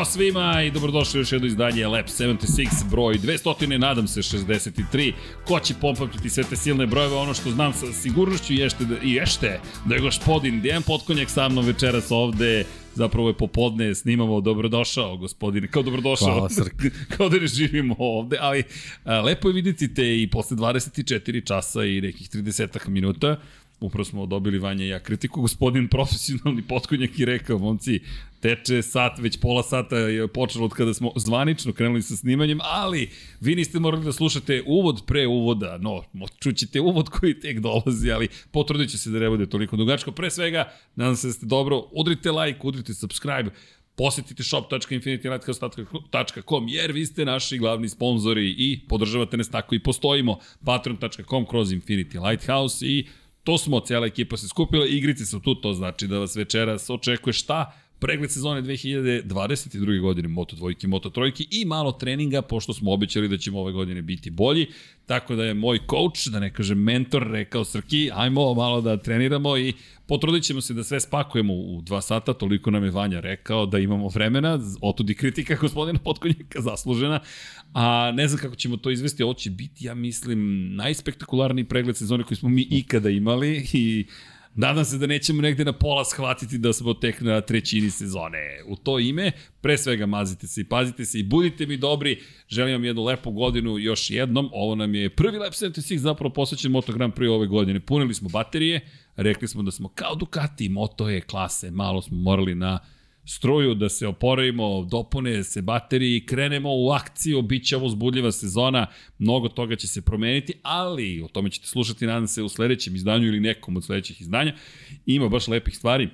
Ćao svima i dobrodošli u još jedno izdanje Lab 76 broj 200, nadam se 63. Ko će pompati sve te silne brojeve, ono što znam sa sigurnošću ješte da, i ješte da je gospodin Dejan Potkonjak sa mnom večeras ovde. Zapravo je popodne snimamo dobrodošao gospodine, kao dobrodošao. Hvala, Srk. kao da ne živimo ovde, ali a, lepo je vidjeti te i posle 24 časa i nekih 30 minuta upravo smo dobili Vanja i ja kritiku, gospodin profesionalni potkonjak i rekao, momci, teče sat, već pola sata je počelo od kada smo zvanično krenuli sa snimanjem, ali vi niste morali da slušate uvod pre uvoda, no, čućete uvod koji tek dolazi, ali potrudit se da ne bude toliko dugačko. Pre svega, nadam se da ste dobro, udrite like, udrite subscribe, posetite shop.infinitylighthouse.com jer vi ste naši glavni sponzori i podržavate nas tako i postojimo. Patreon.com kroz Infinity Lighthouse i to smo, cijela ekipa se skupila, igrice su tu, to znači da vas večeras očekuje šta? Pregled sezone 2022. godine Moto dvojke, Moto trojke i malo treninga, pošto smo obećali da ćemo ove godine biti bolji. Tako da je moj coach, da ne kažem mentor, rekao Srki, ajmo malo da treniramo i potrudit ćemo se da sve spakujemo u dva sata, toliko nam je Vanja rekao da imamo vremena, otud i kritika gospodina Potkonjaka zaslužena, a ne znam kako ćemo to izvesti, ovo će biti, ja mislim, najspektakularniji pregled sezone koji smo mi ikada imali i Nadam se da nećemo negde na pola shvatiti da smo tek na trećini sezone. U to ime, pre svega mazite se i pazite se i budite mi dobri. Želim vam jednu lepu godinu još jednom. Ovo nam je prvi Lab 76 zapravo posvećen Moto Grand Prix ove godine. Punili smo baterije, rekli smo da smo kao Ducati, Moto je klase, malo smo morali na struju, da se oporavimo, dopune se baterije i krenemo u akciju, bit će ovo zbudljiva sezona, mnogo toga će se promeniti, ali o tome ćete slušati, nadam se, u sledećem izdanju ili nekom od sledećih izdanja. Ima baš lepih stvari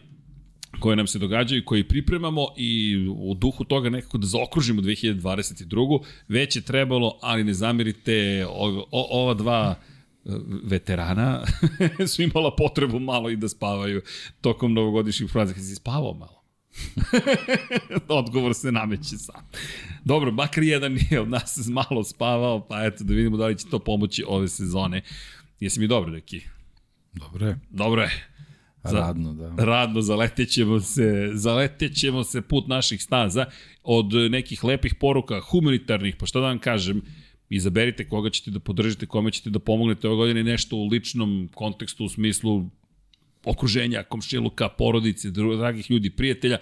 koje nam se događaju, koje pripremamo i u duhu toga nekako da zaokružimo 2022. Već je trebalo, ali ne zamirite, o, o, ova dva e, veterana su imala potrebu malo i da spavaju tokom novogodišnjih praznika. Si spavao malo? Odgovor se nameće sam. Dobro, makar jedan je od nas malo spavao, pa eto da vidimo da li će to pomoći ove sezone. Jesi mi dobro, deki? Dobro je. Dobro je. Za, radno, da. Radno, zaletećemo se, zaletećemo se put naših staza od nekih lepih poruka, humanitarnih, pa šta da vam kažem, izaberite koga ćete da podržite, kome ćete da pomognete ove godine nešto u ličnom kontekstu, u smislu okruženja, komšiluka, porodice, dragih ljudi, prijatelja,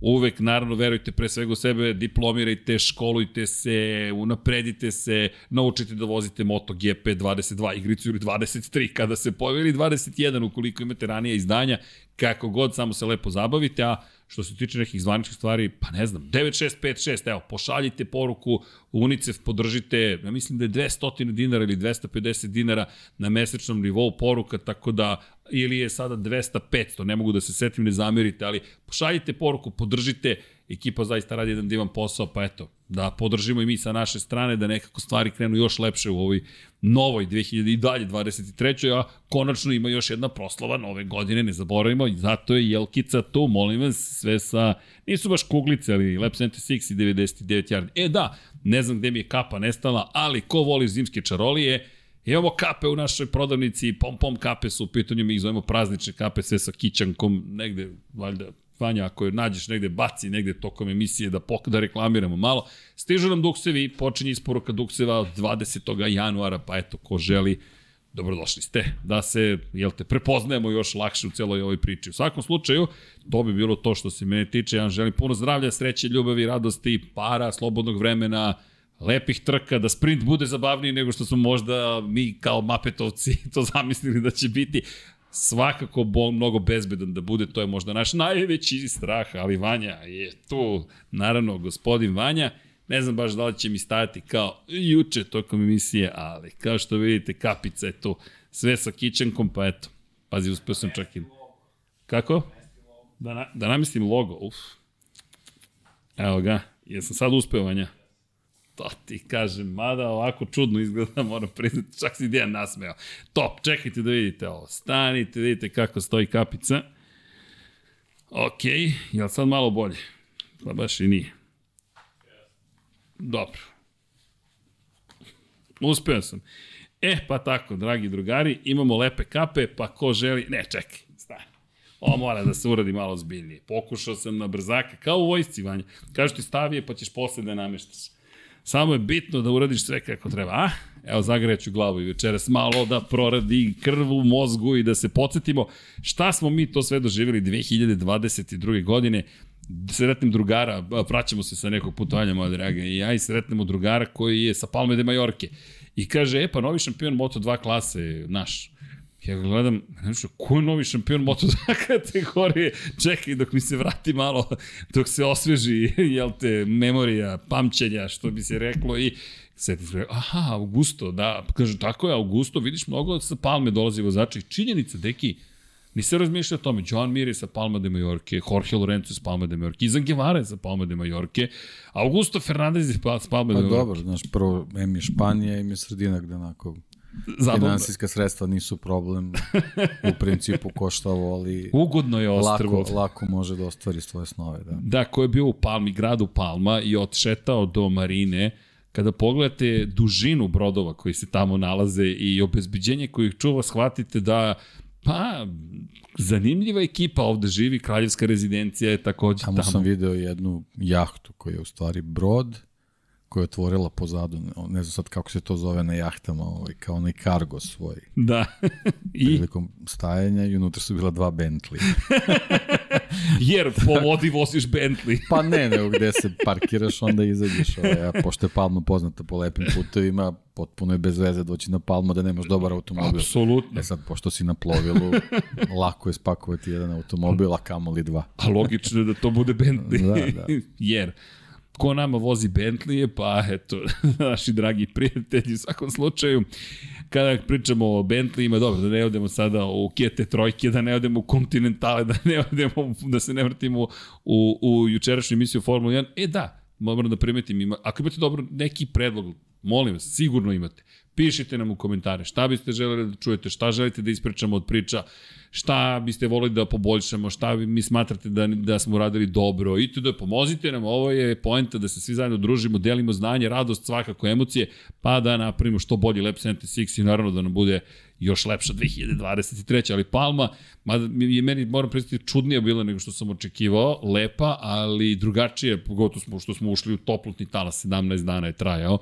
uvek, naravno, verujte pre svega u sebe, diplomirajte, školujte se, unapredite se, naučite da vozite Moto GP 22 igricu ili 23 kada se pojavi 21 ukoliko imate ranije izdanja, kako god, samo se lepo zabavite, a Što se tiče nekih zvaničnih stvari, pa ne znam, 9656, evo, pošaljite poruku, UNICEF podržite, ja mislim da je 200 dinara ili 250 dinara na mesečnom nivou poruka, tako da, ili je sada 200-500, ne mogu da se setim, ne zamerite, ali pošaljite poruku, podržite, ekipa zaista radi jedan divan posao, pa eto, da podržimo i mi sa naše strane, da nekako stvari krenu još lepše u ovoj novoj 2000 i dalje 23. a konačno ima još jedna proslava nove godine, ne zaboravimo, i zato je Jelkica tu, molim vas, sve sa, nisu baš kuglice, ali Lab 76 i 99 yardi. E da, ne znam gde mi je kapa nestala, ali ko voli zimske čarolije, Imamo kape u našoj prodavnici, pom pom kape su u pitanju, mi ih zovemo praznične kape, sve sa kićankom, negde, valjda, Vanja, ako je nađeš negde, baci negde tokom emisije da, pok, da reklamiramo malo. Stižu nam duksevi, počinje isporuka dukseva od 20. januara, pa eto, ko želi, dobrodošli ste, da se, jel te, prepoznajemo još lakše u celoj ovoj priči. U svakom slučaju, to bi bilo to što se mene tiče, ja vam želim puno zdravlja, sreće, ljubavi, radosti, para, slobodnog vremena, lepih trka, da sprint bude zabavniji nego što smo možda mi kao mapetovci to zamislili da će biti svakako bo, mnogo bezbedan da bude, to je možda naš najveći strah, ali Vanja je tu, naravno, gospodin Vanja, ne znam baš da li će mi stajati kao juče tokom emisije, ali kao što vidite, kapica je tu, sve sa kićenkom, pa eto, pazi, uspio sam čak i... Kako? Da, na, da namislim logo, uf. Evo ga, jesam sad uspeo, Vanja? To ti kažem, mada ovako čudno izgleda, moram priznati, čak si Dijan nasmeo. Top, čekajte da vidite ovo. Stanite, vidite kako stoji kapica. Ok, je li sad malo bolje? Pa baš i nije. Dobro. Uspeo sam. E, pa tako, dragi drugari, imamo lepe kape, pa ko želi... Ne, čekaj, stani. Ovo mora da se uradi malo zbiljnije. Pokušao sam na brzaka, kao u vojsci, Vanja. Kažu ti stavi je, pa ćeš posle da nameštaš. Samo je bitno da uradiš sve kako treba, a? Evo, zagreću glavu i večeras malo da proradi krv u mozgu i da se podsjetimo šta smo mi to sve doživjeli 2022. godine sretnem drugara, praćamo se sa nekog putovanja, moja draga, i ja i sretnemo drugara koji je sa Palme de Majorke. I kaže, e pa novi šampion Moto2 klase, naš. Ja ga gledam, nešto, ko je novi šampion Moto2 kategorije? Čekaj, dok mi se vrati malo, dok se osveži, jel te, memorija, pamćenja, što bi se reklo, i Seti se, aha, Augusto, da, kaže, tako je, Augusto, vidiš, mnogo sa Palme dolazi vozača i činjenica, deki, Nisi razmišljao o tome. Joan Mir je sa Palma de Majorke, Jorge Lorenzo sa Palma de Majorke, Izan Guevara je sa Palma de Majorke, Augusto Fernandez je sa Palma de pa Majorke. Pa dobro, znaš, prvo, em je Španija, em je sredina gde onako Zabavno. Finansijska sredstva nisu problem. U principu koštavo, ali... Ugodno je ostrvo. Lako, lako može da ostvari svoje snove. Da, da ko je bio u Palmi, gradu Palma i odšetao do marine, kada pogledate dužinu brodova koji se tamo nalaze i obezbiđenje kojih čuva, shvatite da Pa, zanimljiva ekipa ovde živi, kraljevska rezidencija je takođe tamo. Tamo sam video jednu jahtu koja je u stvari brod, koja je otvorila pozadu, ne znam sad kako se to zove na jahtama, ovaj, kao onaj kargo svoj. Da. I? Prilikom stajanja i unutra su bila dva Bentley. Jer po vodi voziš Bentley. pa ne, nego gde se parkiraš, onda izađeš. Ovaj, a pošto je Palma poznata po lepim putovima, potpuno je bez veze doći na Palmu da nemaš dobar automobil. Apsolutno. E sad, pošto si na plovilu, lako je spakovati jedan automobil, a kamoli dva. a logično je da to bude Bentley. da, da. Jer ko nama vozi Bentley, pa eto, naši dragi prijatelji u svakom slučaju, kada pričamo o Bentleyima, dobro, da ne odemo sada u Kete trojke, da ne odemo u Continentale, da ne odemo, da se ne vrtimo u, u jučerašnju emisiju Formula 1, e da, moram da primetim, ima, ako imate dobro neki predlog, molim vas, sigurno imate. Pišite nam u komentare šta biste želeli da čujete, šta želite da ispričamo od priča, šta biste volili da poboljšamo, šta mi smatrate da, da smo radili dobro? I to da pomozite nam, ovo je poenta da se svi zajedno družimo, delimo znanje, radost, svakako emocije, pa da napravimo što bolji Lab 76 i naravno da nam bude još lepša 2023. Ali Palma, mada je meni, moram predstaviti, čudnija bila nego što sam očekivao, lepa, ali drugačije, pogotovo smo, što smo ušli u toplotni talas, 17 dana je trajao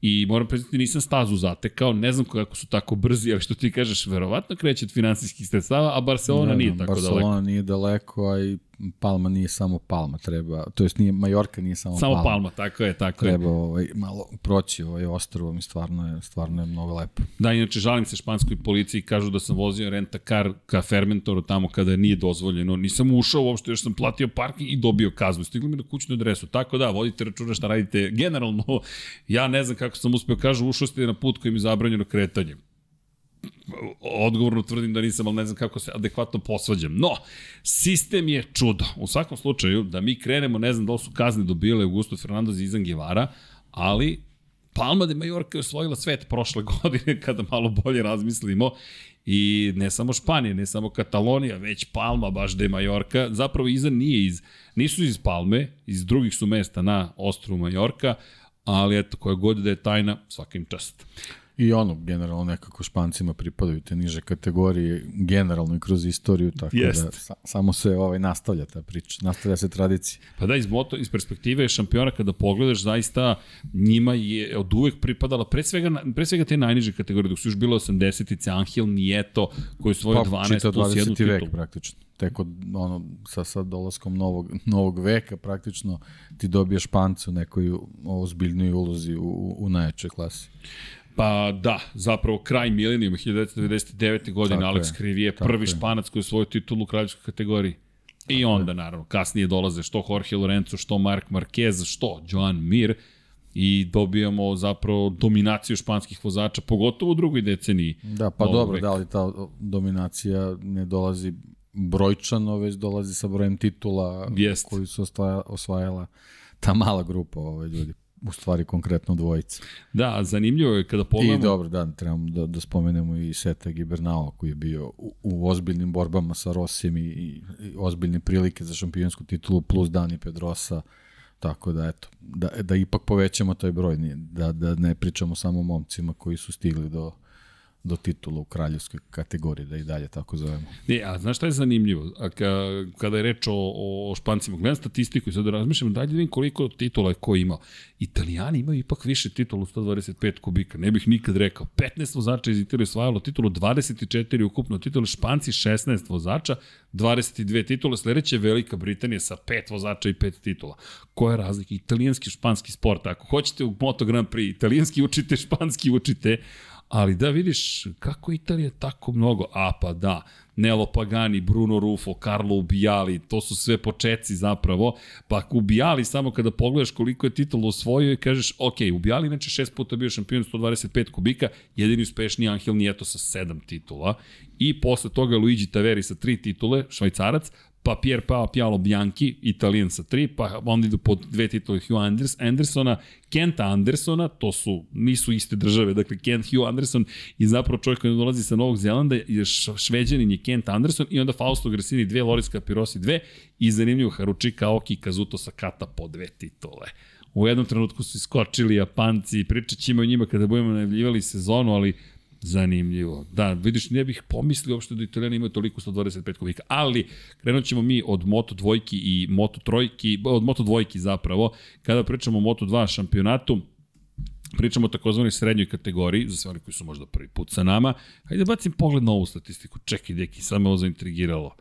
I moram priznati, nisam stazu zatekao, ne znam kako su tako brzi, ali što ti kažeš, verovatno kreće od finansijskih sredstava, a Barcelona ne, nije tako Barcelona daleko. Barcelona nije daleko, a i Palma nije samo Palma, treba, to jest nije, Majorka nije samo, samo Palma. Samo Palma, tako je, tako treba, je. Treba ovaj, malo proći ovaj ostrovo mi stvarno je, stvarno je mnogo lepo. Da, inače žalim se španskoj policiji, kažu da sam vozio renta kar ka Fermentoru tamo kada nije dozvoljeno. Nisam ušao uopšte, još sam platio parking i dobio kaznu. Stigli mi na kućnu adresu. Tako da, vodite računa šta radite. Generalno, ja ne znam kako sam uspeo, kažu, ušao ste na put kojim je zabranjeno kretanje odgovorno tvrdim da nisam, ali ne znam kako se adekvatno posvađam. No, sistem je čudo. U svakom slučaju, da mi krenemo, ne znam da li su kazne dobile Augusto Fernandez i Izan ali Palma de Majorka je osvojila svet prošle godine, kada malo bolje razmislimo. I ne samo Španija, ne samo Katalonija, već Palma, baš de Majorka. Zapravo Izan nije iz, nisu iz Palme, iz drugih su mesta na ostrovu Majorka, ali eto, koja god da je tajna, svakim čast. I ono, generalno nekako špancima pripadaju te niže kategorije, generalno i kroz istoriju, tako Jest. da sa, samo se ovaj, nastavlja ta priča, nastavlja se tradicija. Pa da, iz, moto, iz perspektive šampiona kada pogledaš, zaista njima je od uvek pripadala, pre svega, pre svega te najniže kategorije, dok su još bilo 80-ice, Angel Nieto, koji su svoje pa, 12 plus jednu titulu. vek praktično tek od, ono, sa, sa dolaskom novog, novog veka praktično ti dobiješ špancu nekoj ozbiljnoj ulozi u, u, u najjačoj klasi. Pa da, zapravo kraj milenijuma 1999. godine tako Alex Krivije, prvi je. španac koji je svoju titulu u kraljevskoj kategoriji. I tako onda, je. naravno, kasnije dolaze što Jorge Lorenzo, što Mark Marquez, što Joan Mir i dobijamo zapravo dominaciju španskih vozača, pogotovo u drugoj deceniji. Da, pa dobro, veka. da li ta dominacija ne dolazi brojčano, već dolazi sa brojem titula Jest. koji su osvajala ta mala grupa ovaj, ljudi u stvari konkretno dvojica. Da, zanimljivo je kada pogledamo... I dobro, da, trebamo da, da spomenemo i Seta Gibernao koji je bio u, u ozbiljnim borbama sa Rosijem i, i, i ozbiljne prilike za šampionsku titulu plus Dani Pedrosa, tako da eto, da, da ipak povećamo taj broj, da, da ne pričamo samo o momcima koji su stigli do, do titula u kraljevskoj kategoriji, da i dalje tako zovemo. Ne, a znaš šta je zanimljivo? A ka, kada je reč o, o špancima, gledam statistiku i sad razmišljam, dajde da vidim koliko titula je ko imao. Italijani imaju ipak više titula u 125 kubika, ne bih nikad rekao. 15 vozača iz Italije osvajalo titulu, 24 ukupno titula, Španci 16 vozača, 22 titule, sledeće Velika Britanija sa 5 vozača i 5 titula. Koja je razlika? Italijanski, španski sport. Ako hoćete u Moto Grand Prix, italijanski učite, španski učite, Ali da vidiš kako Italija tako mnogo, a pa da, Nelo Pagani, Bruno Rufo, Carlo Ubijali, to su sve počeci zapravo, pa Ubijali samo kada pogledaš koliko je titula osvojio i kažeš, ok, Ubijali inače šest puta bio šampion 125 kubika, jedini uspešni Angel Nieto sa sedam titula i posle toga Luigi Taveri sa tri titule, švajcarac, pa Pier Pao Pialo Bianchi, italijan sa tri, pa onda idu pod dve titule Hugh Anders, Andersona, Kenta Andersona, to su, nisu iste države, dakle Kent Hugh Anderson i zapravo čovjek koji dolazi sa Novog Zelanda je šveđanin je Kent Anderson i onda Fausto Gresini dve, Loris Capirosi dve i zanimljivo Haruchi Kaoki Kazuto Sakata po dve titule. U jednom trenutku su iskočili Japanci, pričat ćemo o njima kada budemo najavljivali sezonu, ali Zanimljivo. Da, vidiš, ne bih pomislio uopšte da Italijani imaju toliko 125 kubika, ali krenut ćemo mi od Moto dvojki i Moto trojki, od Moto dvojki zapravo, kada pričamo o Moto 2 šampionatu, pričamo o takozvanoj srednjoj kategoriji, za sve oni koji su možda prvi put sa nama. Hajde da bacim pogled na ovu statistiku. Čekaj, deki, sad me ovo zaintrigiralo.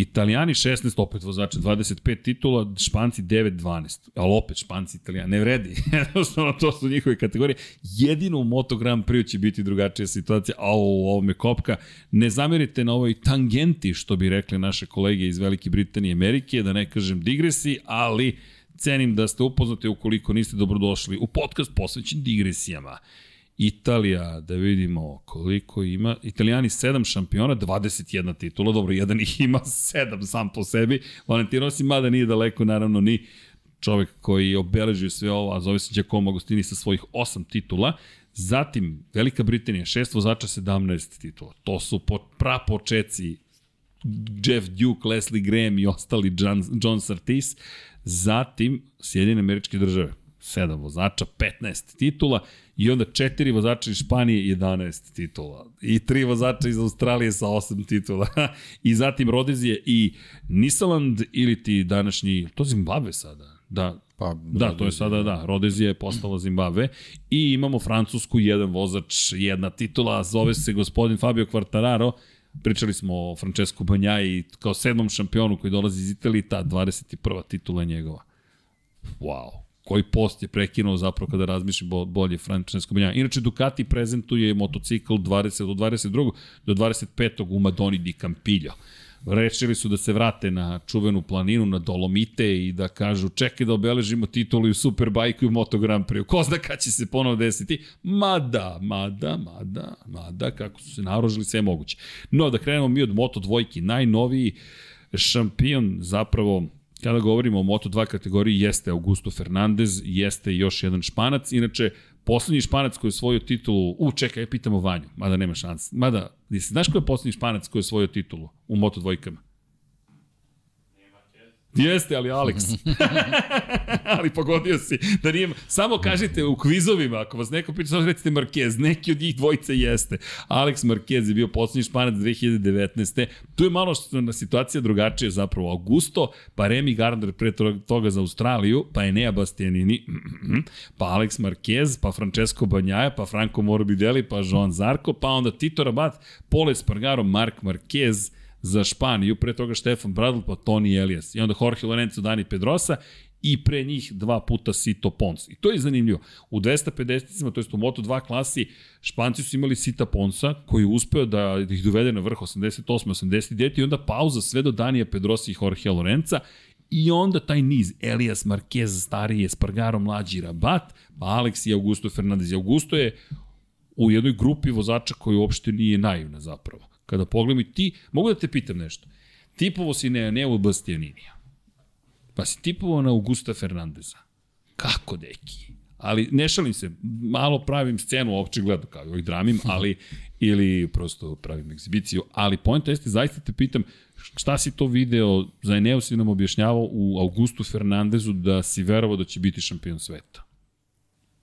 Italijani 16, opet vozača 25 titula, Španci 9-12. Ali opet Španci, Italijani, ne vredi. Jednostavno, to su njihove kategorije. Jedino u Moto Grand Prix će biti drugačija situacija, a u ovome kopka. Ne zamerite na ovoj tangenti, što bi rekli naše kolege iz Velike Britanije i Amerike, da ne kažem digresi, ali cenim da ste upoznate ukoliko niste dobrodošli u podcast posvećen digresijama. Italija, da vidimo koliko ima. Italijani 7 šampiona, 21 titula, dobro, jedan ih ima 7 sam po sebi. Valentino Rossi, mada nije daleko, naravno, ni čovek koji obeležuje sve ovo, a zove se Giacomo Agostini sa svojih 8 titula. Zatim, Velika Britanija, 6 vozača, 17 titula. To su po, prapočeci Jeff Duke, Leslie Graham i ostali John, John Surtees. Zatim, Sjedine američke države, 7 vozača, 15 titula i onda četiri vozača iz Španije 11 titula. I tri vozača iz Australije sa 8 titula. I zatim Rodezije i Nisaland ili ti današnji, to Zimbabwe sada, da, Pa, da, to je sada, da, Rodezija je postala Zimbabwe i imamo Francusku, jedan vozač, jedna titula, zove se gospodin Fabio Quartararo, pričali smo o Francesco Banjaji kao sedmom šampionu koji dolazi iz Italije, ta 21. titula njegova. Wow koji post je prekinuo zapravo kada razmišljam bolje Francesko Banjaja. Inače, Ducati prezentuje motocikl 20 od 22. do 25. u Madoni di Campillo. Rečili su da se vrate na čuvenu planinu, na Dolomite i da kažu čekaj da obeležimo titulu i u Superbajku i u Moto Grand Prix. Ko zna kada će se ponovo desiti? Mada, mada, mada, mada, kako su se narožili, sve moguće. No, da krenemo mi od Moto dvojki, najnoviji šampion zapravo kada govorimo o Moto2 kategoriji, jeste Augusto Fernandez, jeste još jedan španac, inače, poslednji španac koji je osvojio titulu, u čekaj, pitamo Vanju, mada nema šanse, mada, znaš ko je poslednji španac koji je osvojio titulu u Moto2-kama? Jeste, ali Alex. ali pogodio si. Da nije, samo kažite u kvizovima, ako vas neko pita, samo recite Marquez, neki od njih dvojice jeste. Alex Marquez je bio poslednji španac 2019. Tu je malo na situacija drugačija zapravo. Augusto, pa Remy Gardner pre toga za Australiju, pa Enea Bastianini, pa Alex Marquez, pa Francesco Banjaja, pa Franco Morbidelli, pa Joan Zarko, pa onda Tito Rabat, Pole Spargaro, Mark Marquez, za Španiju, pre toga Stefan Bradl, pa Toni Elias. I onda Jorge Lorenzo, Dani Pedrosa i pre njih dva puta Sito Pons. I to je zanimljivo. U 250-cima, to je u Moto2 klasi, Španci su imali Sita Ponsa, koji je uspeo da ih dovede na vrh 88. 89. i onda pauza sve do Danija Pedrosa i Jorge Lorenza I onda taj niz, Elias Marquez, stariji, Espargaro, mlađi, Rabat, pa Alex i Augusto Fernandez. Augusto je u jednoj grupi vozača koji uopšte nije naivna zapravo. Kada pogledam i ti, mogu da te pitam nešto. Tipovo si na Neo Bastianinija. Pa si tipovo na Augusta Fernandeza. Kako, deki? Ali ne šalim se, malo pravim scenu očigledno kao i ovih dramim, ali ili prosto pravim egzibiciju, ali pojenta jeste, zaista te pitam, šta si to video, za Eneo si nam objašnjavao u Augustu Fernandezu da si verovao da će biti šampion sveta?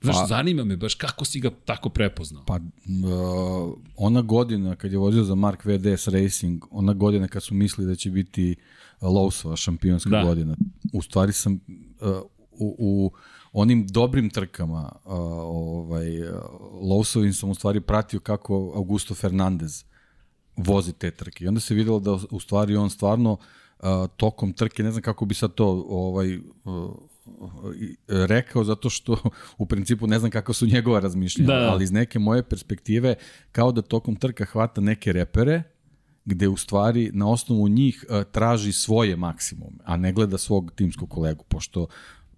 Znaš, pa, zanima me baš kako si ga tako prepoznao. Pa, uh, ona godina kad je vozio za Mark VDS Racing, ona godina kad su mislili da će biti Lowsova šampionska da. godina, u stvari sam uh, u, u onim dobrim trkama uh, ovaj, Lowsovim sam u stvari pratio kako Augusto Fernandez vozi te trke. I onda se videlo da u stvari on stvarno uh, tokom trke, ne znam kako bi sad to ovaj, uh, rekao zato što u principu ne znam kako su njegova razmišljanja, da. ali iz neke moje perspektive kao da tokom trka hvata neke repere gde u stvari na osnovu njih uh, traži svoje maksimume, a ne gleda svog timskog kolegu, pošto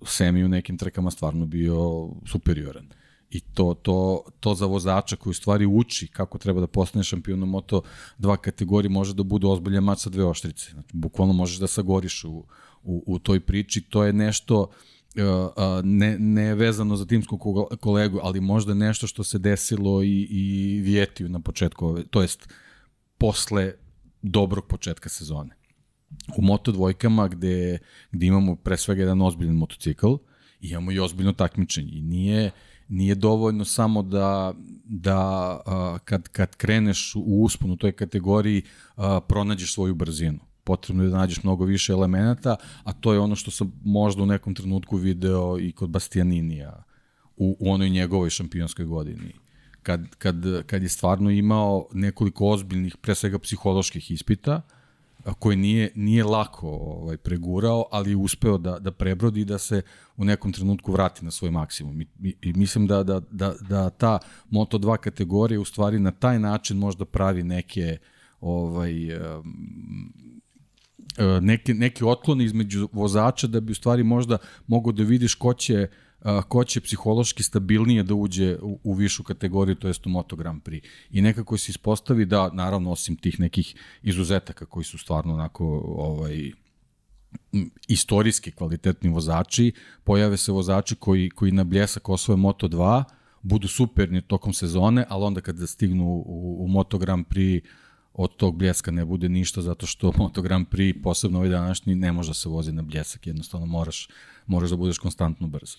Semi u nekim trkama stvarno bio superioran. I to, to, to za vozača koji u stvari uči kako treba da postane šampion u Moto 2 kategoriji može da bude ozbiljan mač sa dve oštrice. Znači, bukvalno možeš da sagoriš u, u, u toj priči. To je nešto uh, ne, ne vezano za timskog kolegu, ali možda nešto što se desilo i, i Vjetiju na početku, ove, to jest posle dobrog početka sezone. U Moto dvojkama gde, gde imamo pre svega jedan ozbiljan motocikl, imamo i ozbiljno takmičenje i nije nije dovoljno samo da, da a, kad, kad kreneš u uspon u toj kategoriji a, pronađeš svoju brzinu. Potrebno je da nađeš mnogo više elemenata, a to je ono što sam možda u nekom trenutku video i kod Bastianinija u, u onoj njegovoj šampionskoj godini. Kad, kad, kad je stvarno imao nekoliko ozbiljnih, pre svega psiholoških ispita, koji nije, nije lako ovaj, pregurao, ali je uspeo da, da prebrodi i da se u nekom trenutku vrati na svoj maksimum. I, i mislim da, da, da, da ta Moto2 kategorija u stvari na taj način možda pravi neke ovaj, neke, neke otklone između vozača da bi u stvari možda mogo da vidiš ko će uh, ko će psihološki stabilnije da uđe u, u višu kategoriju, to jest u Moto Grand Prix. I nekako se ispostavi da, naravno, osim tih nekih izuzetaka koji su stvarno onako ovaj, istorijski kvalitetni vozači, pojave se vozači koji, koji na bljesak osvoje Moto 2, budu superni tokom sezone, ali onda kada stignu u, u Moto Grand Prix od tog bljeska ne bude ništa zato što Moto Grand Prix, posebno ovaj današnji, ne može da se vozi na bljesak, jednostavno moraš, moraš da budeš konstantno brz.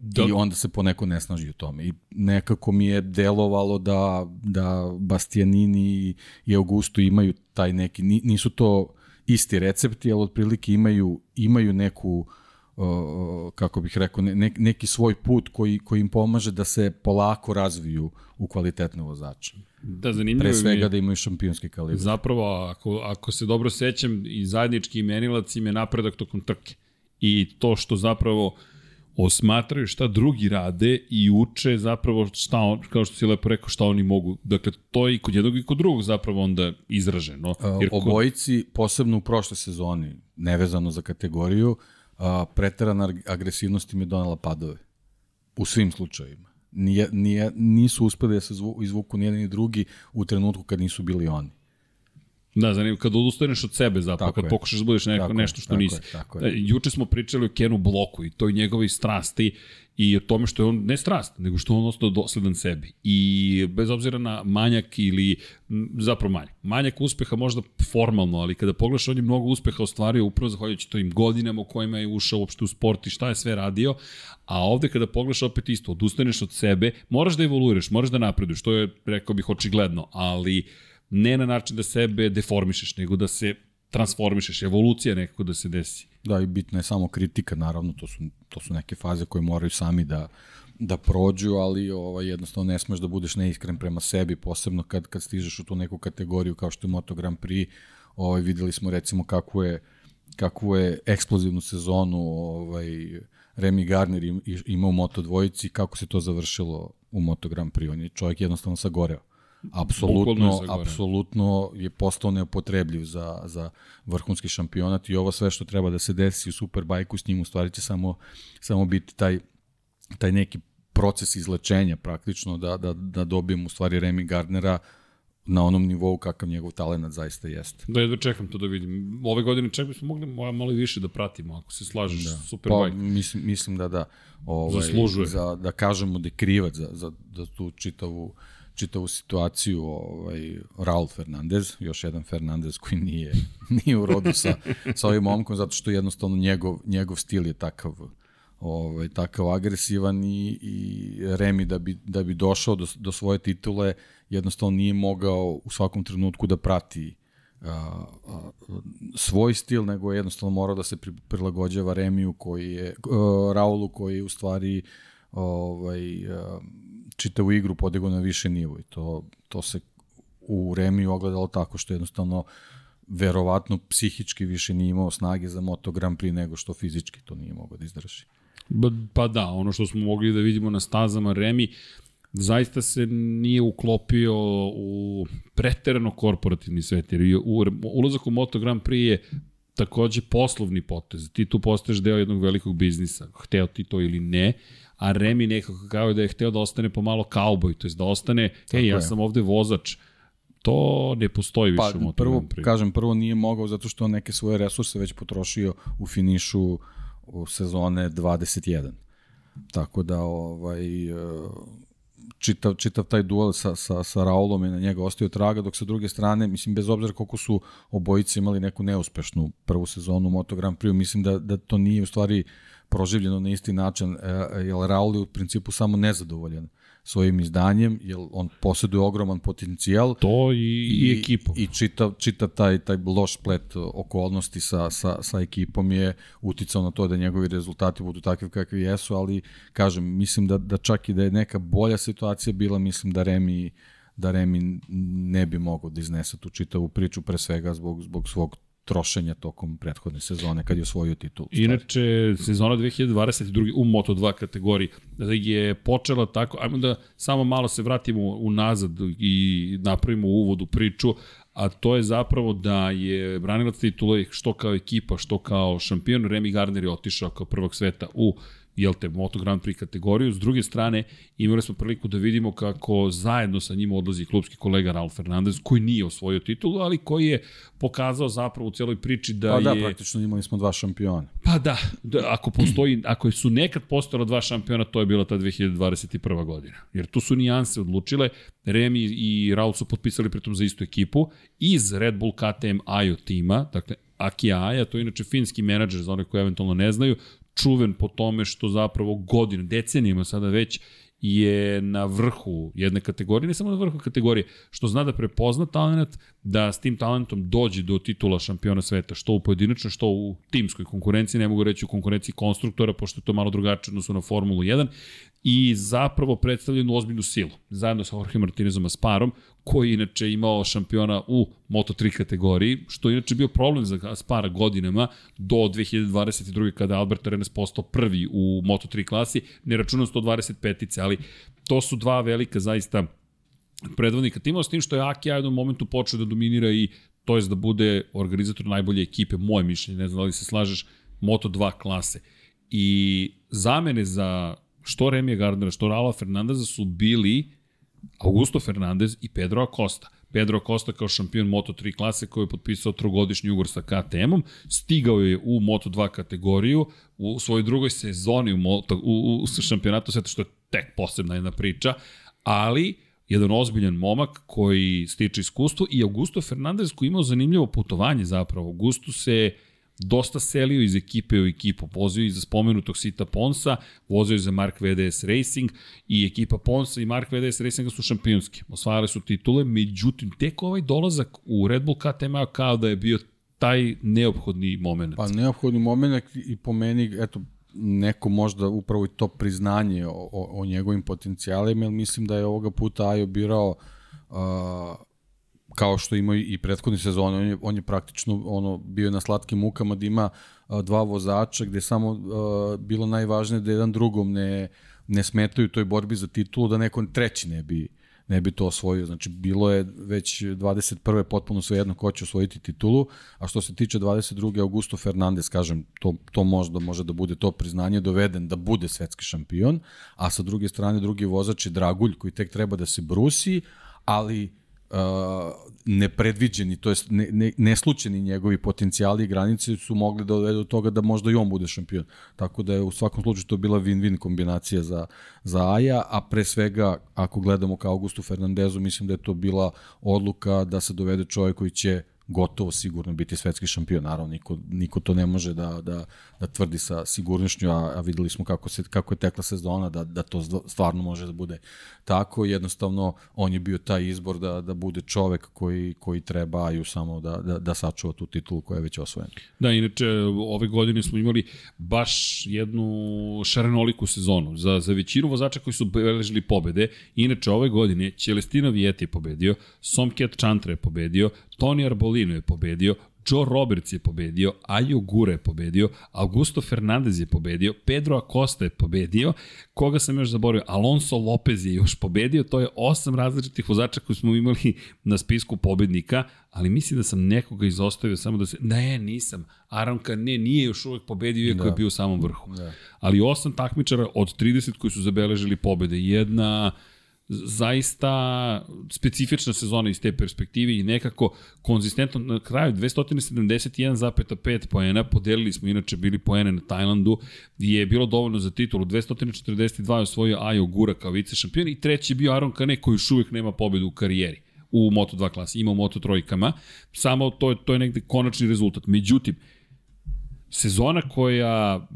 Da. I onda se poneko ne snaži u tome. I nekako mi je delovalo da, da Bastianini i Augusto imaju taj neki, nisu to isti recepti, ali otprilike imaju, imaju neku kako bih rekao, ne, neki svoj put koji, koji im pomaže da se polako razviju u kvalitetne vozače. Da, zanimljivo Pre svega da imaju šampionski kalibar. Zapravo, ako, ako se dobro sećam, i zajednički imenilac im je napredak tokom trke. I to što zapravo osmatraju šta drugi rade i uče zapravo šta on, kao što si lepo rekao, šta oni mogu. Dakle, to je i kod jednog i kod drugog zapravo onda izraženo. Jer kod... Obojici, posebno u prošle sezoni, nevezano za kategoriju, preterana agresivnost im je donala padove. U svim slučajima nije, nije, nisu uspeli da se zvu, izvuku ni jedan ni drugi u trenutku kad nisu bili oni. Da, zanimljivo, kad odustaneš od sebe zapravo, tako kad je. pokušaš da budeš neko, tako nešto što tako nisi. Je, tako je. E, juče smo pričali o Kenu Bloku i toj njegovoj strasti i o tome što je on, ne strast, nego što on ostao dosledan sebi. I bez obzira na manjak ili, zapravo manjak, manjak uspeha možda formalno, ali kada pogledaš, on je mnogo uspeha ostvario upravo zahvaljujući tojim godinama u kojima je ušao uopšte u sport i šta je sve radio, a ovde kada pogledaš opet isto, odustaneš od sebe, moraš da evoluiraš, moraš da napreduješ, to je, rekao bih, očigledno, ali ne na način da sebe deformišeš, nego da se transformišeš, evolucija nekako da se desi. Da, i bitna je samo kritika, naravno, to su, to su neke faze koje moraju sami da, da prođu, ali ovaj, jednostavno ne smeš da budeš neiskren prema sebi, posebno kad, kad stižeš u tu neku kategoriju kao što je Moto Grand Prix, ovaj, videli smo recimo kakvu je, kakvu je eksplozivnu sezonu ovaj, Remy Garner imao u Moto dvojici, kako se to završilo u Moto Grand Prix, on je čovjek jednostavno sagoreo apsolutno, apsolutno je postao neupotrebljiv za, za vrhunski šampionat i ovo sve što treba da se desi u Superbajku s njim u stvari će samo, samo biti taj, taj neki proces izlečenja praktično da, da, da dobijemo u stvari Remy Gardnera na onom nivou kakav njegov talent zaista jeste. Da, jedva čekam to da vidim. Ove godine čak bismo mogli malo više da pratimo, ako se slažeš, da. Superbike. Pa, mislim, mislim da da. Ovaj, Zaslužuje. Za, da kažemo da je krivac za, za, za tu čitavu čitavu situaciju ovaj, Raul Fernandez, još jedan Fernandez koji nije, nije u rodu sa, sa ovim momkom, zato što jednostavno njegov, njegov stil je takav ovaj, takav agresivan i, i Remi da bi, da bi došao do, do svoje titule jednostavno nije mogao u svakom trenutku da prati a, a, svoj stil, nego je jednostavno morao da se prilagođava Remiju koji je, a, Raulu koji je u stvari ovaj, a, čitavu igru podigao na više nivo i to, to se u Remiju ogledalo tako što jednostavno verovatno psihički više nije imao snage za Moto Grand Prix nego što fizički to nije mogao da izdrži. Pa da, ono što smo mogli da vidimo na stazama Remi, zaista se nije uklopio u preterano korporativni svet, jer u, ulazak u Moto Grand Prix je takođe poslovni potez. Ti tu postaješ deo jednog velikog biznisa, hteo ti to ili ne, a Remi nekako kao da je hteo da ostane pomalo kauboj, to je da ostane, Tako ej, ja je. sam ovde vozač, to ne postoji pa, više u Moto Grand Prix. Kažem, prvo nije mogao zato što neke svoje resurse već potrošio u finišu u sezone 21. Tako da ovaj e, čitav, čitav taj duel sa, sa, sa Raulom je na njega ostio traga, dok sa druge strane, mislim, bez obzira koliko su obojice imali neku neuspešnu prvu sezonu Moto Grand Prix, mislim da, da to nije u stvari proživljeno na isti način, e, jer Raul je u principu samo nezadovoljan svojim izdanjem, jer on posjeduje ogroman potencijal. To i, i, i ekipu. I čitav, čitav taj, taj loš splet okolnosti sa, sa, sa ekipom je uticao na to da njegovi rezultati budu takvi kakvi jesu, ali kažem, mislim da, da čak i da je neka bolja situacija bila, mislim da Remi da Remi ne bi mogao da iznese tu čitavu priču pre svega zbog, zbog svog trošenja tokom prethodne sezone kad je osvojio titul. Inače, sezona 2022. u Moto2 kategoriji je počela tako, ajmo da samo malo se vratimo unazad i napravimo uvod u priču, a to je zapravo da je branilac titula što kao ekipa, što kao šampion, Remy Gardner je otišao kao prvog sveta u jel te, Moto Grand Prix kategoriju. S druge strane, imali smo priliku da vidimo kako zajedno sa njima odlazi klubski kolega Raul Fernandez, koji nije osvojio titulu, ali koji je pokazao zapravo u celoj priči da, pa da je... Pa da, praktično imali smo dva šampiona. Pa da, da ako postoji, ako su nekad postojala dva šampiona, to je bila ta 2021. godina. Jer tu su nijanse odlučile, Remi i Raul su potpisali pritom za istu ekipu, iz Red Bull KTM Ajo tima, dakle Aki Aja, to je inače finski menadžer za one koji eventualno ne znaju, čuven po tome što zapravo godinu, decenijama sada već je na vrhu jedne kategorije, ne samo na vrhu kategorije, što zna da prepozna talent, da s tim talentom dođe do titula šampiona sveta, što u pojedinačnoj, što u timskoj konkurenciji, ne mogu reći u konkurenciji konstruktora, pošto je to malo drugačije odnosno na Formulu 1, i zapravo predstavlja jednu ozbiljnu silu, zajedno sa Jorge Martinezom Asparom, koji inače imao šampiona u Moto3 kategoriji, što je inače bio problem za Aspara godinama do 2022. kada Albert Arenas postao prvi u Moto3 klasi, ne računam 125-ice, ali to su dva velika zaista predvodnika timova, s tim što je Aki u jednom momentu počeo da dominira i to je da bude organizator najbolje ekipe, moje mišljenje, ne znam da li se slažeš, Moto2 klase. I zamene za što Remija Gardnera, što Raula Fernandeza su bili Augusto Fernandez i Pedro Acosta. Pedro Acosta kao šampion Moto3 klase koji je potpisao trogodišnji ugor sa KTM-om, stigao je u Moto2 kategoriju u svojoj drugoj sezoni u, Moto, u, u šampionatu sveta, što je tek posebna jedna priča, ali jedan ozbiljan momak koji stiče iskustvo i Augusto Fernandez koji imao zanimljivo putovanje zapravo. Augusto se dosta selio iz ekipe u ekipu, vozio iz spomenutog Sita Ponsa, vozio za Mark VDS Racing i ekipa Ponsa i Mark VDS Racinga su šampionski. Osvajali su titule, međutim, tek ovaj dolazak u Red Bull KTM kao da je bio taj neophodni moment. Pa neophodni moment i po meni, eto, neko možda upravo i to priznanje o, o, o njegovim potencijalima, jer mislim da je ovoga puta Ajo birao uh, kao što ima i prethodni sezon, on je, on je praktično ono, bio na slatkim mukama da ima a, dva vozača gde samo a, bilo najvažnije da jedan drugom ne, ne smetaju toj borbi za titulu, da neko treći ne bi ne bi to osvojio. Znači, bilo je već 21. potpuno sve jedno ko će osvojiti titulu, a što se tiče 22. Augusto Fernandez, kažem, to, to možda može da bude to priznanje, doveden da bude svetski šampion, a sa druge strane drugi vozač je Dragulj koji tek treba da se brusi, ali Uh, nepredviđeni, to jest ne, ne, neslučeni njegovi potencijali i granice su mogli da dovedu do toga da možda i on bude šampion. Tako da je u svakom slučaju to bila win-win kombinacija za, za Aja, a pre svega ako gledamo kao Augustu Fernandezu, mislim da je to bila odluka da se dovede čovjek koji će gotovo sigurno biti svetski šampion. Naravno, niko, niko to ne može da, da, da tvrdi sa sigurnošću, a, a videli smo kako, se, kako je tekla sezona, da, da to stvarno može da bude tako. Jednostavno, on je bio taj izbor da, da bude čovek koji, koji trebaju samo da, da, da sačuva tu titulu koja je već osvojena. Da, inače, ove godine smo imali baš jednu šarenoliku sezonu. Za, za većinu vozača koji su beležili pobede, inače ove godine Celestino Vijeti je pobedio, Somket Chantre je pobedio, Toni Arbolino je pobedio, Joe Roberts je pobedio, Ayo Gure je pobedio, Augusto Fernandez je pobedio, Pedro Acosta je pobedio, koga sam još zaboravio, Alonso Lopez je još pobedio, to je osam različitih vozača koji smo imali na spisku pobednika, ali mislim da sam nekoga izostavio samo da se, ne, nisam, Aronka ne, nije još uvek pobedio, iako da. je bio u samom vrhu. Da. Ali osam takmičara od 30 koji su zabeležili pobede, jedna zaista specifična sezona iz te perspektive i nekako konzistentno na kraju 271,5 poena, podelili smo inače bili poene na Tajlandu, je bilo dovoljno za titulu, 242 je osvojio Ajo Gura kao vice šampion i treći je bio Aron Kane koji još uvijek nema pobedu u karijeri u Moto2 klasi, ima u Moto3-kama, samo to je, to je negde konačni rezultat. Međutim, sezona koja,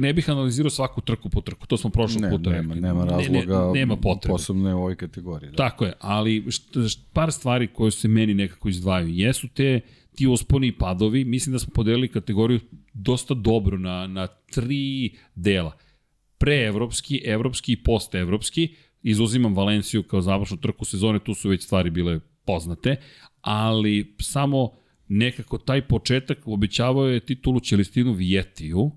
ne bih analizirao svaku trku po trku, to smo prošlog ne, puta nema. Nema razloga, ne, ne, nema potrebe. Posebno u ovoj kategoriji. Da. Tako je, ali št, št, par stvari koje se meni nekako izdvajaju, jesu te ti usponi i padovi, mislim da smo podelili kategoriju dosta dobro na, na tri dela. Preevropski, evropski i postevropski, izuzimam Valenciju kao završnu trku sezone, tu su već stvari bile poznate, ali samo nekako taj početak obećavao je titulu Celestinu Vijetiju,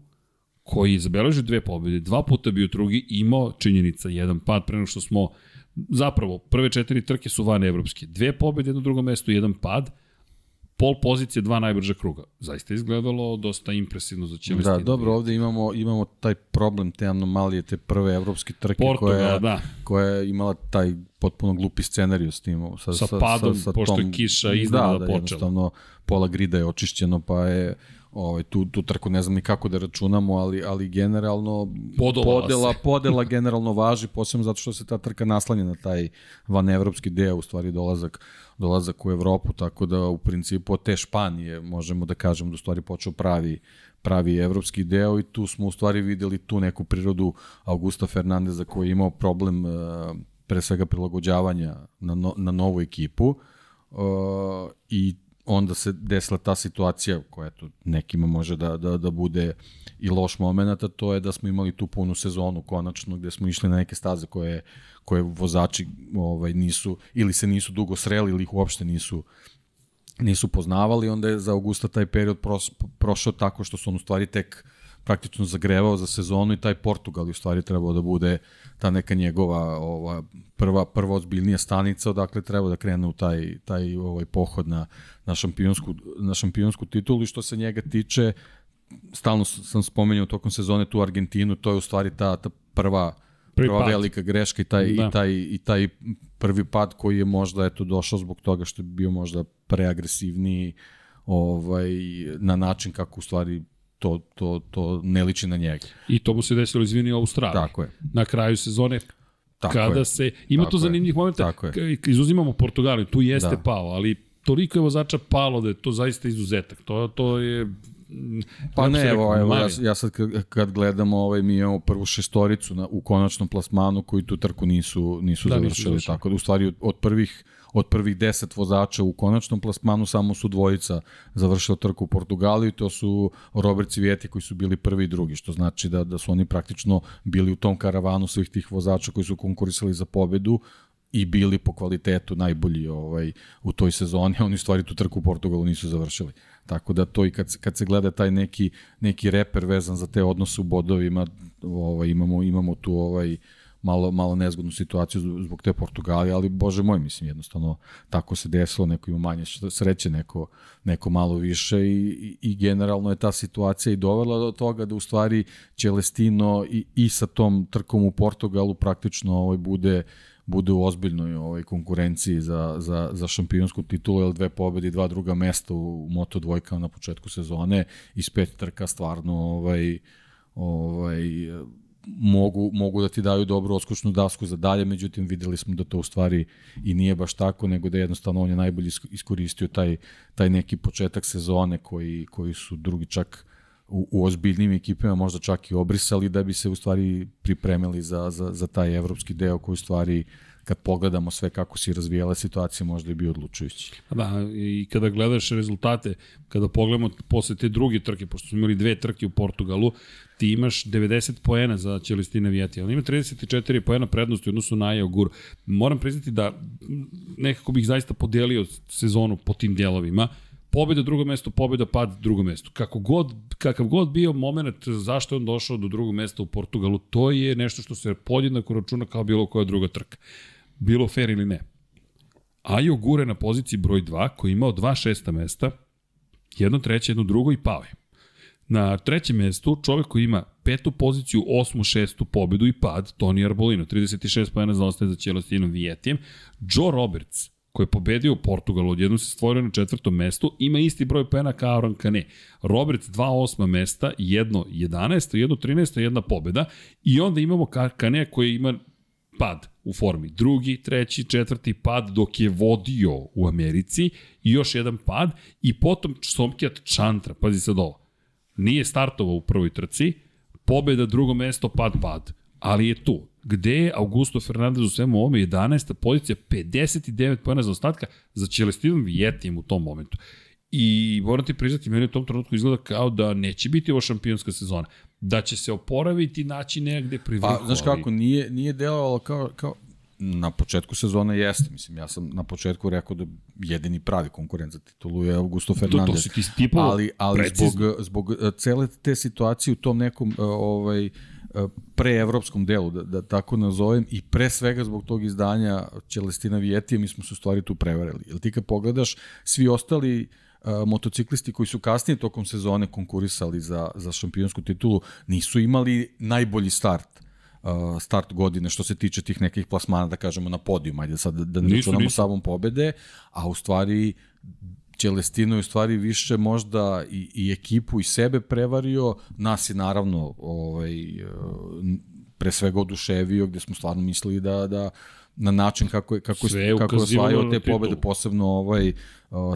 koji je zabeležio dve pobjede, dva puta bio drugi, imao činjenica jedan pad pre što smo zapravo prve četiri trke su van evropske. Dve pobjede na drugom mestu, jedan pad, pol pozicije, dva najbrža kruga. Zaista izgledalo dosta impresivno za Celestinu. Da, dobro, ovde imamo, imamo taj problem, te anomalije, te prve evropske trke Portugal, koja, da. koja je imala taj potpuno glupi scenariju s tim. Sa, sa, sa padom, sa, sa pošto tom, je kiša iznada da, da, počela. jednostavno pola grida je očišćeno, pa je ovaj, tu, tu trku ne znam ni kako da računamo, ali, ali generalno Podovala podela, se. podela generalno važi, posebno zato što se ta trka naslanja na taj vanevropski deo, u stvari dolazak, dolazak u Evropu, tako da u principu te Španije možemo da kažemo da u stvari počeo pravi pravi evropski deo i tu smo u stvari videli tu neku prirodu Augusta Fernandeza koji je imao problem uh, pre svega prilagođavanja na, no, na novu ekipu uh, i onda se desila ta situacija koja tu nekima može da, da, da bude i loš moment, a to je da smo imali tu punu sezonu konačno gde smo išli na neke staze koje, koje vozači ovaj, nisu ili se nisu dugo sreli ili ih uopšte nisu nisu poznavali, onda je za Augusta taj period pros, prošao tako što su on u stvari tek praktično zagrevao za sezonu i taj Portugal je u stvari trebao da bude ta neka njegova ova prva prva ozbiljnija stanica odakle treba da krene u taj taj ovaj pohod na na šampionsku na šampionsku titulu i što se njega tiče stalno sam spomenuo tokom sezone tu Argentinu to je u stvari ta ta prva prva pad. velika greška i taj, da. i, taj, i taj prvi pad koji je možda eto došao zbog toga što je bio možda preagresivniji ovaj, na način kako u stvari to, to, to ne liči na njega. I to mu se desilo, izvini, u Australiji. Tako je. Na kraju sezone Tako kada je. se, ima Tako tu zanimljivih momenta, izuzimamo Portugaliju, tu jeste da. pao, ali toliko je vozača palo da je to zaista izuzetak. To, to je Pa ne, evo, evo ja, ja sad kad, kad gledamo, ovaj, mi imamo prvu šestoricu na, u konačnom plasmanu koji tu trku nisu, nisu da, završili. Nisu tako da u stvari od, od prvih od prvih 10 vozača u konačnom plasmanu samo su dvojica završila trku u Portugaliju to su Robert Civijeti koji su bili prvi i drugi, što znači da, da su oni praktično bili u tom karavanu svih tih vozača koji su konkurisali za pobedu i bili po kvalitetu najbolji ovaj u toj sezoni, oni stvari tu trku u Portugalu nisu završili. Tako da to i kad, kad se gleda taj neki, neki reper vezan za te odnose u bodovima, ovaj, imamo, imamo tu ovaj, malo, malo nezgodnu situaciju zbog te Portugalije, ali bože moj, mislim, jednostavno tako se desilo, neko ima manje sreće, neko, neko malo više i, i, i generalno je ta situacija i dovela do toga da u stvari Celestino i, i sa tom trkom u Portugalu praktično ovaj, bude bude u ozbiljnoj ovaj, konkurenciji za, za, za šampionsku titulu, jer dve pobede i dva druga mesta u Moto dvojka na početku sezone, iz pet trka stvarno ovaj, ovaj, mogu, mogu da ti daju dobru oskušnu dasku za dalje, međutim videli smo da to u stvari i nije baš tako, nego da jednostavno on je najbolje iskoristio taj, taj neki početak sezone koji, koji su drugi čak u, u ozbiljnim ekipima možda čak i obrisali da bi se u stvari pripremili za, za, za taj evropski deo koji u stvari kad pogledamo sve kako si razvijala situacija, možda i bio odlučujući. Da, i kada gledaš rezultate, kada pogledamo posle te druge trke, pošto smo imali dve trke u Portugalu, ti imaš 90 poena za Celestina Vijeti, ali ima 34 poena prednosti u odnosu na Aja Ogur. Moram priznati da nekako bih zaista podelio sezonu po tim delovima. Pobjeda drugo mesto, pobjeda pad drugo mesto. Kako god, kakav god bio moment zašto je on došao do drugog mesta u Portugalu, to je nešto što se podjednako računa kao bilo koja druga trka bilo fair ili ne. Ajo gure na poziciji broj 2, koji je imao dva šesta mesta, jedno treće, jedno drugo i pao je. Na trećem mestu čovek koji ima petu poziciju, osmu, šestu pobedu i pad, Toni Arbolino, 36 pojena zaostaje za Celestinom Vijetijem. Joe Roberts, koji je pobedio u Portugalu, odjedno se stvorio na četvrtom mestu, ima isti broj pojena kao Aron Kane. Roberts dva osma mesta, jedno 11, jedno 13, jedna pobeda i onda imamo Kane koji ima pad u formi. Drugi, treći, četvrti pad dok je vodio u Americi i još jedan pad i potom Somkijat Čantra, pazi sad ovo, nije startovao u prvoj trci, pobeda drugo mesto, pad, pad, ali je tu. Gde je Augusto Fernandez u svemu ovome 11. pozicija, 59 pojena za ostatka za Celestinom Vijetijem u tom momentu. I moram ti priznati, meni u tom trenutku izgleda kao da neće biti ovo šampionska sezona da će se oporaviti naći negde pri vrhu. Pa, znaš kako, nije, nije delovalo kao, kao, na početku sezone jeste, mislim, ja sam na početku rekao da jedini pravi konkurent za titulu je Augusto Fernandez. To, to si ti tipao ali, ali zbog, zbog e, cele te situacije u tom nekom e, ovaj, e, preevropskom delu, da, da tako nazovem, i pre svega zbog tog izdanja Čelestina Vijetija, mi smo se u stvari tu prevarili. Jer ti kad pogledaš, svi ostali uh, motociklisti koji su kasnije tokom sezone konkurisali za, za šampionsku titulu nisu imali najbolji start start godine što se tiče tih nekih plasmana, da kažemo, na podijum, ajde sad da ne računamo samom pobede, a u stvari Celestino je u stvari više možda i, i ekipu i sebe prevario, nas je naravno ovaj, pre svega oduševio, gde smo stvarno mislili da, da na način kako je, kako, je, kako je osvajao te pobede, posebno ovaj,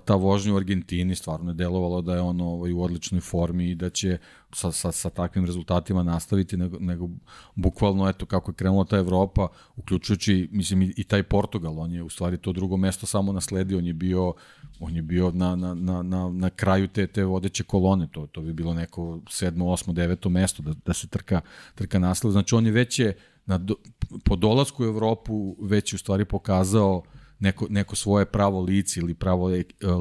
ta vožnja u Argentini, stvarno je delovalo da je on ovaj, u odličnoj formi i da će sa, sa, sa takvim rezultatima nastaviti, nego, nego bukvalno eto kako je krenula ta Evropa, uključujući mislim i, i taj Portugal, on je u stvari to drugo mesto samo nasledio, on je bio on je bio na, na, na, na, na kraju te, te vodeće kolone, to, to bi bilo neko sedmo, osmo, deveto mesto da, da se trka, trka nasled, znači on je već je na do, po dolasku u Evropu već u stvari pokazao neko, neko svoje pravo lice ili pravo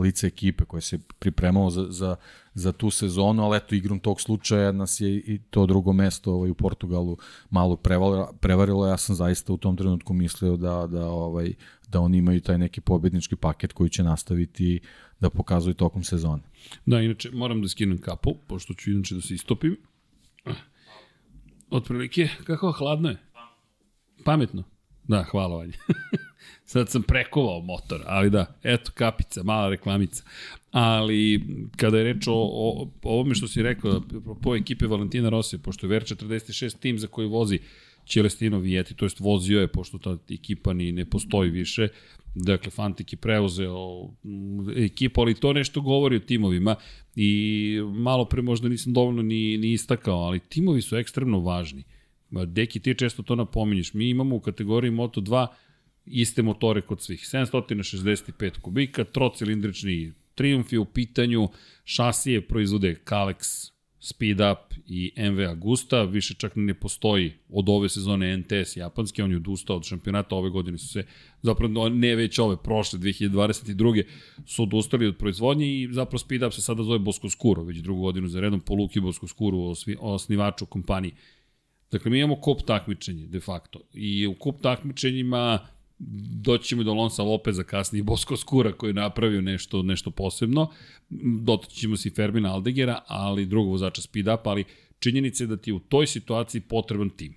lice ekipe koje se pripremalo za, za, za tu sezonu, ali eto igrom tog slučaja nas je i to drugo mesto ovaj, u Portugalu malo prevarilo, prevarilo. Ja sam zaista u tom trenutku mislio da, da, ovaj, da oni imaju taj neki pobednički paket koji će nastaviti da pokazuju tokom sezone. Da, inače moram da skinem kapu, pošto ću inače da se istopim. Otprilike, kako hladno je? Pametno. Da, hvala Vanja. Sad sam prekovao motor, ali da, eto kapica, mala reklamica. Ali kada je reč o, o, o ovome što si rekao, po ekipe Valentina Rosija, pošto je VR46 tim za koji vozi Celestino Vijeti, to jest vozio je, pošto ta ekipa ni ne postoji više, dakle Fantik je preuzeo ekipu, ali to nešto govori o timovima i malo pre možda nisam dovoljno ni, ni istakao, ali timovi su ekstremno važni. Deki, ti često to napominješ. Mi imamo u kategoriji Moto2 iste motore kod svih. 765 kubika, trocilindrični Triumph je u pitanju, šasije proizvode Kalex, Speed Up i MV Agusta, više čak ne postoji od ove sezone NTS japanski, on je odustao od šampionata, ove godine su se, zapravo ne već ove, prošle 2022. su odustali od proizvodnje i zapravo Speed Up se sada zove Bosko Skuro, već drugu godinu za redom po Luki Bosko osnivaču kompanije. Dakle, mi imamo kup takmičenje, de facto. I u kup takmičenjima doći ćemo do Lonsa Lopeza kasnije Bosko Skura koji je napravio nešto, nešto posebno. Dotaći ćemo se i Fermina Aldegera, ali drugog vozača speed up, ali činjenica je da ti je u toj situaciji potreban tim.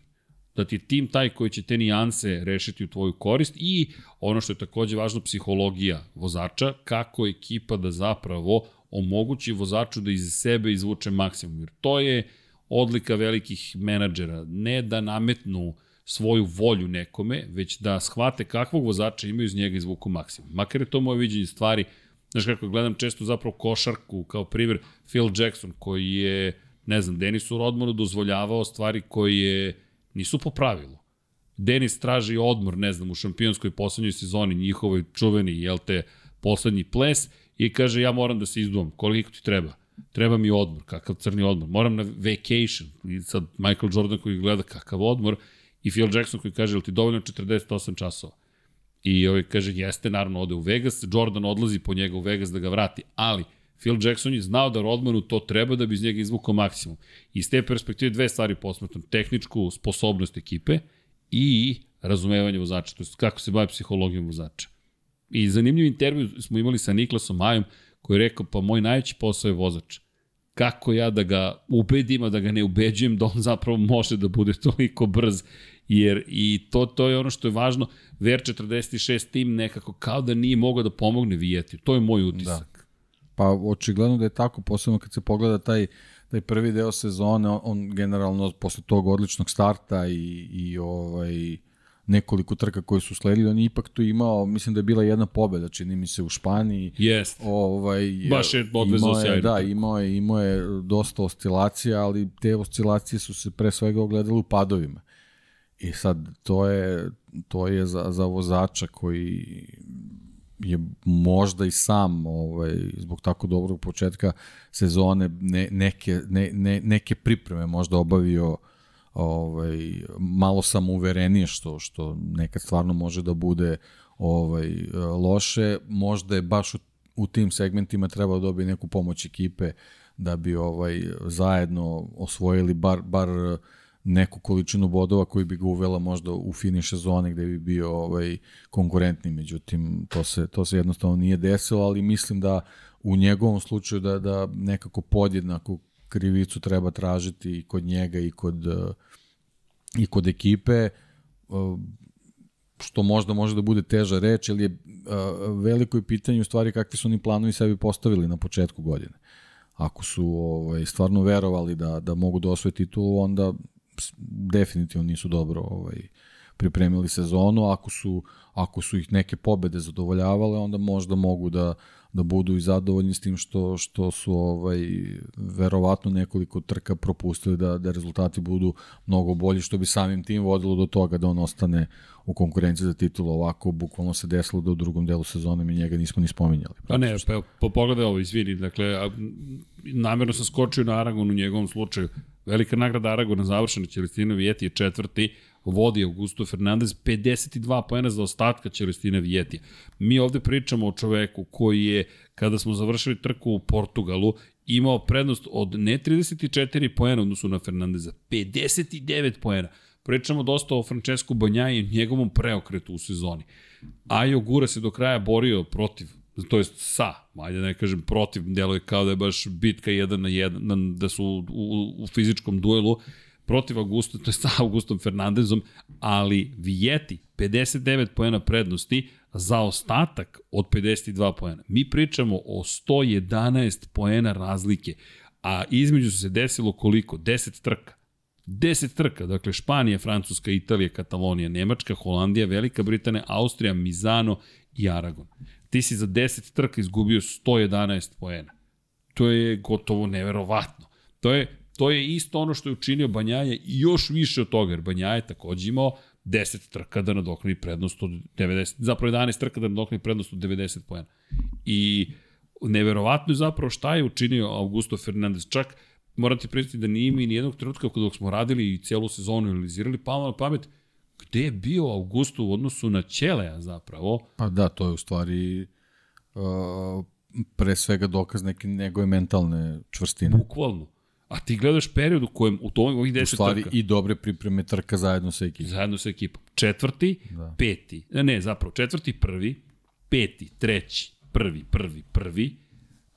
Da ti je tim taj koji će te nijanse rešiti u tvoju korist i ono što je takođe važno, psihologija vozača, kako ekipa da zapravo omogući vozaču da iz sebe izvuče maksimum. Jer to je odlika velikih menadžera. Ne da nametnu svoju volju nekome, već da shvate kakvog vozača imaju iz njega izvuku maksimum. Makar je to moje viđenje stvari, znaš kako gledam često zapravo košarku, kao primjer Phil Jackson, koji je, ne znam, Denisu Rodmanu dozvoljavao stvari koje nisu po pravilu. Denis traži odmor, ne znam, u šampionskoj poslednjoj sezoni, njihovoj čuveni, jel te, poslednji ples, i kaže ja moram da se izduvam, koliko ti treba? Treba mi odmor, kakav crni odmor. Moram na vacation. I sad Michael Jordan koji gleda kakav odmor i Phil Jackson koji kaže, ili ti dovoljno 48 časova? I ovaj kaže, jeste, naravno, ode u Vegas, Jordan odlazi po njega u Vegas da ga vrati, ali Phil Jackson je znao da Rodmanu to treba da bi iz njega izvukao maksimum. Iz te perspektive dve stvari posmetam, tehničku sposobnost ekipe i razumevanje vozača, to je kako se bavi psihologijom vozača. I zanimljiv intervju smo imali sa Niklasom Majom, koji je rekao, pa moj najveći posao je vozač. Kako ja da ga ubedim, a da ga ne ubeđujem da on zapravo može da bude toliko brz jer i to, to je ono što je važno, VR46 tim nekako kao da nije mogao da pomogne Vijeti. To je moj utisak. Da. Pa očigledno da je tako, posebno kad se pogleda taj, taj prvi deo sezone, on, on generalno posle tog odličnog starta i, i ovaj, nekoliko trka koje su sledili, on je ipak tu imao, mislim da je bila jedna pobeda, čini mi se u Španiji. Jest. Ovaj, Baš je odvezao sjajno. Da, imao je, imao je dosta oscilacija, ali te oscilacije su se pre svega ogledale u padovima. I sad, to je, to je za, za vozača koji je možda i sam ovaj, zbog tako dobrog početka sezone ne, neke, ne, ne, neke pripreme možda obavio ovaj, malo samouverenije što, što nekad stvarno može da bude ovaj, loše. Možda je baš u, u tim segmentima trebao da dobiti neku pomoć ekipe da bi ovaj zajedno osvojili bar, bar neku količinu bodova koji bi ga uvela možda u finiš sezone gde bi bio ovaj konkurentni, međutim to se to se jednostavno nije desilo, ali mislim da u njegovom slučaju da da nekako podjednako krivicu treba tražiti i kod njega i kod i kod ekipe što možda može da bude teža reč, ali je veliko je pitanje u stvari kakvi su oni planovi sebi postavili na početku godine. Ako su ovaj, stvarno verovali da, da mogu da osvoje titulu, onda definitivno nisu dobro ovaj, pripremili sezonu, ako su, ako su ih neke pobede zadovoljavale, onda možda mogu da, da budu i zadovoljni s tim što, što su ovaj, verovatno nekoliko trka propustili da, da rezultati budu mnogo bolji, što bi samim tim vodilo do toga da on ostane u konkurenciji za titulu. Ovako, bukvalno se desilo da u drugom delu sezone mi njega nismo ni spominjali. Pa ne, pa po, pogledaj ovo, izvini, dakle, a, namjerno sam skočio na Aragon u njegovom slučaju. Velika nagrada Aragona završena, Celestino Vijeti je četvrti, vodi Augusto Fernandez, 52 poena za ostatka Celestina Vijetija. Mi ovde pričamo o čoveku koji je, kada smo završili trku u Portugalu, imao prednost od ne 34 poena odnosu na Fernandeza, 59 poena. Pričamo dosta o Francesco Banjaji i njegovom preokretu u sezoni. Ajo Gura se do kraja borio protiv to jest sa, ajde da ne kažem protiv, je kao da je baš bitka jedan na jedan, da su u, u fizičkom duelu protiv Augusta, to je sa Augustom Fernandezom, ali Vijeti 59 poena prednosti za ostatak od 52 poena. Mi pričamo o 111 poena razlike, a između se desilo koliko? 10 trka. 10 trka, dakle Španija, Francuska, Italija, Katalonija, Nemačka, Holandija, Velika Britanija, Austrija, Mizano i Aragon ti si za 10 trka izgubio 111 poena. To je gotovo neverovatno. To je, to je isto ono što je učinio Banjaja i još više od toga, jer Banjaja je takođe imao 10 trka da nadoknadi prednost od 90, zapravo 11 trka da nadoknadi prednost od 90 poena. I neverovatno je zapravo šta je učinio Augusto Fernandez. Čak moram ti priznati da nije mi ni jednog trenutka dok smo radili i celu sezonu analizirali, pa na pamet, gde je bio Augusto u odnosu na Ćeleja zapravo? Pa da, to je u stvari uh, pre svega dokaz neke njegove mentalne čvrstine. Bukvalno. A ti gledaš period u kojem u tom ovih 10 trka. U stvari trka, i dobre pripreme trka zajedno sa ekipom. Zajedno sa ekipom. Četvrti, da. peti. Ne, zapravo četvrti, prvi, peti, treći, prvi, prvi, prvi,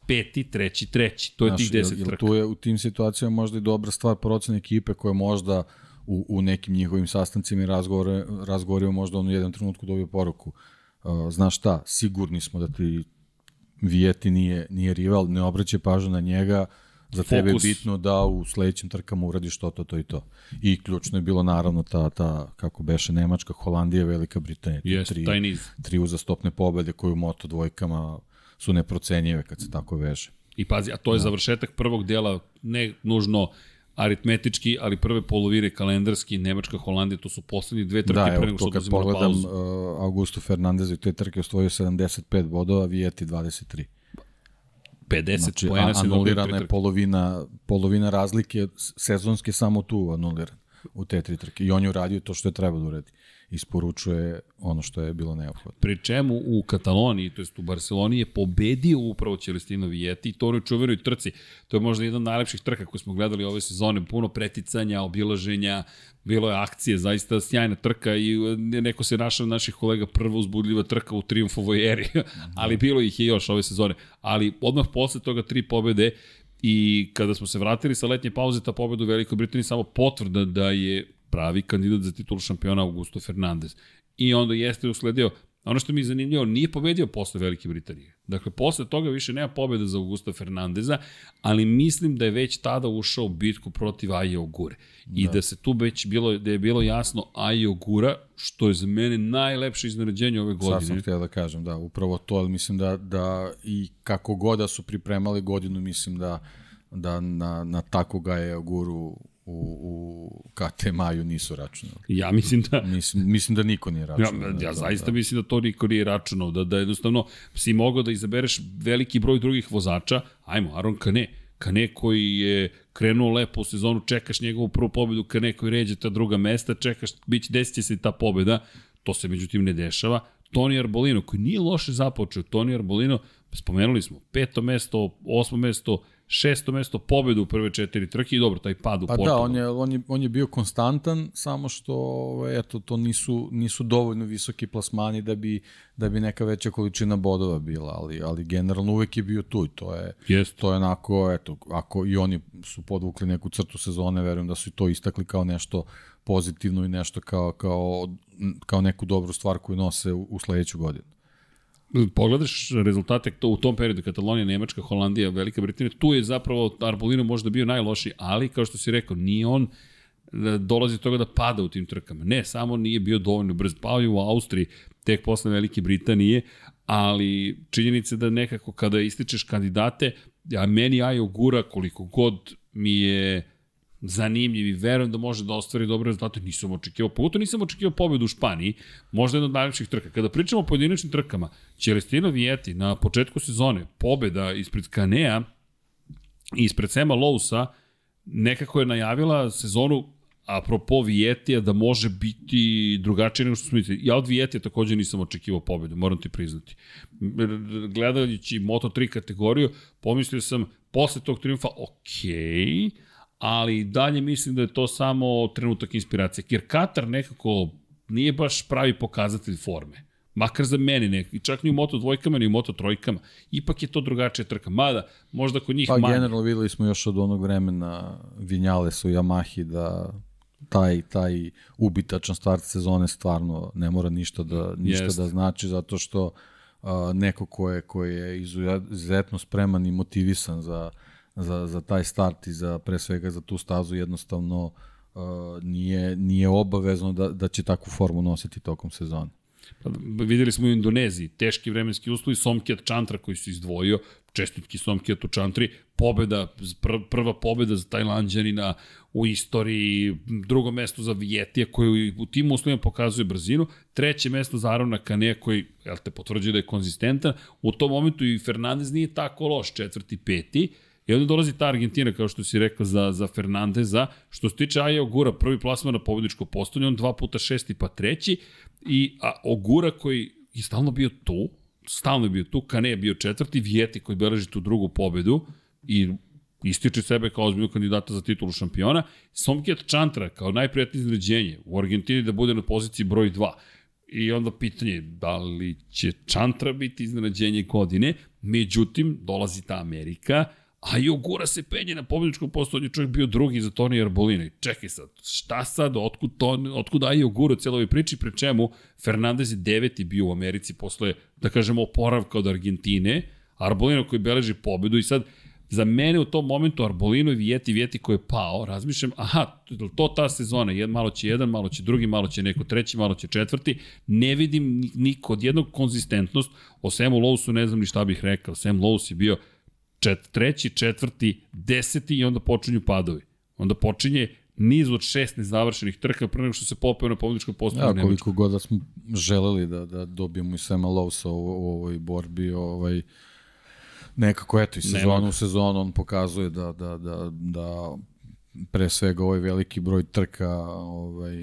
peti, treći, treći. To je Znaš, tih 10 trka. Tu je u tim situacijama možda i dobra stvar procen ekipe koja možda u, u nekim njihovim sastancima i razgovore, razgovorima možda on u jednom trenutku dobio poruku. Uh, znaš šta, sigurni smo da ti Vijeti nije, nije rival, ne obraćaj pažnju na njega, za Fokus. tebe je bitno da u sledećem trkama uradiš to, to, to i to. I ključno je bilo naravno ta, ta kako beše Nemačka, Holandija, Velika Britanija. Jest, tri, taj niz. Tri uzastopne pobede koje u Moto dvojkama su neprocenjive kad se tako veže. I pazi, a to je da. završetak prvog dela, ne nužno aritmetički, ali prve polovine kalendarski, Nemačka, Holandija, to su poslednji dve trke da, pre nego što odlazimo na pauzu. Da, uh, Augusto Fernandez i te trke osvojio 75 bodova, Vijeti 23. 50 znači, poena se anulirana je polovina, polovina razlike sezonske samo tu anulirana u te tri trke. I on je uradio to što je trebao da uradi isporučuje ono što je bilo neophodno. Pri čemu u Kataloniji, to jest u Barceloni, je pobedio upravo Celestino Vijeti i to u čuvenoj trci. To je možda jedan od najlepših trka koje smo gledali ove sezone. Puno preticanja, obilaženja, bilo je akcije, zaista sjajna trka i e, neko se našao naših kolega prva uzbudljiva trka u triumfovoj eri, ali bilo ih je još ove sezone. Ali odmah posle toga tri pobede i kada smo se vratili sa letnje pauze, ta pobeda u Velikoj Britaniji samo potvrda da je pravi kandidat za titulu šampiona Augusto Fernandez. I onda jeste usledio, ono što mi je zanimljivo, nije pobedio posle Velike Britanije. Dakle, posle toga više nema pobeda za Augusto Fernandeza, ali mislim da je već tada ušao u bitku protiv Aje Ogure. I da. da se tu već bilo, da je bilo jasno Aje Ogura, što je za mene najlepše iznenađenje ove godine. Sad sam htio da kažem, da, upravo to, ali mislim da, da i kako god da su pripremali godinu, mislim da da na, na tako ga je Oguru u, u KT Maju nisu računali. Ja mislim da... Mislim, mislim da niko nije računao. Ja, ja da, zaista da. mislim da to niko nije računao, da, da jednostavno si mogao da izabereš veliki broj drugih vozača, ajmo, Aron Kane, Kane koji je krenuo lepo u sezonu, čekaš njegovu prvu pobedu, Kane koji ređe ta druga mesta, čekaš, bit će, desit će se ta pobeda, to se međutim ne dešava. Toni Arbolino, koji nije loše započeo, Toni Arbolino, spomenuli smo, peto mesto, osmo mesto, šesto mesto pobedu u prve četiri trke i dobro, taj pad u pa Portugal. da, on je, on, je, on je bio konstantan, samo što ovaj, eto, to nisu, nisu dovoljno visoki plasmani da bi, da bi neka veća količina bodova bila, ali, ali generalno uvek je bio tu i to je, Jest. to je onako, eto, ako i oni su podvukli neku crtu sezone, verujem da su i to istakli kao nešto pozitivno i nešto kao, kao, kao neku dobru stvar koju nose u, u sledeću godinu pogledaš rezultate to u tom periodu Katalonija, Nemačka, Holandija, Velika Britanija, tu je zapravo Arbolino možda bio najlošiji, ali kao što si rekao, nije on da dolazi do toga da pada u tim trkama. Ne, samo nije bio dovoljno brz. Pao je u Austriji, tek posle Velike Britanije, ali činjenica da nekako kada ističeš kandidate, a meni Ajo Gura koliko god mi je zanimljiv i verujem da može da ostvari dobre rezultate. Nisam očekivao, pogotovo nisam očekivao pobedu u Španiji, možda jedna od najlepših trka. Kada pričamo o pojedinačnim trkama, Celestino Vijeti na početku sezone, pobeda ispred Kanea i ispred Sema Lousa, nekako je najavila sezonu apropo Vijetija da može biti drugačije nego što smo mislili. Ja od Vijetija takođe nisam očekivao pobedu, moram ti priznati. Gledajući Moto3 kategoriju, pomislio sam posle tog triumfa, okej, okay, ali dalje mislim da je to samo trenutak inspiracije. Jer Katar nekako nije baš pravi pokazatelj forme. Makar za mene ne, čak ni u Moto dvojkama, ni u Moto trojkama. Ipak je to drugačija trka. Mada, možda kod njih pa, manje. Pa generalno videli smo još od onog vremena Vinjale su Yamahi da taj, taj ubitačan start sezone stvarno ne mora ništa da, ništa Jest. da znači, zato što uh, neko ko je, ko je izuzetno spreman i motivisan za, za, za taj start i za pre svega za tu stazu jednostavno uh, nije, nije obavezno da, da će takvu formu nositi tokom sezone. Pa, videli smo u Indoneziji, teški vremenski uslovi, Somkijat Čantra koji se izdvojio, čestitki Somkijatu Čantri, pobeda, pr prva pobeda za Tajlanđanina u istoriji, drugo mesto za Vijetija koji u tim uslovima pokazuje brzinu, treće mesto za Arona Kane koji jel te, potvrđuje da je konzistentan, u tom momentu i Fernandez nije tako loš, četvrti, peti, I onda dolazi ta Argentina, kao što si rekao, za, za Fernandeza. Što se tiče Aja Ogura, prvi plasman na pobjedičko postolje, on dva puta šesti pa treći. I a, Ogura koji je stalno bio tu, stalno je bio tu, Kane je bio četvrti, Vijeti koji beleži tu drugu pobedu i ističe sebe kao ozbiljnog kandidata za titulu šampiona. Somkijat Čantra kao najprijatnije izređenje u Argentini da bude na poziciji broj 2. I onda pitanje da li će Čantra biti iznenađenje godine, međutim dolazi ta Amerika, a i Ogura se penje na pobjedičkom postu, on je čovjek bio drugi za Toni Arbolina. I čekaj sad, šta sad, otkud, to, otkud Aji Ogura u cijeloj priči, pre čemu Fernandez je deveti bio u Americi posle, da kažemo, oporavka od Argentine, Arbolino koji beleži pobedu i sad Za mene u tom momentu Arbolino i Vijeti, Vijeti koji je pao, razmišljam, aha, to ta sezona, jed, malo će jedan, malo će drugi, malo će neko treći, malo će četvrti, ne vidim ni kod jednog konzistentnost, o Samu Lowsu ne znam ni šta bih rekao, Sam Lows je bio čet, treći, četvrti, deseti i onda počinju padovi. Onda počinje niz od šest nezavršenih trka pre nego što se popeo na pobjedičkom postoju ja, koliko god da smo želeli da, da dobijemo i Sema Lovsa u, u ovoj borbi, ovaj, nekako eto i sezonu u sezonu on pokazuje da, da, da, da pre svega ovaj veliki broj trka ovaj,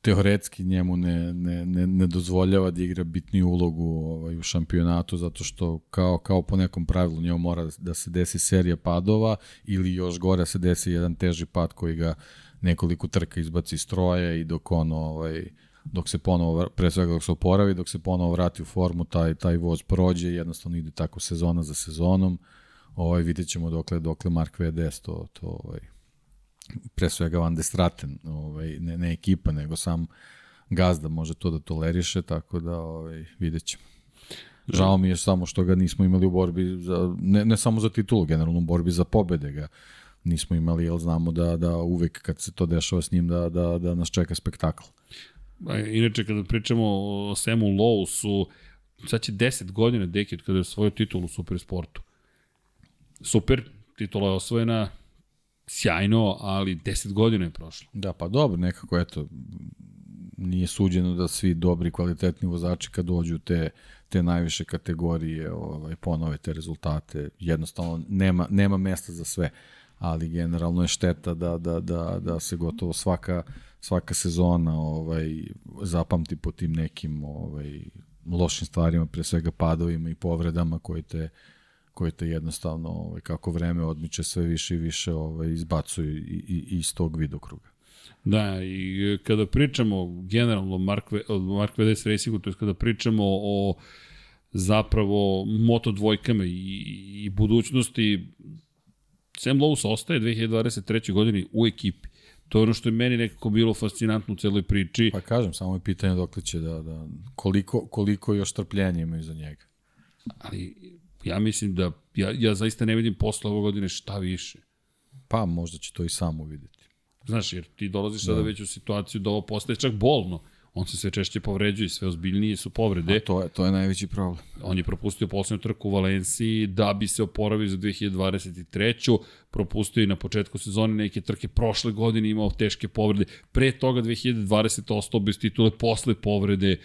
teoretski njemu ne, ne, ne, ne dozvoljava da igra bitniju ulogu ovaj, u šampionatu zato što kao, kao po nekom pravilu njemu mora da se desi serija padova ili još gore da se desi jedan teži pad koji ga nekoliko trka izbaci iz stroja i dok on ovaj, dok se ponovo, pre svega dok se oporavi, dok se ponovo vrati u formu, taj, taj voz prođe, jednostavno ide tako sezona za sezonom, ovaj, vidjet ćemo dokle, dokle Mark VDS to, to ovaj, pre svega Van de Straten, ovaj, ne, ne ekipa, nego sam gazda može to da toleriše, tako da ovaj, vidjet ćemo. Žao mi je samo što ga nismo imali u borbi, za, ne, ne samo za titulu, generalno u borbi za pobede ga nismo imali, jer znamo da, da uvek kad se to dešava s njim da, da, da nas čeka spektakl. Inače, kada pričamo o Samu Lowsu, sad će 10 godina dekid kada je svoju titulu u Supersportu. Super, titula je osvojena, sjajno, ali 10 godina je prošlo. Da, pa dobro, nekako, eto, nije suđeno da svi dobri, kvalitetni vozači kad dođu te, te najviše kategorije ovaj, ponove te rezultate. Jednostavno, nema, nema mesta za sve, ali generalno je šteta da, da, da, da se gotovo svaka, svaka sezona ovaj, zapamti po tim nekim ovaj, lošim stvarima, pre svega padovima i povredama koje te koje te jednostavno, ovaj, kako vreme odmiče, sve više i više ovaj, izbacuju i, i, iz tog vidokruga. Da, i kada pričamo generalno Mark, Mark VDS Racingu, to je kada pričamo o zapravo moto dvojkama i, i budućnosti, Sam Lowe's ostaje 2023. godini u ekipi. To je ono što je meni nekako bilo fascinantno u celoj priči. Pa kažem, samo je pitanje dok će da, da koliko, koliko još trpljenja imaju za njega. Ali ja mislim da, ja, ja zaista ne vidim posle ove godine šta više. Pa možda će to i sam uvideti. Znaš, jer ti dolaziš da. sada već u situaciju da ovo postaje čak bolno. On se sve češće povređuje, sve ozbiljnije su povrede. A to je, to je najveći problem. On je propustio poslednju trku u Valenciji da bi se oporavio za 2023. Propustio i na početku sezone neke trke prošle godine imao teške povrede. Pre toga 2020. ostao bez titule posle povrede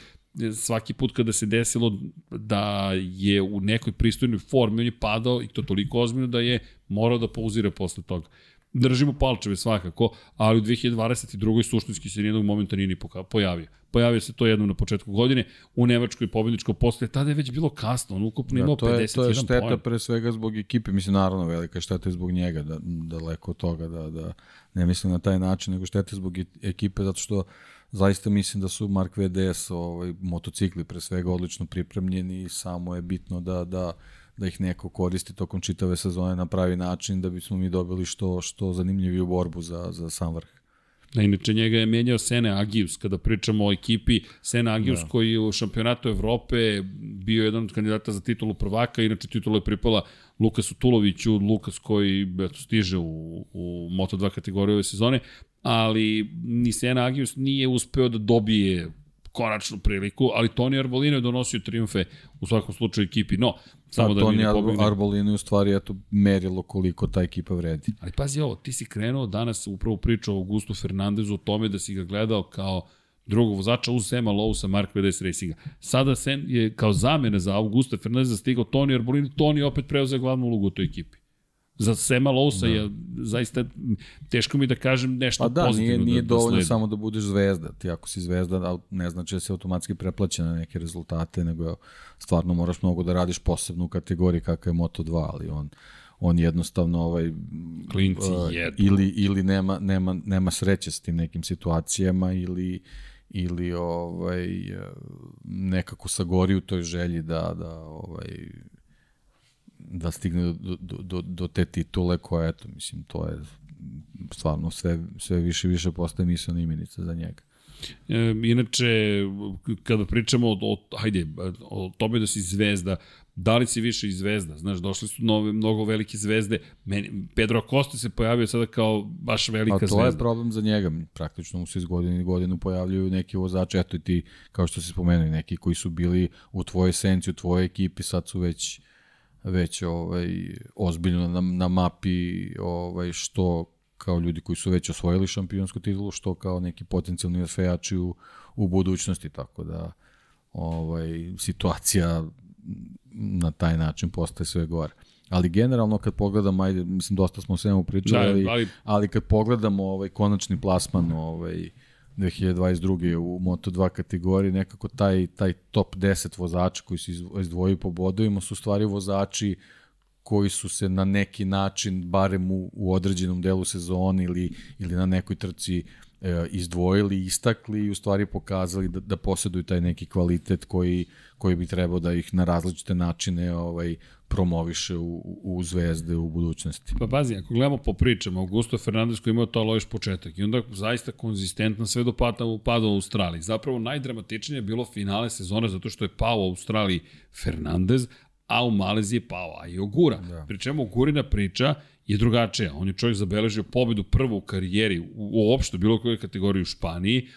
svaki put kada se desilo da je u nekoj pristojnoj formi, on je padao i to toliko ozbiljno da je morao da pauzira posle toga. Držimo palčeve svakako, ali u 2022. suštinski se nijednog momenta nije ni pojavio. Pojavio se to jednom na početku godine, u Nemačkoj pobedničko posle, tada je već bilo kasno, on ukupno imao da, to je, 51 To je šteta poen. pre svega zbog ekipe, mislim naravno velika šteta je zbog njega, da, daleko od toga, da, da ne mislim na taj način, nego šteta zbog e- ekipe, zato što zaista mislim da su Mark VDS ovaj, motocikli pre svega odlično pripremljeni i samo je bitno da, da, da ih neko koristi tokom čitave sezone na pravi način da bismo mi dobili što, što zanimljiviju borbu za, za sam vrh. Da, inače njega je menjao Sene Agius, kada pričamo o ekipi Sene Agius da. koji u šampionatu Evrope bio jedan od kandidata za titulu prvaka, inače titula je pripala Lukasu Tuloviću, Lukas koji eto, stiže u, u Moto2 kategoriju ove sezone, ali ni Sena Agius nije uspeo da dobije konačnu priliku, ali Toni Arbolino je donosio triumfe u svakom slučaju ekipi. No, samo da, da Toni Arbolino Arbolino je u stvari eto, merilo koliko ta ekipa vredi. Ali pazi ovo, ti si krenuo danas upravo pričao o Augustu Fernandezu o tome da si ga gledao kao drugog vozača uz Sema Lowe sa Mark VDS Racinga. Sada Sen je kao zamena za Augusta Fernandeza stigao Toni Arbolino, Toni opet preuzeo glavnu ulogu u toj ekipi za Sema Lousa da. je zaista teško mi da kažem nešto pa da, pozitivno. Nije, nije da, dovoljno da samo da budeš zvezda. Ti ako si zvezda, ne znači da se automatski preplaća na neke rezultate, nego stvarno moraš mnogo da radiš posebno u kategoriji kakva je Moto2, ali on on jednostavno ovaj klinci uh, ili ili nema nema nema sreće s tim nekim situacijama ili ili ovaj nekako sagori u toj želji da da ovaj da stigne do, do, do, do te titule koja, eto, mislim, to je stvarno sve, sve više više postaje mislena imenica za njega. E, inače, kada pričamo o, o, hajde, o tome da si zvezda, da li si više i zvezda? Znaš, došli su nove, mnogo velike zvezde. Meni, Pedro Acosta se pojavio sada kao baš velika zvezda. A to zvezda. je problem za njega. Praktično mu se iz godine i godinu pojavljuju neki vozači, eto i ti, kao što se spomenuli, neki koji su bili u tvojoj senci, u tvojoj ekipi, sad su već već ovaj ozbiljno na, na mapi ovaj što kao ljudi koji su već osvojili šampionsku titulu, što kao neki potencijalni osvajači u, u budućnosti, tako da ovaj, situacija na taj način postaje sve gore. Ali generalno kad pogledamo, ajde, mislim dosta smo o svemu pričali, da, ali, ali kad pogledamo ovaj konačni plasman ovaj 2022. u Moto2 kategoriji, nekako taj, taj top 10 vozača koji se izdvojio po bodovima su stvari vozači koji su se na neki način, barem u, u određenom delu sezone ili, ili na nekoj trci e, izdvojili, istakli i u stvari pokazali da, da posjeduju taj neki kvalitet koji, koji bi trebao da ih na različite načine ovaj promoviše u, u zvezde u budućnosti. Pa pazi, ako gledamo po pričama, Augusto Fernandez koji imao to loš početak i onda zaista konzistentno sve do pada, pada u Australiji. Zapravo najdramatičnije je bilo finale sezone zato što je pao u Australiji Fernandez, a u Maleziji je pao a i Ogura. Da. Pri čemu Ogurina priča je drugačija. On je čovjek zabeležio pobedu prvu u karijeri uopšte bilo kojoj kategoriji u Španiji,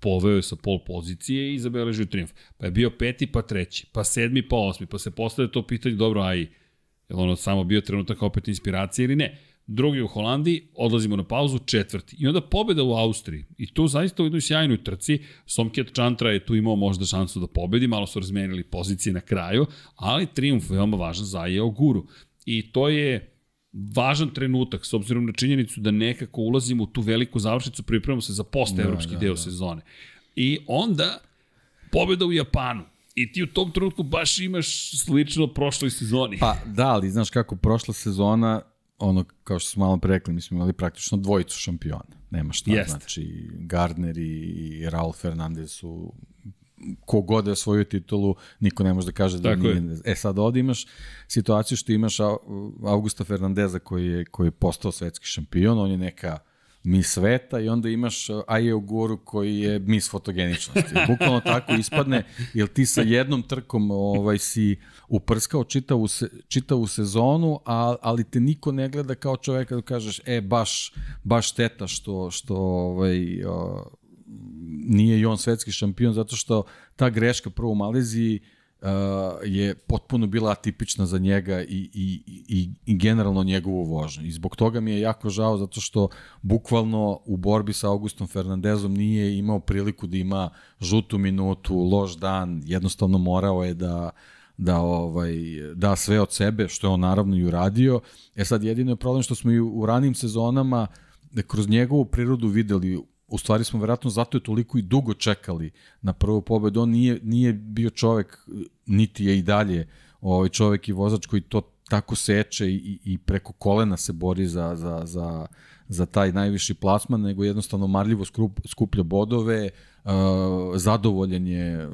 poveo je sa pol pozicije i zabeležio triumf. Pa je bio peti, pa treći, pa sedmi, pa osmi, pa se postavlja to pitanje, dobro, aj, je ono samo bio trenutak opet inspiracije ili ne? Drugi u Holandiji, odlazimo na pauzu, četvrti. I onda pobeda u Austriji. I tu zaista u jednoj sjajnoj trci, Somkjet Chantra je tu imao možda šansu da pobedi, malo su razmenili pozicije na kraju, ali triumf veoma važan za Aje Guru. I to je važan trenutak, s obzirom na činjenicu da nekako ulazimo u tu veliku završnicu, pripremamo se za post-evropski da, da, deo da. sezone. I onda, pobjeda u Japanu. I ti u tom trenutku baš imaš slično prošloj sezoni. Pa da, ali znaš kako prošla sezona, ono, kao što smo malo prekli, mi smo imali praktično dvojicu šampiona. Nema šta, Jest. znači Gardner i, i Raul Fernandez su kogod je svoju titulu, niko ne može da kaže da Tako nije. Je. E sad ovde imaš situaciju što imaš Augusta Fernandeza koji je, koji je postao svetski šampion, on je neka mi sveta i onda imaš Aje Guru koji je mis fotogeničnosti. Bukvalno tako ispadne, jer ti sa jednom trkom ovaj, si uprskao čitavu, se, čitavu sezonu, a, ali te niko ne gleda kao čoveka da kažeš, e, baš, baš šteta što, što ovaj, nije i on svetski šampion zato što ta greška prvo u Maleziji uh, je potpuno bila atipična za njega i, i, i, i generalno njegovu vožnju. I zbog toga mi je jako žao zato što bukvalno u borbi sa Augustom Fernandezom nije imao priliku da ima žutu minutu, loš dan, jednostavno morao je da da ovaj da sve od sebe, što je on naravno i uradio. E sad jedino je problem što smo i u ranim sezonama kroz njegovu prirodu videli u stvari smo verovatno zato je toliko i dugo čekali na prvu pobedu. On nije, nije bio čovek, niti je i dalje ovaj čovek i vozač koji to tako seče i, i preko kolena se bori za, za, za, za taj najviši plasman, nego jednostavno marljivo skup, skuplja bodove, uh, zadovoljen je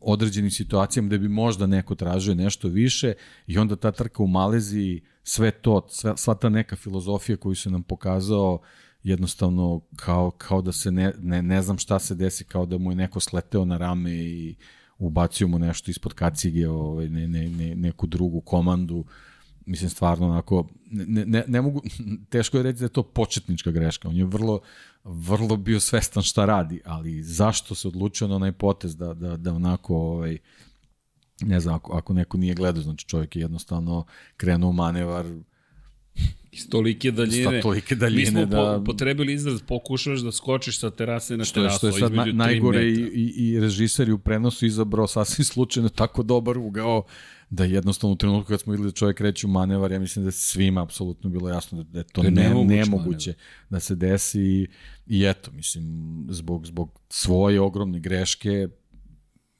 određenim situacijama gde bi možda neko tražio nešto više i onda ta trka u Maleziji, sve to, sva, sva ta neka filozofija koju se nam pokazao jednostavno kao, kao da se ne, ne, ne znam šta se desi, kao da mu je neko sleteo na rame i ubacio mu nešto ispod kacige, ovaj, ne, ne, ne, neku drugu komandu. Mislim, stvarno onako, ne, ne, ne mogu, teško je reći da je to početnička greška. On je vrlo, vrlo bio svestan šta radi, ali zašto se odlučio na onaj potez da, da, da onako, ovaj, ne znam, ako, ako neko nije gledao, znači čovjek je jednostavno krenuo manevar, Iz tolike daljine. Iz tolike daljine, Mi smo da... Po, potrebili izraz, pokušaš da skočiš sa terase na što terasu. Što je sad na, najgore i, i, i režiser u prenosu izabrao sasvim slučajno tako dobar ugao da jednostavno u trenutku kad smo videli da čovjek reći u manevar, ja mislim da je svima apsolutno bilo jasno da, je to da je ne, nemoguće manevar. da se desi i, i eto, mislim, zbog, zbog svoje ogromne greške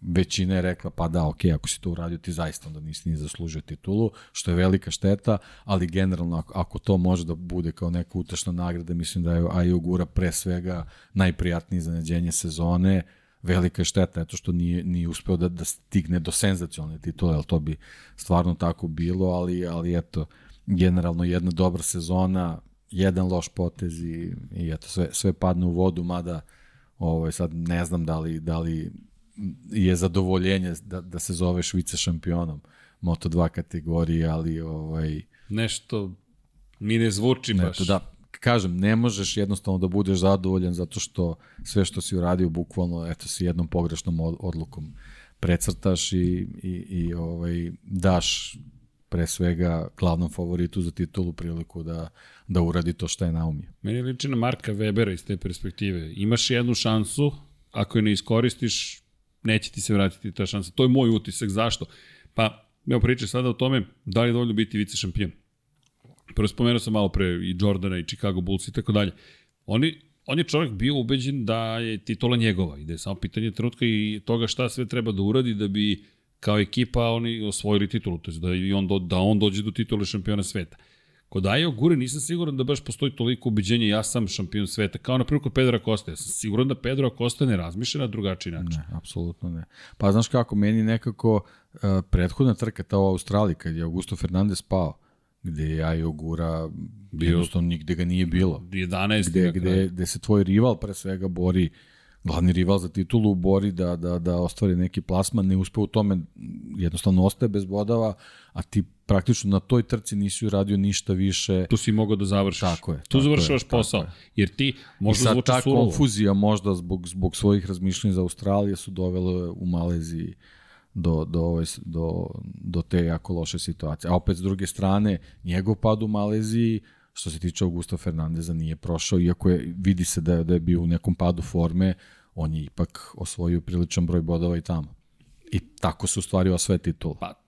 većina je rekla pa da, ok, ako si to uradio ti zaista onda nisi ni zaslužio titulu, što je velika šteta, ali generalno ako, ako to može da bude kao neka utešna nagrada, mislim da je Ajo Gura pre svega najprijatnije iznenađenje sezone, velika je šteta eto što nije, nije uspeo da, da stigne do senzacionalne titule, ali to bi stvarno tako bilo, ali, ali eto, generalno jedna dobra sezona, jedan loš potez i, i eto, sve, sve padne u vodu, mada Ovaj, sad ne znam da li, da li je zadovoljenje da, da se zoveš vice šampionom Moto2 kategorije, ali ovaj... Nešto mi ne zvuči baš. Neto, da, kažem, ne možeš jednostavno da budeš zadovoljan zato što sve što si uradio bukvalno, eto, si jednom pogrešnom odlukom precrtaš i, i, i ovaj, daš pre svega glavnom favoritu za titulu priliku da, da uradi to što je naumio. Meni liči na Marka Webera iz te perspektive. Imaš jednu šansu, ako je ne iskoristiš, neće ti se vratiti ta šansa. To je moj utisak. Zašto? Pa, evo pričaj sada o tome da li je dovoljno biti vice šampion. Prvo spomenuo sam malo pre i Jordana i Chicago Bulls i tako dalje. Oni, on je čovjek bio ubeđen da je titula njegova i da je samo pitanje trenutka i toga šta sve treba da uradi da bi kao ekipa oni osvojili titulu, to je da, i on do, da on dođe do titule šampiona sveta. Kod Ajo Gure nisam siguran da baš postoji toliko ubeđenja ja sam šampion sveta, kao na primjer kod Pedro Acosta. Ja sam siguran da Pedro Acosta ne razmišlja na drugačiji način. Ne, apsolutno ne. Pa znaš kako, meni nekako uh, prethodna trka ta u Australiji, kad je Augusto Fernandez pao, gde je Ajo Gura bio, jednostavno nigde ga nije bilo. 11. Gde, gde, gde se tvoj rival pre svega bori glavni rival za titulu bori da, da, da ostvari neki plasman, ne uspe u tome, jednostavno ostaje bez bodava, a ti praktično na toj trci nisi uradio ništa više. Tu si mogao da završiš. Tako je. Tu završavaš je, posao. Je. Jer ti možda zvuči surovo. I sad ta konfuzija možda zbog, zbog svojih razmišljenja za Australije su dovele u Maleziji do, do, ove, do, do te jako loše situacije. A opet s druge strane, njegov pad u Maleziji što se tiče Augusta Fernandeza nije prošao, iako je, vidi se da je, da je bio u nekom padu forme, on je ipak osvojio priličan broj bodova i tamo. I tako se u stvari osvoje titula. Pa,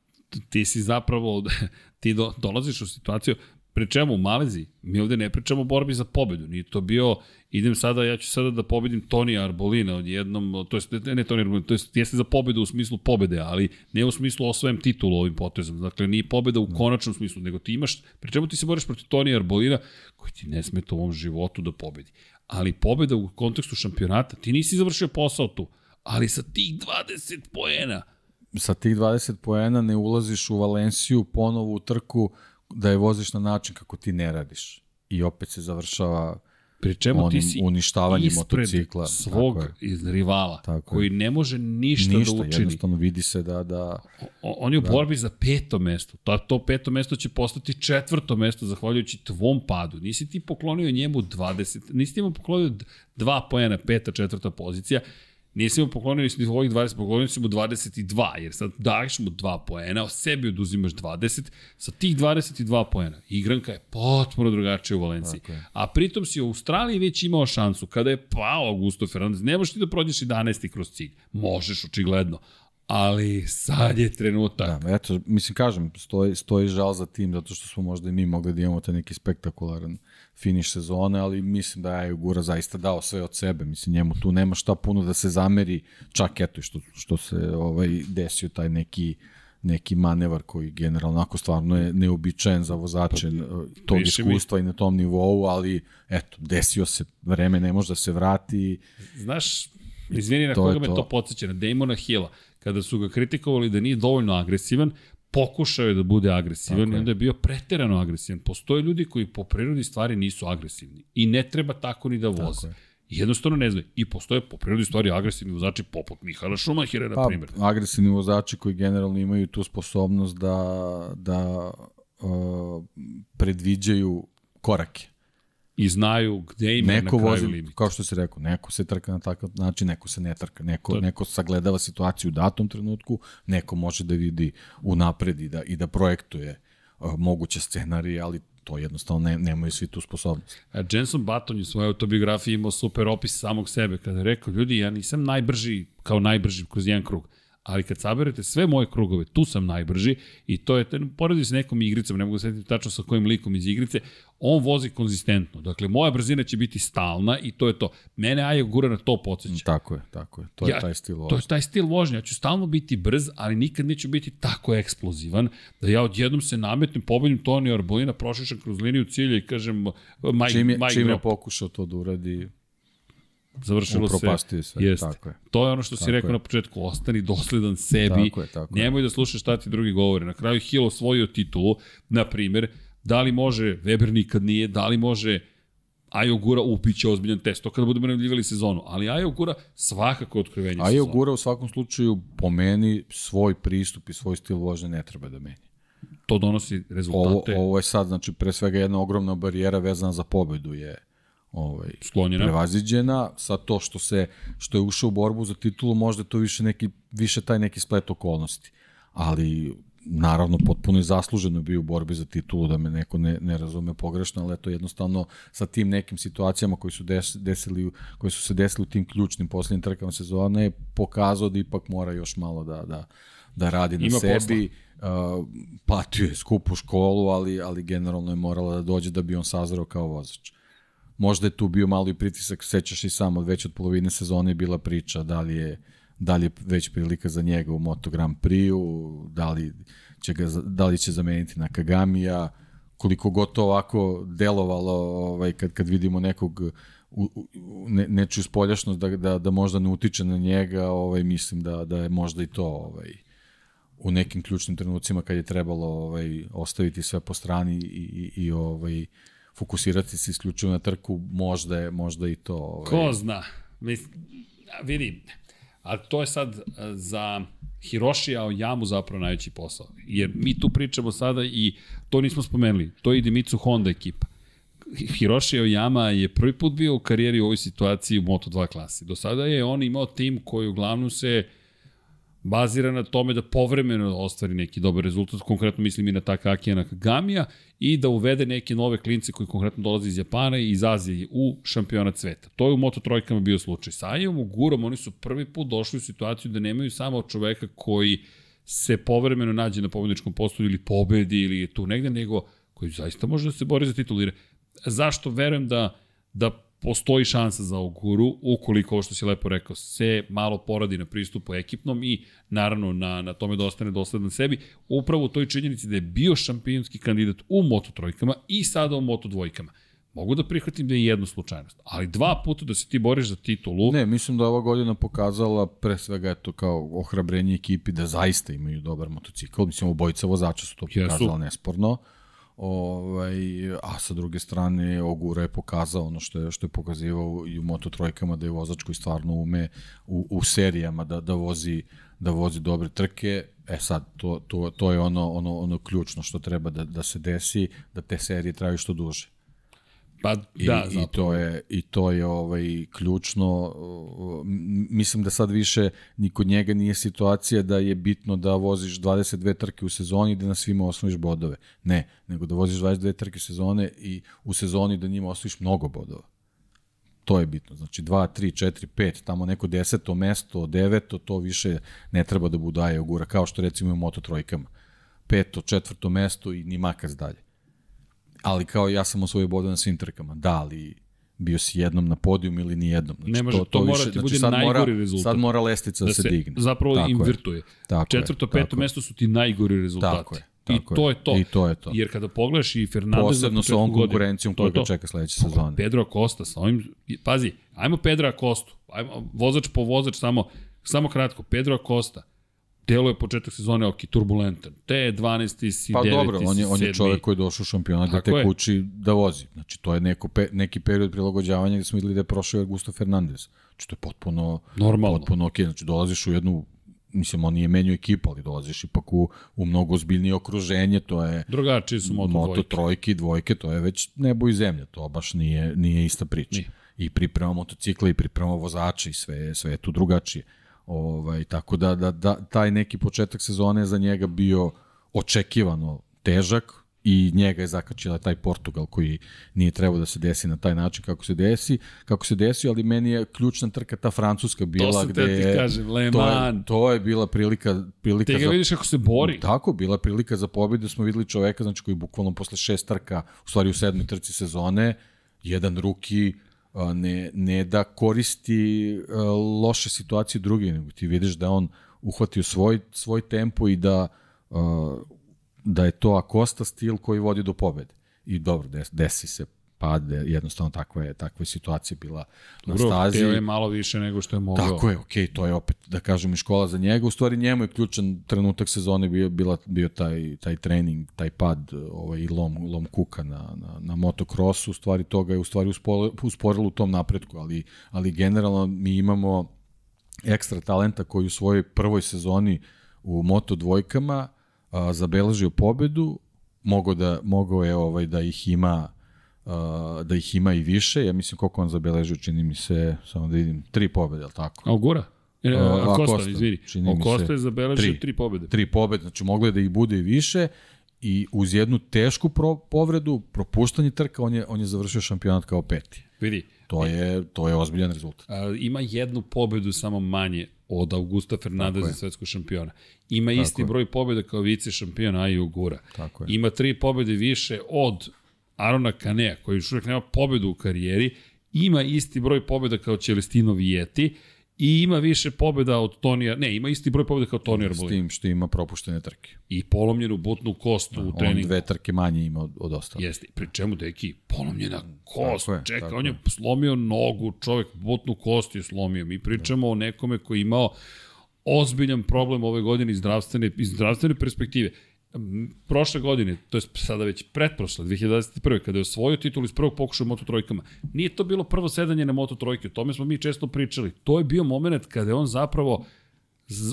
ti si zapravo, ti do, dolaziš u situaciju, Pre čemu u Malezi? Mi ovde ne pričamo o borbi za pobedu. Nije to bio, idem sada, ja ću sada da pobedim Toni Arbolina odjednom, to jest, ne Toni Arbolina, to jest, jeste za pobedu u smislu pobede, ali ne u smislu osvojem titulu ovim potezom. Dakle, nije pobeda u konačnom smislu, nego ti imaš, pre čemu ti se boriš protiv Toni Arbolina, koji ti ne smeta u ovom životu da pobedi. Ali pobeda u kontekstu šampionata, ti nisi završio posao tu, ali sa tih 20 poena, sa tih 20 poena ne ulaziš u Valenciju ponovu u trku da je voziš na način kako ti ne radiš. I opet se završava Pri čemu ti si uništavanje motocikla svog iz rivala, tako koji ne može ništa, da ništa da učini. jednostavno vidi se da... da o, on je u da. borbi za peto mesto. To, to peto mesto će postati četvrto mesto zahvaljujući tvom padu. Nisi ti poklonio njemu 20, nisi ti mu poklonio dva pojena, peta, četvrta pozicija, Nisi mu poklonio ni ovih 20, poklonio si mu 22, jer sad daješ mu 2 poena, o sebi oduzimaš 20, sa tih 22 poena. Igranka je potpuno drugačija u Valenciji. A pritom si u Australiji već imao šansu, kada je pao Augusto Fernandez, ne možeš ti da prođeš 11. kroz cilj. Možeš, očigledno, ali sad je trenutak. Da, eto, mislim, kažem, stoji, stoji žal za tim, zato što smo možda i mi mogli da imamo te neki spektakularan finiš sezone, ali mislim da je Gura zaista dao sve od sebe. Mislim, njemu tu nema šta puno da se zameri, čak eto što, što se ovaj, desio taj neki neki manevar koji generalno onako stvarno je neobičajen za vozače pa, tog iskustva mi. i na tom nivou, ali eto, desio se, vreme ne može da se vrati. Znaš, izvini na koga to me to podsjeća, na Damona Hilla, kada su ga kritikovali da nije dovoljno agresivan, pokušao je da bude agresivan i onda je bio preterano agresivan. Postoje ljudi koji po prirodi stvari nisu agresivni i ne treba tako ni da voze. Jednostavno ne znaju. I postoje po prirodi stvari agresivni vozači poput Mihala Šumahira, na pa, primjer. Agresivni vozači koji generalno imaju tu sposobnost da, da uh, predviđaju korake i znaju gde im neko je na kraju vozi, limit. Kao što se rekao, neko se trka na takav način, neko se ne trka, neko, to... neko sagledava situaciju u datom trenutku, neko može da vidi unapred i da, i da projektuje uh, moguće scenarije, ali to jednostavno ne, nemaju svi tu sposobnost. A Jenson Button je u svojoj autobiografiji imao super opis samog sebe, kada je rekao, ljudi, ja nisam najbrži, kao najbrži kroz jedan krug ali kad saberete sve moje krugove, tu sam najbrži i to je, poredi se nekom igricom, ne mogu se setiti tačno sa kojim likom iz igrice, on vozi konzistentno. Dakle, moja brzina će biti stalna i to je to. Mene Ajo gura na to podsjeća. Tako je, tako je. To je ja, taj stil vožnje. To je taj stil vožnje. Ja ću stalno biti brz, ali nikad neću biti tako eksplozivan da ja odjednom se nametnem, pobedim Toni Arbolina, prošešam kroz liniju cilja i kažem Mike, čim je, Mike čim je pokušao to da uradi, završilo se. sve, Jeste. tako je. To je ono što si rekao je. na početku, ostani dosledan sebi, tako je, tako nemoj je. da slušaš šta ti drugi govore. Na kraju Hill osvojio titulu, na primjer, da li može, Weber nikad nije, da li može Ajo Gura upiće ozbiljan test, to kada budemo najavljivali sezonu, ali Ajo Gura svakako otkrivenje Ajo sezonu. Gura u svakom slučaju po meni svoj pristup i svoj stil vožnje ne treba da meni. To donosi rezultate. Ovo, ovo je sad, znači, pre svega jedna ogromna barijera vezana za pobedu je ovaj, Sklonjena. prevaziđena. Sa to što se što je ušao u borbu za titulu, možda to više neki više taj neki splet okolnosti. Ali naravno potpuno i zasluženo bio u borbi za titulu, da me neko ne, ne razume pogrešno, ali to jednostavno sa tim nekim situacijama koji su des, desili, koji su se desili u tim ključnim poslednjim trkama sezone je pokazao da ipak mora još malo da, da, da radi na Ima sebi. Posla. Uh, platio je skupu školu, ali, ali generalno je morala da dođe da bi on sazrao kao vozač. Možda je tu bio malo i pritisak, sećaš i sam, od već od polovine sezone je bila priča da li je, da li je već prilika za njega u Moto Grand Prix-u, da li će, ga, da li će zameniti na Kagamija, koliko god to ovako delovalo ovaj, kad, kad vidimo nekog u, u, ne, nečiju spoljašnost da, da, da možda ne utiče na njega, ovaj, mislim da, da je možda i to ovaj, u nekim ključnim trenucima kad je trebalo ovaj, ostaviti sve po strani i, i, i ovaj, fokusirati se isključivo na trku, možda je, možda i to... Ovaj... Ko zna? Mislim, vidi, a to je sad za Hiroshi Aoyamu zapravo najveći posao. Jer mi tu pričamo sada i to nismo spomenuli, to je Dimitsu Honda ekipa. Hiroshi Aoyama je prvi put bio u karijeri u ovoj situaciji u Moto2 klasi. Do sada je on imao tim koji uglavnom se bazira na tome da povremeno ostvari neki dobar rezultat, konkretno mislim i na Takakija Nakagamija, i da uvede neke nove klince koji konkretno dolaze iz Japana i iz Azije u šampionat sveta. To je u Moto Trojkama bio slučaj. Sa Ajom u Gurom oni su prvi put došli u situaciju da nemaju samo čoveka koji se povremeno nađe na pobedničkom postoju ili pobedi ili je tu negde, nego koji zaista može da se bori za titulire. Zašto verujem da da postoji šansa za Oguru, ukoliko ovo što si lepo rekao, se malo poradi na pristupu ekipnom i naravno na, na tome da ostane dosledan sebi, upravo u toj činjenici da je bio šampionski kandidat u Moto trojkama i sada u Moto dvojkama. Mogu da prihvatim da je jednu slučajnost, ali dva puta da se ti boriš za titulu... Ne, mislim da ova godina pokazala pre svega eto kao ohrabrenje ekipi da zaista imaju dobar motocikl. Mislim, obojica vozača su to pokazala nesporno. Ovaj, a sa druge strane Ogura je pokazao ono što je, što je pokazivao i u Moto trojkama da je vozač koji stvarno ume u, u serijama da, da vozi da vozi dobre trke. E sad, to, to, to je ono, ono, ono ključno što treba da, da se desi, da te serije traju što duže. Pa I, da, i to je i to je ovaj ključno mislim da sad više ni kod njega nije situacija da je bitno da voziš 22 trke u sezoni i da na svima osvojiš bodove. Ne, nego da voziš 22 trke u sezone i u sezoni da njima osvojiš mnogo bodova. To je bitno. Znači 2, 3, 4, 5, tamo neko deseto mesto, deveto, to više ne treba da budaje ogura, kao što recimo u Moto trojkama. Peto, četvrto mesto i ni makac dalje ali kao ja sam osvojio bodove na svim trkama. Da, ali bio si jednom na podijum ili ni jednom. Znači, ne može, to, to, to mora više, ti znači, sad najgori mora, rezultat. Sad mora lestica da, da se, se digne. Zapravo tako invirtuje. Tako Četvrto, peto mesto su ti najgori rezultati. Tako je. Tako I to je to. I to je to. Jer kada pogledaš i Fernandez Posebno sa ovom konkurencijom koja ga čeka sledeće sezone. Pedro Acosta sa ovim, pazi, ajmo Pedro Acosta, ajmo vozač po vozač samo, samo kratko, Pedro Acosta, Delo je početak sezone ok, turbulentan. Te 12. si, pa 9. dobro, on je, on je čovek koji je došao u šampionat da te je. kući da vozi. Znači, to je neko pe, neki period prilagođavanja gde smo videli da je prošao Augusto Fernandez. Znači, to je potpuno, Normalno. potpuno ok. Znači, dolaziš u jednu mislim, on nije menio ekipu, ali dolaziš ipak u, u mnogo ozbiljnije okruženje, to je... Drugačiji su moto, moto trojke. dvojke, to je već nebo i zemlja, to baš nije, nije ista priča. Nije. I priprema motocikla i priprema vozača i sve, sve je tu drugačije. Ovaj, tako da, da, da taj neki početak sezone za njega bio očekivano težak i njega je zakačila taj Portugal koji nije trebao da se desi na taj način kako se desi, kako se desi, ali meni je ključna trka ta francuska bila to gde je, ti kažem, Le to je, to je bila prilika prilika Ti ga za, vidiš kako se bori. Tako, bila prilika za pobedu, smo videli čoveka znači koji bukvalno posle šest trka, u stvari u sedmoj trci sezone, jedan ruki ne, ne da koristi loše situacije drugi, nego ti vidiš da on uhvatio svoj, svoj tempo i da, da je to Akosta stil koji vodi do pobede. I dobro, desi se pad, jednostavno takva je, takva je situacija bila Dobro, na stazi. Dobro, je malo više nego što je mogao. Tako je, okej, okay, to je opet, da kažem, i škola za njega. U stvari njemu je ključan trenutak sezone bio, bila, bio taj, taj trening, taj pad ovaj, i lom, lom kuka na, na, na motokrosu. U stvari toga je u stvari usporilo u tom napretku, ali, ali generalno mi imamo ekstra talenta koji u svojoj prvoj sezoni u moto dvojkama a, zabeležio pobedu, mogao da mogao je ovaj da ih ima da ih ima i više. Ja mislim koliko on zabeležio, čini mi se, samo da vidim, tri pobede, al tako? Augura? E, uh, Kosta, Kosta, izvini. Čini Kosta je zabeležio tri, tri pobede. Tri pobede, znači mogle da ih bude i više i uz jednu tešku pro, povredu, propuštanje trka, on je, on je završio šampionat kao peti. Vidi. To je, to je ozbiljan rezultat. A, ima jednu pobedu samo manje od Augusta Fernandeza svetskog šampiona. Ima Tako isti je. broj pobjeda kao vice šampion Aji Ugura. Tako je. Ima tri pobjede više od Arona Kanea, koji još uvijek nema pobedu u karijeri. Ima isti broj pobjeda kao Celestino Vieti i ima više pobjeda od Tonija, ne, ima isti broj pobjeda kao Toni Arbolino. S tim što ima propuštene trke. I polomljenu butnu kostu da, u treningu. On dve trke manje ima od, od ostalih. Jeste, pri čemu, deki, polomljena kost, tako čeka, tako on je slomio nogu, čovjek butnu kost je slomio. Mi pričamo da. o nekome koji je imao ozbiljan problem ove godine iz zdravstvene, iz zdravstvene perspektive prošle godine, to je sada već pretprošle, 2021. kada je osvojio titul iz prvog pokušaja u Moto Trojkama, nije to bilo prvo sedanje na Moto Trojke, o tome smo mi često pričali. To je bio moment kada je on zapravo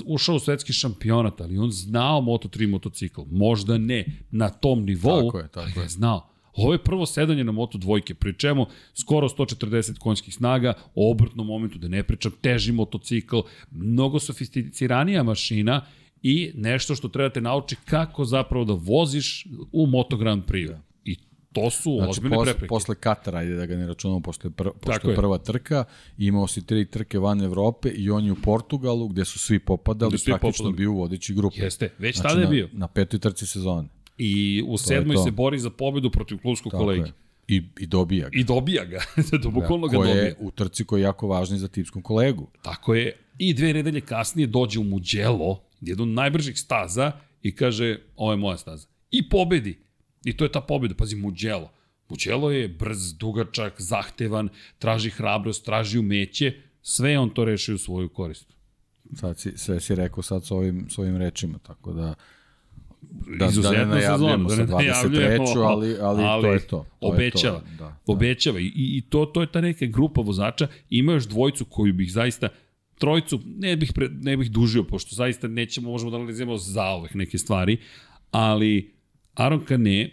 ušao u svetski šampionat, ali on znao Moto3 motocikl. Možda ne na tom nivou, tako je, tako ali je znao. Ovo je prvo sedanje na Moto dvojke, pri čemu skoro 140 konjskih snaga, obrtnom momentu, da ne pričam, teži motocikl, mnogo sofisticiranija mašina i nešto što trebate nauči kako zapravo da voziš u Moto Grand Prix. Da. I to su znači, ozbiljne posle, prepreke. Posle Katara, ajde da ga ne računamo, posle, pr, posle prva trka, imao si tri trke van Evrope i on je u Portugalu gde su svi popadali, svi praktično popadali. bio u vodeći grupi. Jeste, već znači, tada je bio. Na, na petoj trci sezone. I u to sedmoj se bori za pobedu protiv klubskog kolegi. Je. I, I dobija ga. I dobija ga. da, bukvalno ga dobija. je u trci koji je jako važni za tipskom kolegu. Tako je. I dve nedelje kasnije dođe u Mugello, jednu od najbržih staza i kaže, ovo je moja staza. I pobedi. I to je ta pobeda. Pazi, Mugello. Mugello je brz, dugačak, zahtevan, traži hrabrost, traži umeće. Sve on to reši u svoju korist. Sad si, sve si rekao sad s ovim, s ovim rečima, tako da da, da ne najavljujemo sa 23. Ali, ali, ali to je to. to obećava. Je to, da, da. Obećava. I, I to, to je ta neka grupa vozača. Ima još dvojcu koju bih zaista trojicu ne bih, pre, ne bih dužio, pošto zaista nećemo, možemo da analiziramo za ovih neke stvari, ali Aron Kane,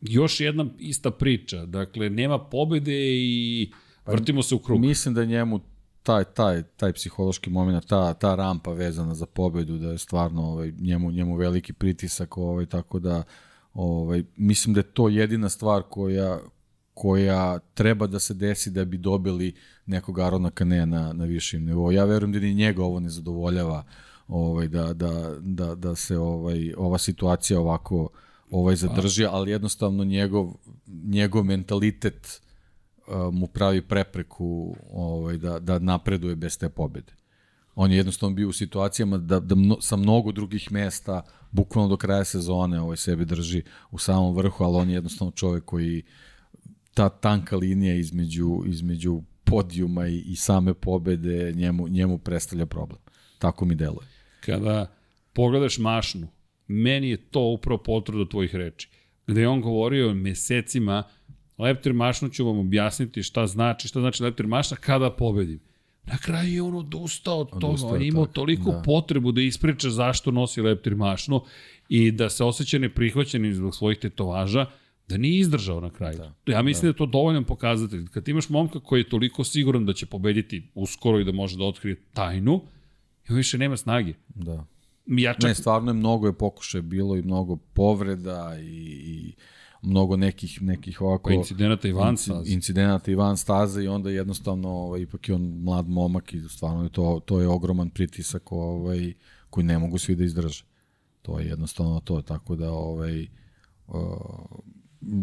još jedna ista priča, dakle, nema pobede i pa vrtimo se u krug. Mislim da njemu taj, taj, taj psihološki moment, ta, ta rampa vezana za pobedu, da je stvarno ovaj, njemu, njemu veliki pritisak, ovaj, tako da ovaj, mislim da je to jedina stvar koja, koja treba da se desi da bi dobili nekog Arona Kanea na, na višim nivou. Ja verujem da ni njega ovo ne zadovoljava ovaj, da, da, da, da se ovaj, ova situacija ovako ovaj zadrži, ali jednostavno njegov, njegov mentalitet uh, mu pravi prepreku ovaj, da, da napreduje bez te pobede. On je jednostavno bio u situacijama da, da mno, sa mnogo drugih mesta, bukvalno do kraja sezone, ovaj sebe drži u samom vrhu, ali on je jednostavno čovek koji ta tanka linija između, između podijuma i, i same pobede njemu, njemu predstavlja problem. Tako mi deluje. Kada pogledaš mašnu, meni je to upravo potvrda tvojih reči. Gde je on govorio mesecima, leptir mašnu ću vam objasniti šta znači, šta znači leptir mašna kada pobedim. Na kraju je on odustao od toga, on je imao toliko da. potrebu da ispriča zašto nosi leptir mašnu i da se osjeća neprihvaćenim zbog svojih tetovaža, da nije izdržao na kraju. Da, ja mislim da. da je to dovoljan pokazatelj. Kad imaš momka koji je toliko siguran da će pobediti uskoro i da može da otkrije tajnu, i više nema snage. Da. Ja čak... Ne, stvarno je mnogo je pokušaj bilo i mnogo povreda i, i mnogo nekih nekih ovako pa incidenata i van staze. Incidenata i van staze i onda jednostavno ovaj ipak je on mlad momak i stvarno je to to je ogroman pritisak ovaj koji ne mogu svi da izdrže. To je jednostavno to tako da ovaj uh,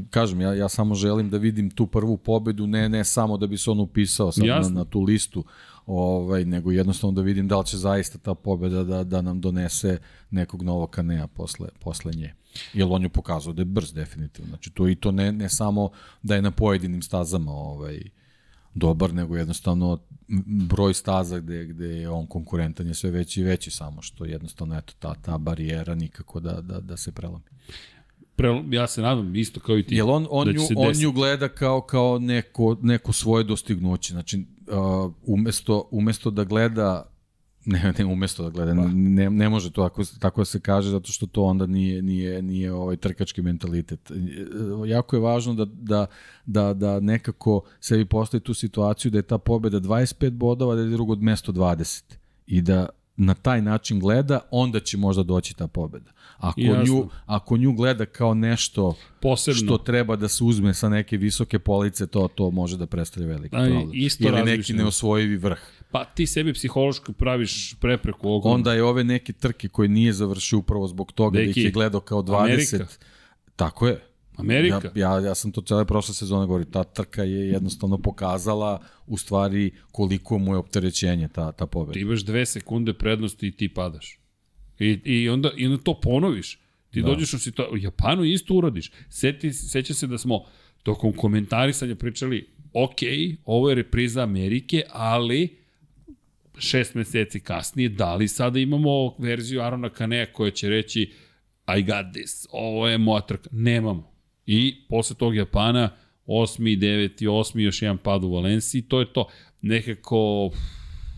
kažem, ja, ja samo želim da vidim tu prvu pobedu, ne, ne samo da bi se on upisao sad na, na tu listu, ovaj, nego jednostavno da vidim da li će zaista ta pobeda da, da nam donese nekog novog kanea posle, posle nje. Jer on ju pokazao da je brz definitivno. Znači to i to ne, ne samo da je na pojedinim stazama ovaj, dobar, nego jednostavno broj staza gde, gde je on konkurentan je sve veći i veći, samo što jednostavno eto, ta, ta barijera nikako da, da, da se prelami. Pre, ja se nadam isto kao i ti. Jel on, on, da nju, on nju gleda kao, kao neko, neko svoje dostignuće. Znači, uh, umesto, umesto da gleda Ne, ne umesto da gleda, pa. ne, ne može to tako, tako da se kaže, zato što to onda nije, nije, nije ovaj trkački mentalitet. Jako je važno da, da, da, da nekako sebi postavi tu situaciju da je ta pobeda 25 bodova, da je drugo mesto 20. I da na taj način gleda, onda će možda doći ta pobeda. Ako, nju, ako nju gleda kao nešto Posebno. što treba da se uzme sa neke visoke police, to to može da predstavlja veliki problem. Isto Ili neki neosvojivi vrh. Pa ti sebi psihološki praviš prepreku ovog. Onda je ove neke trke koje nije završio upravo zbog toga Deki, da ih je gledao kao 20. Amerika. Tako je. Amerika. Ja, ja, ja sam to cele prošle sezone govorio, ta trka je jednostavno pokazala u stvari koliko mu je opterećenje ta, ta pobeda. Ti imaš dve sekunde prednosti i ti padaš. I, i, onda, i onda to ponoviš. Ti da. dođeš u situaciju, u Japanu isto uradiš. Seti, seća se da smo tokom komentarisanja pričali, ok, ovo je repriza Amerike, ali šest meseci kasnije, da li sada imamo verziju Arona Kanea koja će reći I got this, ovo je moja trka. Nemamo. I posle tog Japana, osmi, deveti, osmi, još jedan pad u Valenciji, to je to. Nekako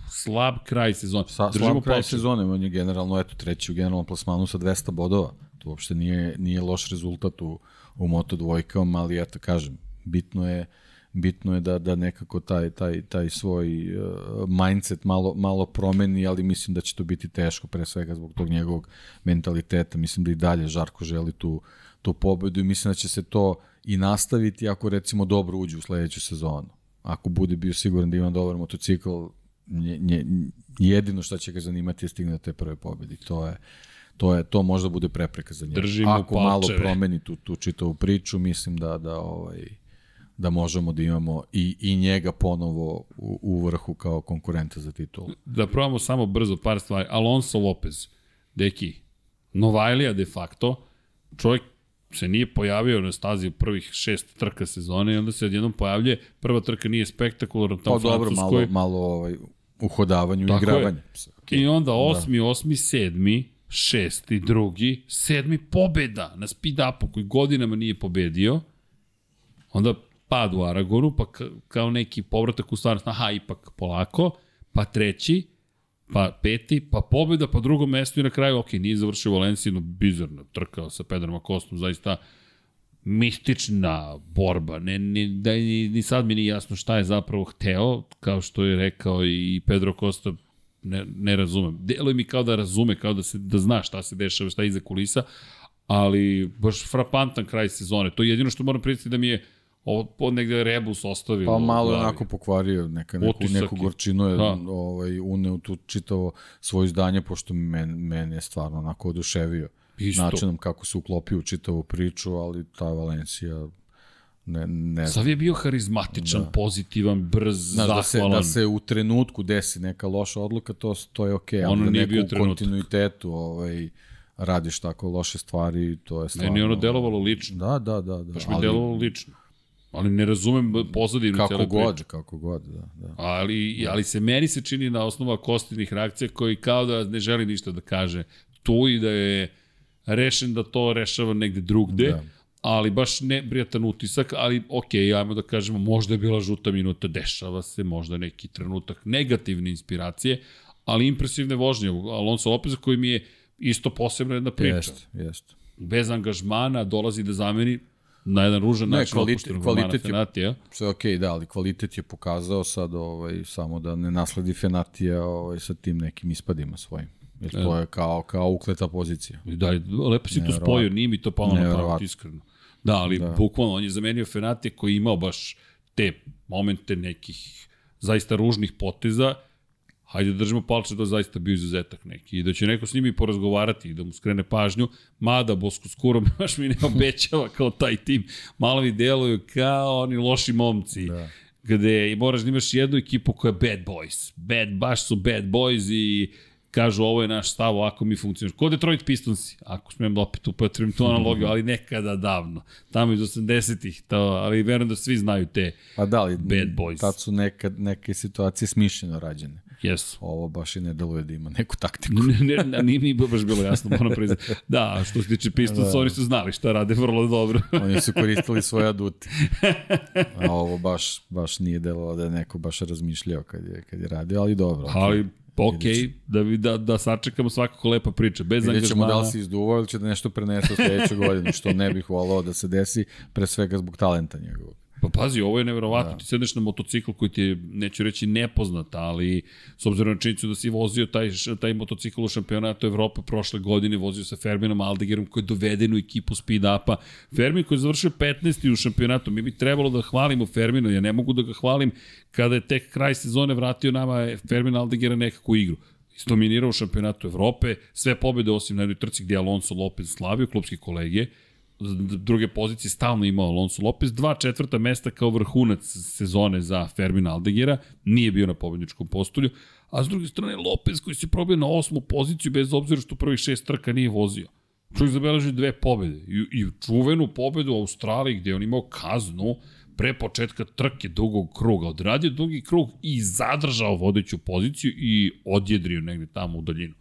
slab kraj sezone. Sa, Držimo slab kraj sezone, on je generalno, eto, treći u generalnom plasmanu sa 200 bodova. To uopšte nije, nije loš rezultat u, u Moto dvojkama, ali eto, kažem, bitno je bitno je da da nekako taj taj taj svoj uh, mindset malo malo promeni, ali mislim da će to biti teško pre svega zbog tog njegovog mentaliteta. Mislim da i dalje Žarko želi tu tu pobedu i mislim da će se to i nastaviti ako recimo dobro uđe u sledeću sezonu. Ako bude bio siguran da ima dobar motocikl, nje, nje, jedino što će ga zanimati je stigne do te prve pobede. To je to je to možda bude prepreka za njega. Držimo Ako palčeve. malo promeni tu tu čitavu priču, mislim da da ovaj da možemo da imamo i, i njega ponovo u, u vrhu kao konkurenta za titulu. Da probamo samo brzo par stvari. Alonso Lopez, deki, Novajlija de facto, čovjek se nije pojavio na stazi u prvih šest trka sezone i onda se odjednom pojavlje, prva trka nije spektakularna tamo pa, dobro, malo, malo ovaj, uhodavanju i igravanju. Okay. I onda da. osmi, da. osmi, sedmi, šesti, drugi, sedmi pobeda na speed-upu koji godinama nije pobedio, onda pad u Aragonu, pa kao neki povratak u stvarnost, aha, ipak polako, pa treći, pa peti, pa pobjeda, pa drugo mesto i na kraju, ok, nije završio Valencijinu, bizarno, trkao sa Pedrom Kostom, zaista mistična borba, ne, ne, da, ni, ni sad mi nije jasno šta je zapravo hteo, kao što je rekao i Pedro Costa, ne, ne razumem. Deluje mi kao da razume, kao da, se, da zna šta se dešava, šta je iza kulisa, ali baš frapantan kraj sezone. To je jedino što moram priznati da mi je Ovo negde Rebus ostavio. Pa malo je onako pokvario, neka, neku, Otisak neku gorčinu je da. ovaj, uneo tu čitavo svoje izdanje, pošto men, men je stvarno onako oduševio Isto. načinom kako se uklopio u čitavu priču, ali ta Valencija ne, ne Sav je bio harizmatičan, da. pozitivan, brz, Znaš, zahvalan. Da se, da se u trenutku desi neka loša odluka, to, to je okej, okay, ono da nije bio u trenutak. kontinuitetu ovaj, radiš tako loše stvari, to je stvarno... Meni ono delovalo lično. Da, da, da. da. Baš mi ali, delovalo lično. Ali ne razumem pozadinu kako god, priče. Kako god, da. da. Ali, ali se meni se čini na osnovu kostivnih reakcija koji kao da ne želi ništa da kaže tu i da je rešen da to rešava negde drugde. Da ali baš ne prijatan utisak, ali ok, ajmo da kažemo, možda je bila žuta minuta, dešava se, možda neki trenutak negativne inspiracije, ali impresivne vožnje. Alonso Lopez koji mi je isto posebna jedna priča. Jeste, jeste. Bez angažmana dolazi da zameni na jedan ružan ne, način kvalite, kvalitet je, Fenatija. Sve okej, okay, da, ali kvalitet je pokazao sad ovaj, samo da ne nasledi Fenatija ovaj, sa tim nekim ispadima svojim. Jer to je kao, kao ukleta pozicija. Da, lepo si tu spojio, nije mi to palo na pamet, iskreno. Da, ali da. bukvalno on je zamenio Fenatija koji je imao baš te momente nekih zaista ružnih poteza, hajde da držimo palče da zaista bio izuzetak neki i da će neko s njimi porazgovarati i da mu skrene pažnju, mada Bosko Skuro baš mi ne obećava kao taj tim. Malo mi deluju kao oni loši momci. Da gde moraš da imaš jednu ekipu koja je bad boys. Bad, baš su bad boys i kažu ovo je naš stav, ovako mi funkcioniš. Ko Detroit Pistonsi, ako smem da opet upotrebim tu analogiju, ali nekada davno. Tamo iz 80-ih, to, ali verujem da svi znaju te pa da, ali, bad boys. Tad su nekad, neke situacije smišljeno rađene. Jesu. Ovo baš i ne deluje da ima neku taktiku. ne, ne, ne, nije mi baš bilo jasno, moram priznati. Da, što se tiče Pistons, da. oni su znali šta rade vrlo dobro. oni su koristili svoje adute. A ovo baš, baš nije delovalo da je neko baš razmišljao kad je, kad je radio, ali dobro. Ali ok, da, da, da sačekamo svakako lepa priča, bez Vidjet angažmana. Vidjet ćemo da li se izduvao ili će da nešto prenese u sledeću godinu, što ne bih volao da se desi, pre svega zbog talenta njegovog. Pa pazi, ovo je neverovatno, da. ti sedneš na motocikl koji ti je, neću reći nepoznat, ali s obzirom na činjenicu da si vozio taj, taj motocikl u šampionatu Evrope prošle godine, vozio sa Ferminom Aldegerom koji je doveden u ekipu speed upa. Fermin koji je završio 15. u šampionatu, mi bi trebalo da hvalimo Fermina, ja ne mogu da ga hvalim kada je tek kraj sezone vratio nama Fermin Aldegera nekakvu igru dominirao u šampionatu Evrope, sve pobede osim na jednoj trci gdje Alonso Lopez slavio, klubski kolege, druge pozicije stalno imao Alonso Lopez, dva četvrta mesta kao vrhunac sezone za Fermin Aldegira, nije bio na pobedničkom postolju, a s druge strane Lopez koji se probio na osmu poziciju bez obzira što prvih šest trka nije vozio. Čovjek zabeleži dve pobede i, i čuvenu pobedu u Australiji gde on imao kaznu pre početka trke dugog kruga. Odradio dugi krug i zadržao vodeću poziciju i odjedrio negde tamo u daljinu.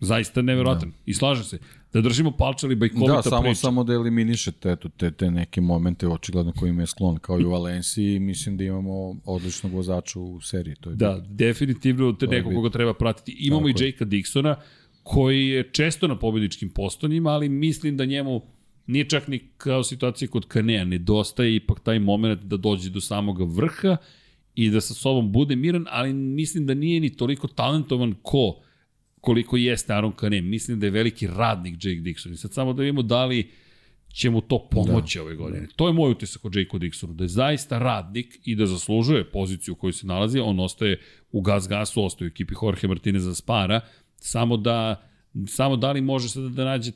Zaista neverovatan. Da. I slaže se da držimo palče ali bajkovita da, samo, priča. samo da eliminišete eto, te, te neke momente očigledno kojima je sklon kao i u Valenciji mislim da imamo odličnog vozača u seriji. To je da, bit. definitivno te neko koga treba pratiti. Imamo Tako i Jakea Dixona koji je često na pobjedičkim postonjima, ali mislim da njemu nije čak ni kao situacija kod Kanea, nedostaje ipak taj moment da dođe do samog vrha i da sa sobom bude miran, ali mislim da nije ni toliko talentovan ko koliko jeste Aaron Kane. Mislim da je veliki radnik Jake Dixon. I sad samo da vidimo da li će mu to pomoći da, ove godine. Da. To je moj utisak o Jakeu Dixonu, da je zaista radnik i da zaslužuje poziciju u kojoj se nalazi. On ostaje u gas gasu, ostaje u ekipi Jorge Martineza Spara, samo da samo da li može sada da nađe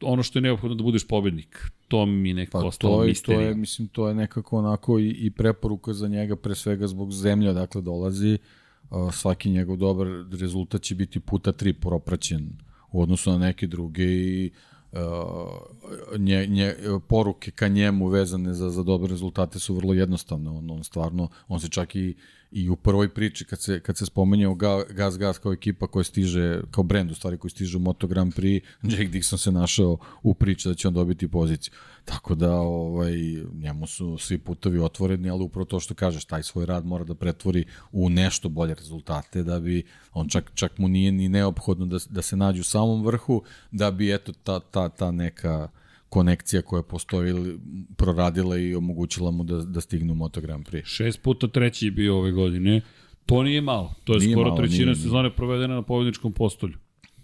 ono što je neophodno da budeš pobednik. To mi nekako pa, ostalo to je, misterija. To je, mislim, to je nekako onako i, i preporuka za njega, pre svega zbog zemlja, dakle dolazi, uh, svaki njegov dobar rezultat će biti puta tri propraćen u odnosu na neke druge i nje, nje, poruke ka njemu vezane za, za dobre rezultate su vrlo jednostavne. On, on stvarno, on se čak i I u prvoj priči kad se, kad se spomenjao Gas Gas kao ekipa koja stiže, kao brend u stvari koji stiže u Moto Grand Prix, Jake Dixon se našao u priči da će on dobiti poziciju. Tako da ovaj, njemu su svi putovi otvoreni, ali upravo to što kažeš, taj svoj rad mora da pretvori u nešto bolje rezultate, da bi, on čak, čak mu nije ni neophodno da, da se nađe u samom vrhu, da bi eto ta, ta, ta neka konekcija koja postoji proradila i omogućila mu da, da stigne u Moto Grand Prix. Šest puta treći je bio ove godine. To nije malo. To je nije skoro malo, trećina nije, sezone provedena na pobedničkom postolju.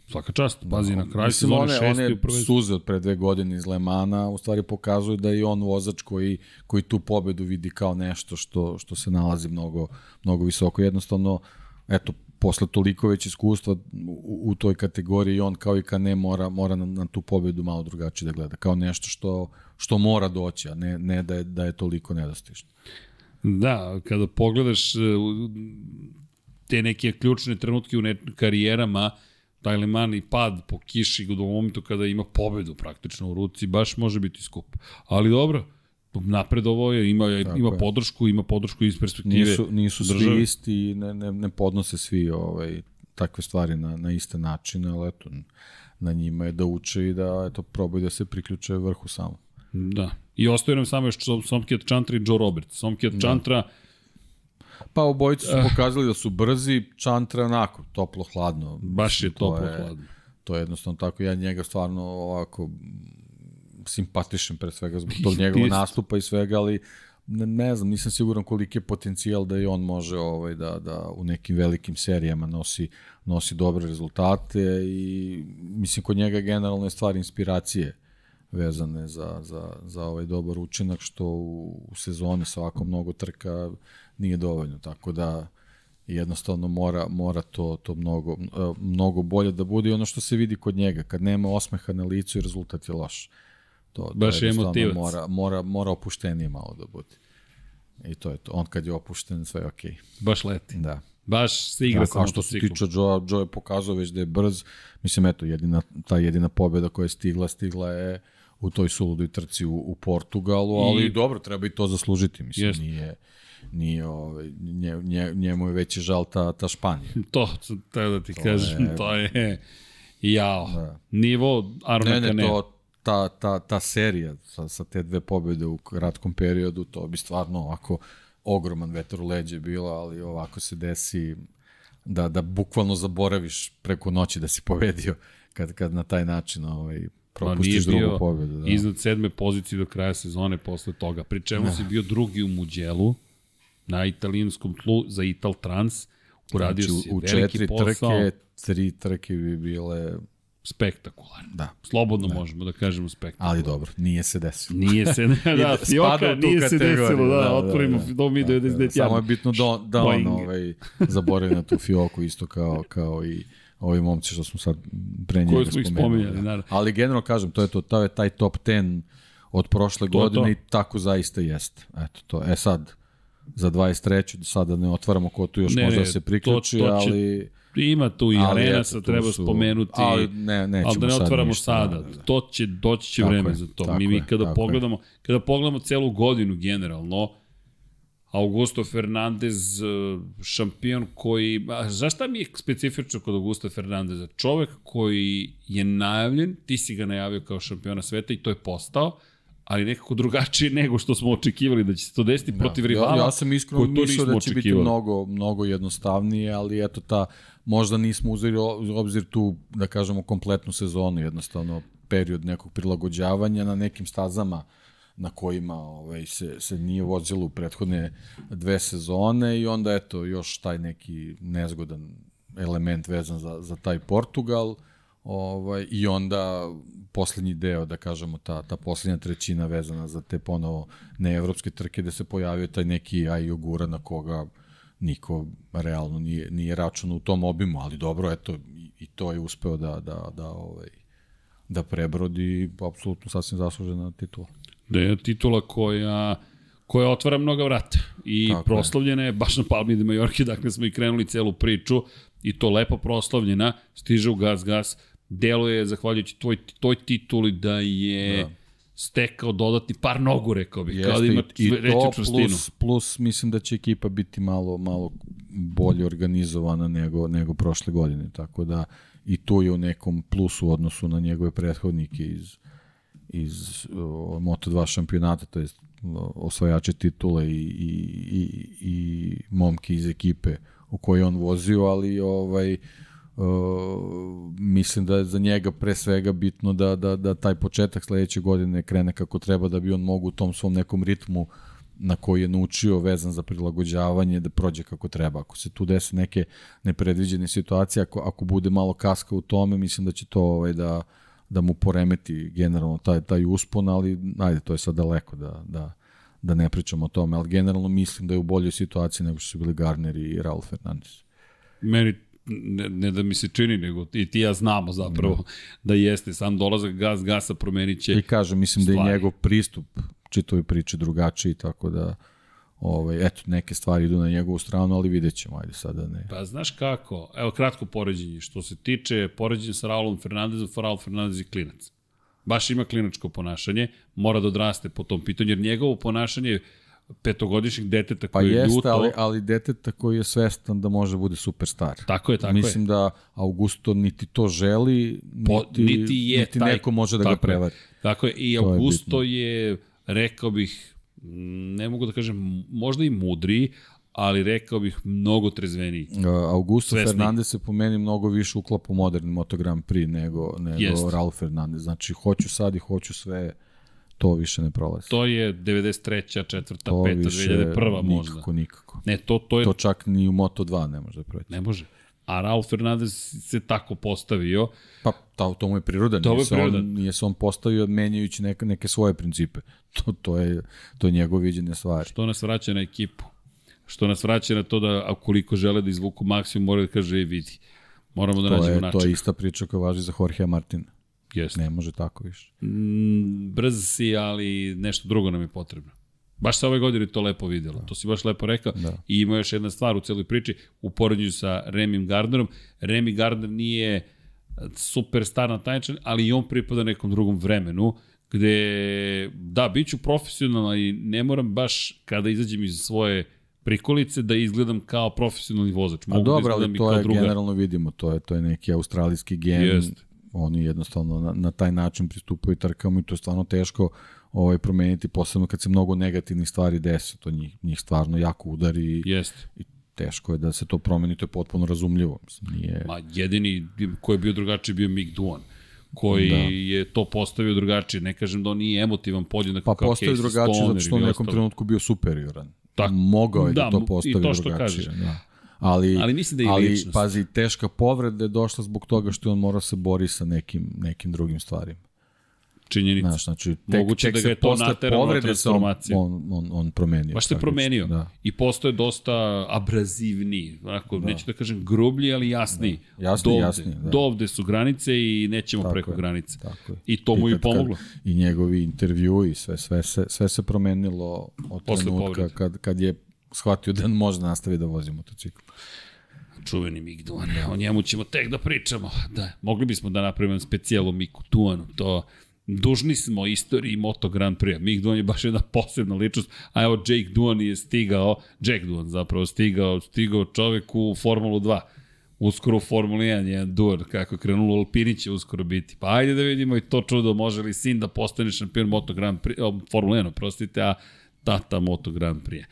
Svaka čast, pazi, na kraju sezone one, šesti one u prvoj... suze od pre dve godine iz Lemana u stvari pokazuju da je on vozač koji, koji tu pobedu vidi kao nešto što, što se nalazi mnogo, mnogo visoko. Jednostavno, eto, posle toliko već iskustva u, u toj kategoriji on kao i Kane mora, mora na, na tu pobedu malo drugačije da gleda, kao nešto što, što mora doći, a ne, ne da, je, da je toliko nedostižno. Da, kada pogledaš e, te neke ključne trenutke u ne, karijerama, taj Le Mans i pad po kiši u momentu kada ima pobedu praktično u ruci, baš može biti skup. Ali dobro, napredovo je, ima, Tako ima je. podršku, ima podršku iz perspektive Nisu, nisu države. svi isti, ne, ne, ne podnose svi ovaj, takve stvari na, na iste načine, ali eto, na njima je da uče i da eto, probaju da se priključe vrhu samo. Da. I ostaje nam samo još Somkijat Chantra i Joe Roberts. Somkijat da. Chantra Pa obojice su pokazali da su brzi, Chantra onako, toplo, hladno. Baš je toplo, to je, hladno. To je jednostavno tako, ja njega stvarno ovako simpatišem pre svega zbog tog njegovog nastupa i svega, ali ne, ne znam, nisam siguran koliki je potencijal da i on može ovaj, da, da u nekim velikim serijama nosi, nosi dobre rezultate i mislim kod njega generalno je stvar inspiracije vezane za, za, za ovaj dobar učinak što u, u sezoni sa ovako mnogo trka nije dovoljno, tako da jednostavno mora, mora to, to mnogo, mnogo bolje da bude i ono što se vidi kod njega, kad nema osmeha na licu i rezultat je loš. To, Baš je emotivac. Mora, mora, mora opuštenije malo da bude. I to je to. On kad je opušten, sve je okej. Okay. Baš leti. Da. Baš se igra sa što se tiče Joe, Joe je pokazao već da je brz. Mislim, eto, jedina, ta jedina pobjeda koja je stigla, stigla je u toj suludoj trci u, u Portugalu, ali I... dobro, treba i to zaslužiti. Mislim, jest. nije nije ovaj nje, nje, njemu je veći žal ta ta Španija. To treba da ti to kažem, je, to je jao. Da. Nivo Armaka ne, ne, to ta, ta, ta serija sa, sa te dve pobjede u kratkom periodu, to bi stvarno ovako ogroman vetar u leđe bilo, ali ovako se desi da, da bukvalno zaboraviš preko noći da si pobedio kad, kad na taj način ovaj, propustiš drugu pobedu. Da. Iznad sedme pozicije do kraja sezone posle toga, pri čemu si bio drugi u Muđelu, na italijanskom tlu za Ital Trans, uradio znači, si u veliki posao. U četiri trke, tri trke bi bile spektakularno. Da. Slobodno da. možemo da kažemo spektakularno. Ali dobro, nije se desilo. Nije se, da, Fioka nije se desilo, da, da, da otvorimo da, da, da, mi 99 da, Samo je bitno da, da on ovaj, zaboravi na tu Fioku isto kao, kao i ovi momci što smo sad pre njega smo ih spominjali, naravno. Ali generalno kažem, to je to, to je taj top 10 od prošle to godine to. i tako zaista jeste. Eto to. E sad, za 23. sada ne otvaramo ko tu još ne, može da se priključi, to, to će, ali ima tu i ali arena, sad treba su, spomenuti, ali, ne, nećemo ali da ne otvaramo sada. sada. To će, doći će tako vreme je, za to. Mi, mi kada je, pogledamo, je. kada pogledamo celu godinu generalno, Augusto Fernandez, e, šampion koji... A zašta mi je specifično kod Augusto Fernandeza? Čovek koji je najavljen, ti si ga najavio kao šampiona sveta i to je postao, ali nekako drugačije nego što smo očekivali da će se to desiti da. protiv rivala. Ja, ja sam iskreno mislio da će očekivali. biti mnogo, mnogo jednostavnije, ali eto ta, možda nismo uzeli obzir tu, da kažemo, kompletnu sezonu, jednostavno period nekog prilagođavanja na nekim stazama na kojima ovaj, se, se nije vozilo u prethodne dve sezone i onda eto još taj neki nezgodan element vezan za, za taj Portugal ovaj, i onda poslednji deo, da kažemo, ta, ta poslednja trećina vezana za te ponovo neevropske trke gde se pojavio taj neki aj na koga niko realno nije, nije račun u tom obimu, ali dobro, eto, i, i to je uspeo da, da, da, ovaj, da prebrodi apsolutno sasvim zaslužena titula. Da je titula koja koja otvara mnoga vrata i Tako proslavljena je. je baš na Palmi de Majorki, dakle smo i krenuli celu priču i to lepo proslavljena, stiže u gas gas, deluje, zahvaljujući tvoj, toj tituli, da je da. stekao dodatni par nogu, rekao bih, Jeste, kao da ima i, i to plus, plus mislim da će ekipa biti malo, malo bolje organizovana nego, nego prošle godine, tako da i to je u nekom plusu u odnosu na njegove prethodnike iz, iz o, Moto2 šampionata, to je osvajače titule i, i, i, i momke iz ekipe u kojoj on vozio, ali ovaj Uh, mislim da je za njega pre svega bitno da, da, da taj početak sledeće godine krene kako treba da bi on mogu u tom svom nekom ritmu na koji je naučio vezan za prilagođavanje da prođe kako treba. Ako se tu desi neke nepredviđene situacije, ako, ako bude malo kaska u tome, mislim da će to ovaj, da, da mu poremeti generalno taj, taj uspon, ali ajde, to je sad daleko da, da, da ne pričamo o tome, ali generalno mislim da je u boljoj situaciji nego što su bili Garner i Raul Fernandez. Meni ne, ne da mi se čini, nego i ti ja znamo zapravo mm. da jeste. Sam dolazak gas gasa promenit će I kažem, mislim stvari. da je njegov pristup čitoj priči drugačiji, tako da ovaj, eto, neke stvari idu na njegovu stranu, ali vidjet ćemo, ajde sada ne. Pa znaš kako, evo kratko poređenje, što se tiče poređenja sa Raulom Fernandezom, Raul Fernandez je klinac. Baš ima klinačko ponašanje, mora da odraste po tom pitanju, jer njegovo ponašanje petogodišnjeg deteta pa koji je jeste, ljuto. ali, ali deteta koji je svestan da može bude superstar. Tako je, tako Mislim je. da Augusto niti to želi, niti, po, niti, je niti taj, neko može da ga prevari. Je, tako je, i to Augusto je, je, rekao bih, ne mogu da kažem, možda i mudriji, ali rekao bih mnogo trezveniji. Uh, Augusto Svesni. Fernandez se po meni mnogo više uklapa u moderni Moto Grand Prix nego, nego Jest. Raul Fernandez. Znači, hoću sad i hoću sve to više ne prolazi. To je 93. četvrta, to 5. 2001. možda. Nikako, nikako. Ne, to, to je... To čak ni u Moto2 ne može da proći. Ne može. A Raul Fernandez se tako postavio. Pa to, to mu je priroda. To nije, se on, nije se on postavio menjajući neke, neke svoje principe. To, to, je, to je njegov viđenje stvari. Što nas vraća na ekipu? Što nas vraća na to da ukoliko žele da izvuku maksimum, moraju da kaže, i vidi, moramo da to nađemo način. To je ista priča koja važi za Jorge Martina. Jeste. Ne može tako više. Mm, brz si, ali nešto drugo nam je potrebno. Baš se ove godine to lepo videlo. Da. To si baš lepo rekao. Da. I ima još jedna stvar u celoj priči u poređenju sa Remim Gardnerom. Remi Gardner nije superstar na taj način, ali i on pripada nekom drugom vremenu gde, da, bit ću profesionalan i ne moram baš kada izađem iz svoje prikolice da izgledam kao profesionalni vozač. Mogu A da dobro, da ali to je druga. generalno vidimo, to je, to je neki australijski gen. Jest. Oni jednostavno na, na taj način pristupaju trkama i to je stvarno teško ovaj, promeniti, posebno kad se mnogo negativnih stvari desi, to njih, njih stvarno jako udari Jest. i teško je da se to promeni, to je potpuno razumljivo. Mislim, nije... Ma jedini koji je bio drugačiji bio Mick Duan koji da. je to postavio drugačije. Ne kažem da on nije emotivan podjednak pa kao postavio drugačije zato što u nekom trenutku bio superioran. Tak, Mogao je da, da to postavi drugačije. Da. Ali, ali mislim da je ali, ličnost. pazi, teška povreda je došla zbog toga što on mora se bori sa nekim, nekim drugim stvarima činjenica. Znaš, znači, tek, Moguće tek da ga je to nateralo na transformaciju. On, on, on promenio. Baš se promenio. Da. I postoje dosta abrazivni, onako, da. neću da kažem grublji, ali jasni. Da. Jasni, dovde, jasni. Da. Dovde su granice i nećemo tako preko je, granice. Tako je. I to mu je pomoglo. Kad, I njegovi intervju i sve, sve, se, sve se promenilo od Posle trenutka kad, kad je shvatio da može da nastavi da vozi motocikl čuveni Mik Duan. O njemu ćemo tek da pričamo. Da, mogli bismo da napravimo specijalu Miku Duanu. To dužni smo istoriji Moto Grand Prix. Mick Duan je baš jedna posebna ličnost, a evo Jake Duan je stigao, Jack Duan zapravo stigao, stigao čovek u Formulu 2. Uskoro u Formuli 1 je Duan, kako je krenulo Alpini će uskoro biti. Pa ajde da vidimo i to čudo, može li sin da postane šampion Moto Grand Prix, o, Formula 1, prostite, a tata Moto Grand Prix.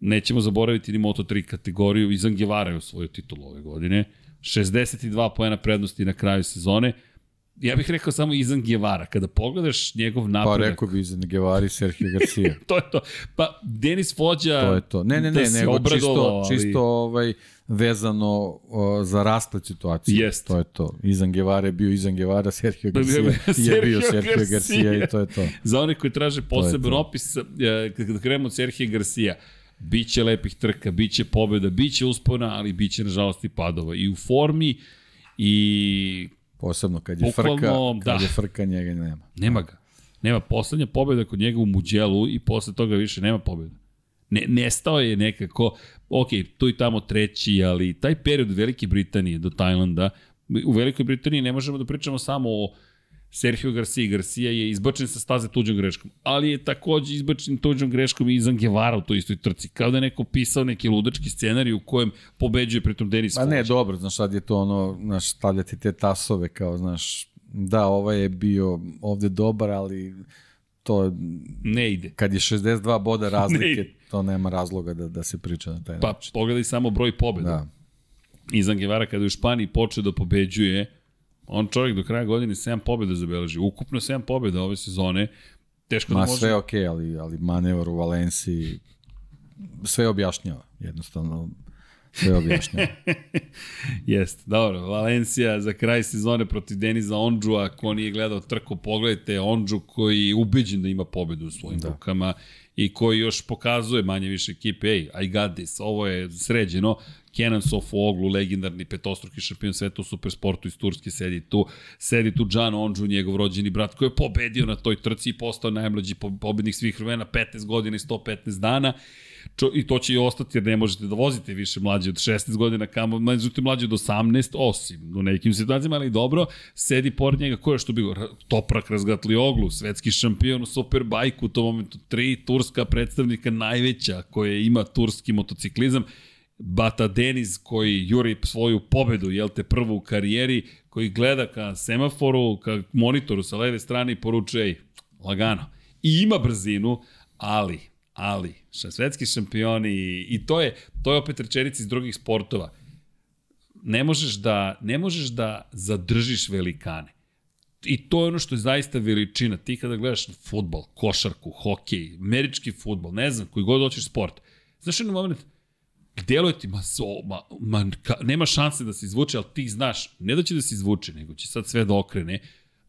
Nećemo zaboraviti ni Moto 3 kategoriju, Izan Guevara je osvojio titulu ove godine, 62 poena prednosti na kraju sezone, ja bih rekao samo Izan Guevara. Kada pogledaš njegov napredak... Pa rekao bi Izan Guevara i Sergio Garcia. to je to. Pa Denis Fođa... To je to. Ne, ne, ne, da nego čisto, ali... čisto ovaj, vezano o, za rasplet situacije. Jest. To je to. Izan Guevara je bio Izan Guevara, Sergio Garcia je bio Sergio Garcia. I to je to. Za one koji traže poseban opis, kada krenemo od Sergio Garcia, biće lepih trka, biće pobjeda, biće uspona, ali biće nažalost i padova. I u formi i Posebno kad je Bukvalno, frka, kad da. je frka njega nema. Nema ga. Nema poslednja pobjeda kod njega u Muđelu i posle toga više nema pobjeda. Ne, nestao je nekako, ok, tu i tamo treći, ali taj period od Velike Britanije do Tajlanda, u Velikoj Britaniji ne možemo da pričamo samo o Sergio Garcia. Garcia je izbačen sa staze tuđom greškom, ali je takođe izbačen tuđom greškom i Izan Guevara u toj istoj trci. Kao da je neko pisao neki ludački scenarij u kojem pobeđuje pritom Denis Pa ne, dobro, znaš, sad je to ono, znaš, stavljati te tasove kao, znaš, da, ovaj je bio ovde dobar, ali to ne ide. Kad je 62 boda razlike, ne to nema razloga da, da se priča na taj pa, način. Pa pogledaj samo broj pobjeda. Da. Izan Guevara kada je u Španiji počeo da pobeđuje, On čovjek do kraja godine 7 pobjeda zabeleži. Ukupno 7 pobjeda ove sezone. Teško Ma, da može... sve je okej, okay, ali, ali manevar u Valenciji sve objašnjava. Jednostavno, sve objašnjava. Jest, dobro. Valencija za kraj sezone protiv Deniza Ondžua, ako nije gledao trku, pogledajte Ondžu koji je ubeđen da ima pobedu u svojim da. rukama i koji još pokazuje manje više ekipe, ej, I got this, ovo je sređeno, Kenan Sofoglu, legendarni petostruki šampion sveta u supersportu iz Turske, sedi tu. Sedi tu Džan Ondžu, njegov rođeni brat, koji je pobedio na toj trci i postao najmlađi pobednik svih vremena, 15 godina i 115 dana. Čo, I to će i ostati jer ne možete da vozite više mlađe od 16 godina, kamo, međutim mlađe od 18, osim u nekim situacijama, ali dobro, sedi pored njega, ko je što bio? Toprak razgatli oglu, svetski šampion u Superbajku, u tom momentu tri turska predstavnika najveća koje ima turski motociklizam Bata Deniz koji juri svoju pobedu, jel te, prvu u karijeri, koji gleda ka semaforu, ka monitoru sa leve strane i poručuje, ej, lagano. I ima brzinu, ali, ali, svetski šampioni i, i to je, to je opet rečenica iz drugih sportova. Ne možeš da, ne možeš da zadržiš velikane. I to je ono što je zaista veličina. Ti kada gledaš futbol, košarku, hokej, američki futbol, ne znam, koji god hoćeš sport. Znaš jedan moment, deluje ti, ma, so, ma, ma ka, nema šanse da se izvuče, ali ti znaš, ne da će da se izvuče, nego će sad sve da okrene,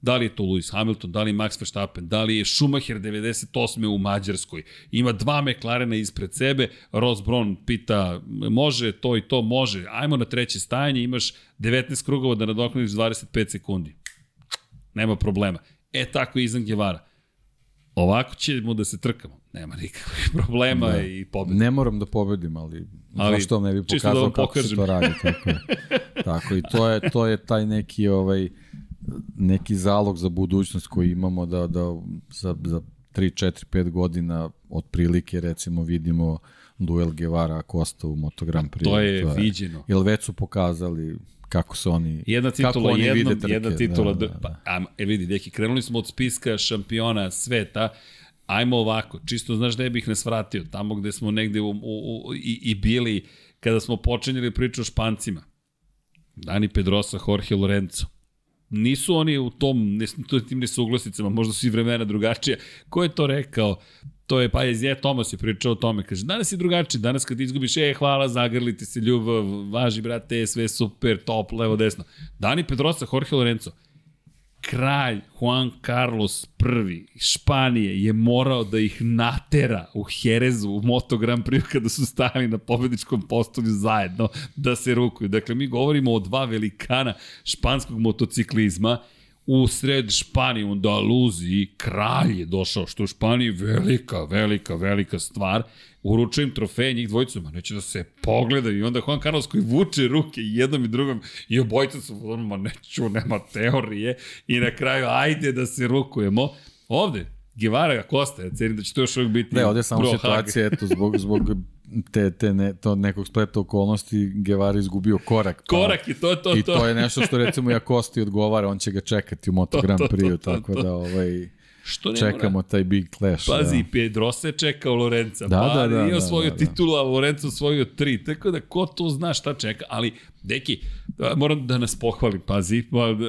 Da li je to Lewis Hamilton, da li je Max Verstappen, da li je Schumacher 98. u Mađarskoj. Ima dva McLarena ispred sebe, Ross Brown pita, može to i to, može, ajmo na treće stajanje, imaš 19 krugova da nadoknadiš 25 sekundi. Nema problema. E tako je Izan Gevara. Ovako ćemo da se trkamo. Nema nikakvih problema da. i pobedi. Ne moram da pobedim, ali, ali zašto ne bi da pokazao da kako se to radi. Tako, tako i to je, to je taj neki ovaj neki zalog za budućnost koji imamo da, da za, za 3, 4, 5 godina otprilike recimo vidimo duel Guevara Costa u Moto Grand Prix. To je, to je viđeno. Jel već su pokazali kako su oni jedna titula kako oni jednom, vide trke. jedna titula da, da, da. Pa, a, e vidi deki krenuli smo od spiska šampiona sveta ajmo ovako čisto znaš je bih nas vratio tamo gde smo negde u, u, u, i, i bili kada smo počinjeli priču o špancima Dani Pedrosa, Jorge Lorenzo nisu oni u tom, ne, tim nesuglasicama, možda su i vremena drugačija. Ko je to rekao? To je, pa je Zje Tomas je pričao o tome, kaže, danas je drugačije, danas kad izgubiš, e, hvala, zagrlite se, ljubav, važi, brate, sve super, top, levo, desno. Dani Pedrosa, Jorge Lorenzo, kralj Juan Carlos I Španije je morao da ih natera u Jerezu u Moto Grand Prix kada su stajali na pobedničkom postolju zajedno da se rukuju. Dakle, mi govorimo o dva velikana španskog motociklizma u sred Španije, u Andaluziji, kralj je došao, što u Španiji velika, velika, velika stvar uručuju im trofeje njih dvojicu, ma neće da se pogledaju i onda Juan Carlos koji vuče ruke jednom i drugom i obojica su, ma neću, nema teorije i na kraju ajde da se rukujemo. Ovde, Guevara Costa, ja cenim da će to još uvijek biti Ne, ovde je samo situacija, eto, zbog, zbog te, te ne, to nekog spleta okolnosti Guevara izgubio korak. Pa, korak i to to, to. I to je nešto što recimo Jakosti odgovara, on će ga čekati u Moto Grand Prix, tako da ovaj Što ne Čekamo mora... taj big clash. Pazi, da. Pedro se čekao Lorenza. Da, pa, da, da, nije da, osvojio da, da, titulu, a Lorenzo osvojio tri. Tako da ko to zna šta čeka. Ali, deki, moram da nas pohvalim. Pazi,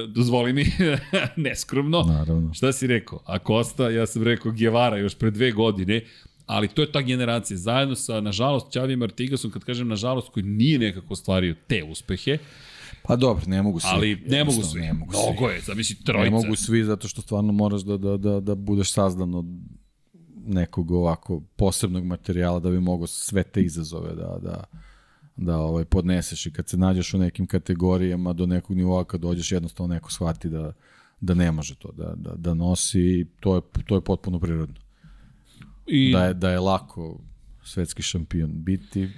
dozvoli mi, neskromno. Naravno. Šta si rekao? A Costa, ja sam rekao Guevara još pre dve godine, ali to je ta generacija. Zajedno sa, nažalost, Čavijem Artigasom, kad kažem nažalost, koji nije nekako ostvario te uspehe, Pa dobro, ne mogu svi. Ali ne mogu svi. Ne mogu Mnogo svi. je, zamisli trojica. Ne mogu svi zato što stvarno moraš da, da, da, da budeš sazdan od nekog ovako posebnog materijala da bi mogo sve te izazove da, da, da ovaj, podneseš i kad se nađeš u nekim kategorijama do nekog nivoa kad dođeš jednostavno neko shvati da, da ne može to da, da, da nosi to je, to je potpuno prirodno. I... Da, je, da je lako svetski šampion biti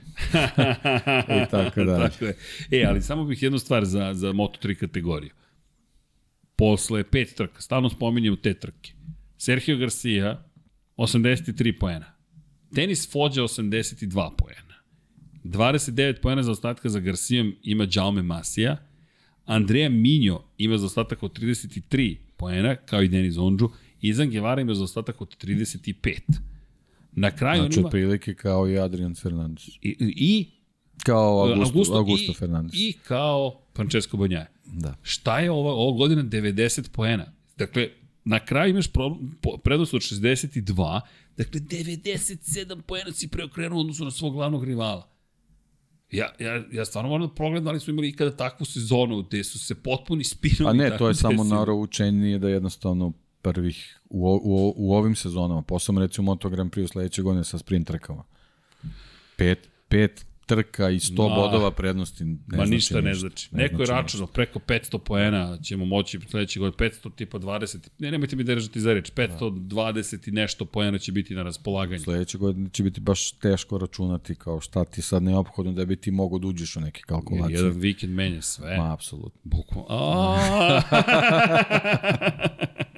i tako da. tako je. E, ali samo bih jednu stvar za, za Moto3 kategoriju. Posle pet trka, stalno spominjem te trke. Sergio Garcia, 83 poena. Tenis Fođa, 82 poena. 29 poena za ostatka za Garcijom ima Jaume Masija. Andrea Minjo ima za ostatak od 33 poena, kao i Denis Ondžu. Izan Guevara ima za ostatak od 35. Na kraju znači, on ima... otprilike kao i Adrian Fernandez. I, i kao Augusto, Augusto, Augusto i, Fernandez. I kao Francesco Bonjaje. Da. Šta je ova, ova godina 90 poena? Dakle, na kraju imaš prednost od 62, dakle 97 poena si preokrenuo odnosu na svog glavnog rivala. Ja, ja, ja stvarno moram da pogledam da li su imali ikada takvu sezonu gde su se potpuni spinovi. A ne, to je samo naro učenije da jednostavno prvih u, u, u ovim sezonama, posebno recimo Moto Grand Prix sledeće godine sa sprint trkama. Pet, pet trka i 100 Ma, bodova prednosti ne ma znači ništa ne znači. Ne Neko znači je računao preko 500 poena ćemo moći sledeće godine 500 tipa 20. Ne, nemojte mi držati za reč. 520 i nešto poena će biti na raspolaganju. Sledeće godine će biti baš teško računati kao šta ti sad neophodno da bi ti mogo da uđeš u neke kalkulacije. Jedan vikend menja sve. Ma, apsolutno. Bukvalno.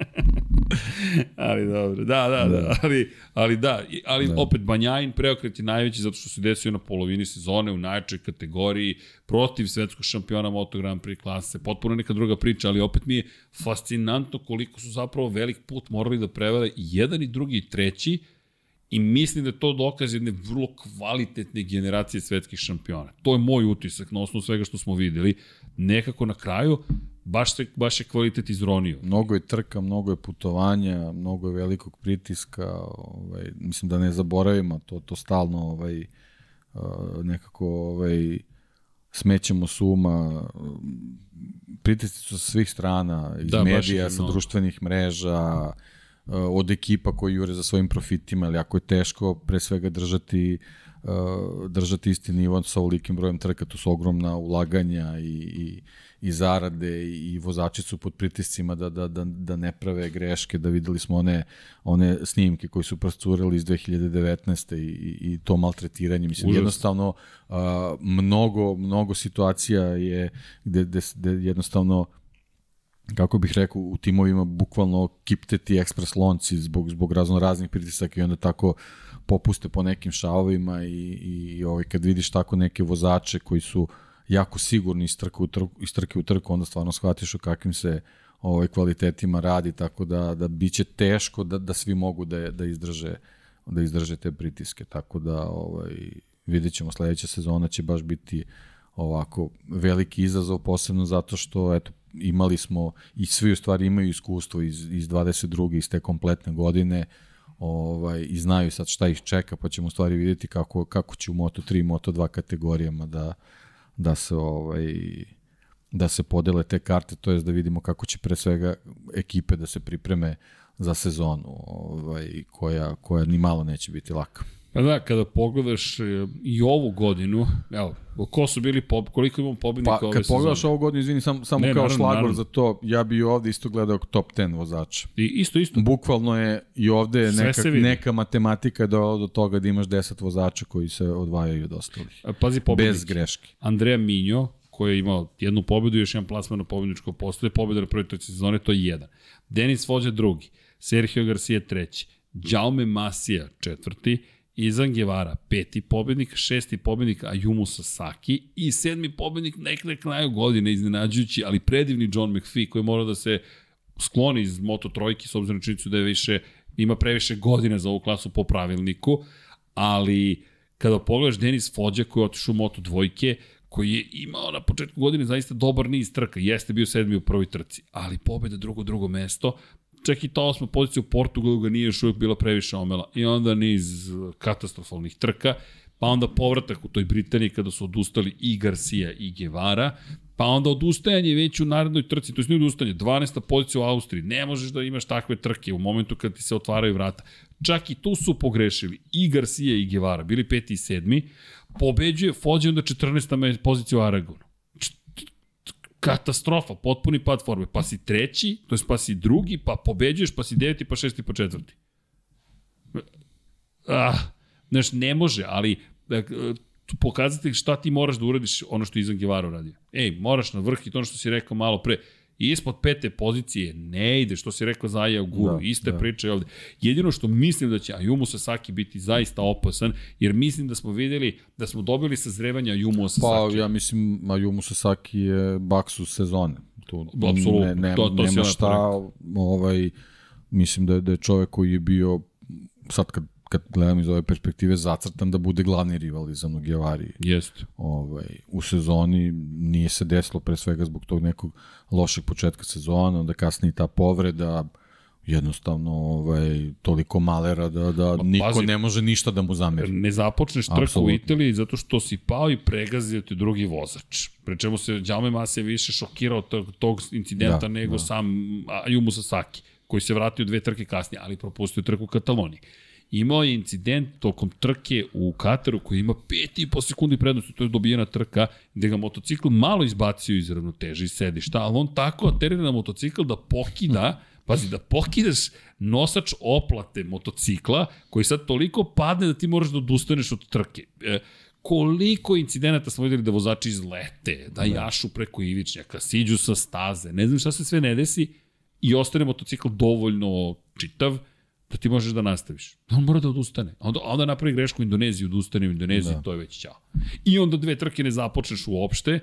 ali dobro, da, da, da, da, ali, ali da, ali da. opet Banjajin preokret je najveći zato što se desio na polovini sezone u najčoj kategoriji protiv svetskog šampiona Moto Grand Prix klase, potpuno neka druga priča, ali opet mi je fascinantno koliko su zapravo velik put morali da prevale i jedan i drugi i treći, I mislim da je to dokaz jedne vrlo kvalitetne generacije svetskih šampiona. To je moj utisak na osnovu svega što smo videli. Nekako na kraju baš, se, baš je kvalitet izronio. Mnogo je trka, mnogo je putovanja, mnogo je velikog pritiska, ovaj, mislim da ne zaboravimo to, to stalno ovaj, uh, nekako ovaj, smećemo suma, pritisci su sa svih strana, iz da, medija, sa društvenih mreža, od ekipa koji jure za svojim profitima, ali ako je teško pre svega držati držati isti nivo sa ovolikim brojem trka, to su ogromna ulaganja i, i, i zarade i vozači su pod pritiscima da, da, da, da ne prave greške, da videli smo one, one snimke koji su proscurili iz 2019. i, i, to maltretiranje. Mislim, Užas. jednostavno uh, mnogo, mnogo situacija je gde, gde, gde jednostavno kako bih rekao, u timovima bukvalno kipteti ekspres lonci zbog, zbog razno raznih pritisaka i onda tako popuste po nekim šavovima i, i, i ovaj, kad vidiš tako neke vozače koji su uh, jako sigurni iz trke u trku, iz trke u trku onda stvarno shvatiš o kakvim se ovaj, kvalitetima radi, tako da, da biće teško da, da svi mogu da, da izdrže da izdrže te pritiske, tako da ovaj, vidjet ćemo sledeća sezona će baš biti ovako veliki izazov, posebno zato što eto, imali smo i svi u stvari imaju iskustvo iz, iz 22. iz te kompletne godine ovaj, i znaju sad šta ih čeka, pa ćemo u stvari vidjeti kako, kako će u Moto3 i Moto2 kategorijama da, da se ovaj da se podele te karte, to jest da vidimo kako će pre svega ekipe da se pripreme za sezonu, ovaj, koja, koja ni malo neće biti laka. Pa da, kada pogledaš e, i ovu godinu, evo, ko su bili, po, koliko imamo pobednika pa, ove kad pogledaš ovu godinu, izvini, sam, samo ne, kao naravno, šlagor naravno. za to, ja bi ovde isto gledao top 10 vozača. I isto, isto. Bukvalno je i ovde neka, neka matematika da do toga da imaš 10 vozača koji se odvajaju od ostalih. Pazi pobednik. Bez greške. Andreja Minjo, koji je imao jednu pobedu i još jedan plasman na pobedničko postoje, pobeda na prvoj trci sezone, to je jedan. Denis Vođa drugi, Sergio Garcia treći, Jaume Masija četvrti, Izan Guevara, peti pobednik, šesti pobednik Ayumu Sasaki i sedmi pobednik nek na kraju godine, iznenađujući, ali predivni John McPhee koji mora da se skloni iz Moto trojki s obzirom na činjenicu da je više, ima previše godina za ovu klasu po pravilniku, ali kada pogledaš Denis Fođa koji je otišao u Moto dvojke, koji je imao na početku godine zaista dobar niz trka, jeste bio sedmi u prvoj trci, ali pobeda drugo, drugo mesto, čak i ta osma pozicija u Portugalu ga nije još uvijek bila previše omela. I onda niz katastrofalnih trka, pa onda povratak u toj Britaniji kada su odustali i Garcia i Guevara, pa onda odustajanje već u narednoj trci, to je nije odustajanje, 12. pozicija u Austriji, ne možeš da imaš takve trke u momentu kad ti se otvaraju vrata. Čak i tu su pogrešili i Garcia i Guevara, bili peti i sedmi, pobeđuje Fođe onda 14. pozicija u Aragonu katastrofa, potpuni pad forme. Pa si treći, to je pa si drugi, pa pobeđuješ, pa si deveti, pa šesti, pa četvrti. Ah, znaš, ne može, ali tu pokazati šta ti moraš da uradiš ono što je Izan Gevaro radio. Ej, moraš na vrh i to ono što si rekao malo pre, I ispod pete pozicije ne ide, što si rekao za Aja Guru, da, iste da. priče ovde. Jedino što mislim da će Ayumu Sasaki biti zaista opasan, jer mislim da smo videli da smo dobili sazrevanje Ayumu Sasaki. Pa ja mislim Ayumu Sasaki je baksu sezone. Tu Absolutno, ne, ne, to, to nema šta, ovaj, mislim da je, da je čovek koji je bio sad kad kad gledam iz ove perspektive, zacrtan da bude glavni rival za Nogiavari. Jeste. Ovaj, u sezoni nije se desilo pre svega zbog tog nekog lošeg početka sezona, onda kasnije ta povreda, jednostavno ovaj, toliko malera da, da Ma, niko pazi, ne može ništa da mu zameri. Ne započneš trku u Italiji zato što si pao i pregazio te drugi vozač. Pre čemu se Jaume Masi više šokirao tog, tog incidenta da, nego da. sam Ayumu Sasaki koji se vratio dve trke kasnije, ali propustio trku u Kataloniji imao je incident tokom trke u Kataru koji ima 5,5 sekundi prednosti, to je dobijena trka, gde ga motocikl malo izbacio iz ravnoteže i sedišta, ali on tako aterira na motocikl da pokida Pazi, da pokidaš nosač oplate motocikla, koji sad toliko padne da ti moraš da odustaneš od trke. E, koliko incidenata smo videli da vozači izlete, da, da jašu preko ivičnjaka, siđu sa staze, ne znam šta se sve ne desi i ostane motocikl dovoljno čitav, da ti možeš da nastaviš. On mora da odustane. Onda, onda napravi grešku u Indoneziji, odustane u Indoneziji, da. to je već ćao. I onda dve trke ne započneš uopšte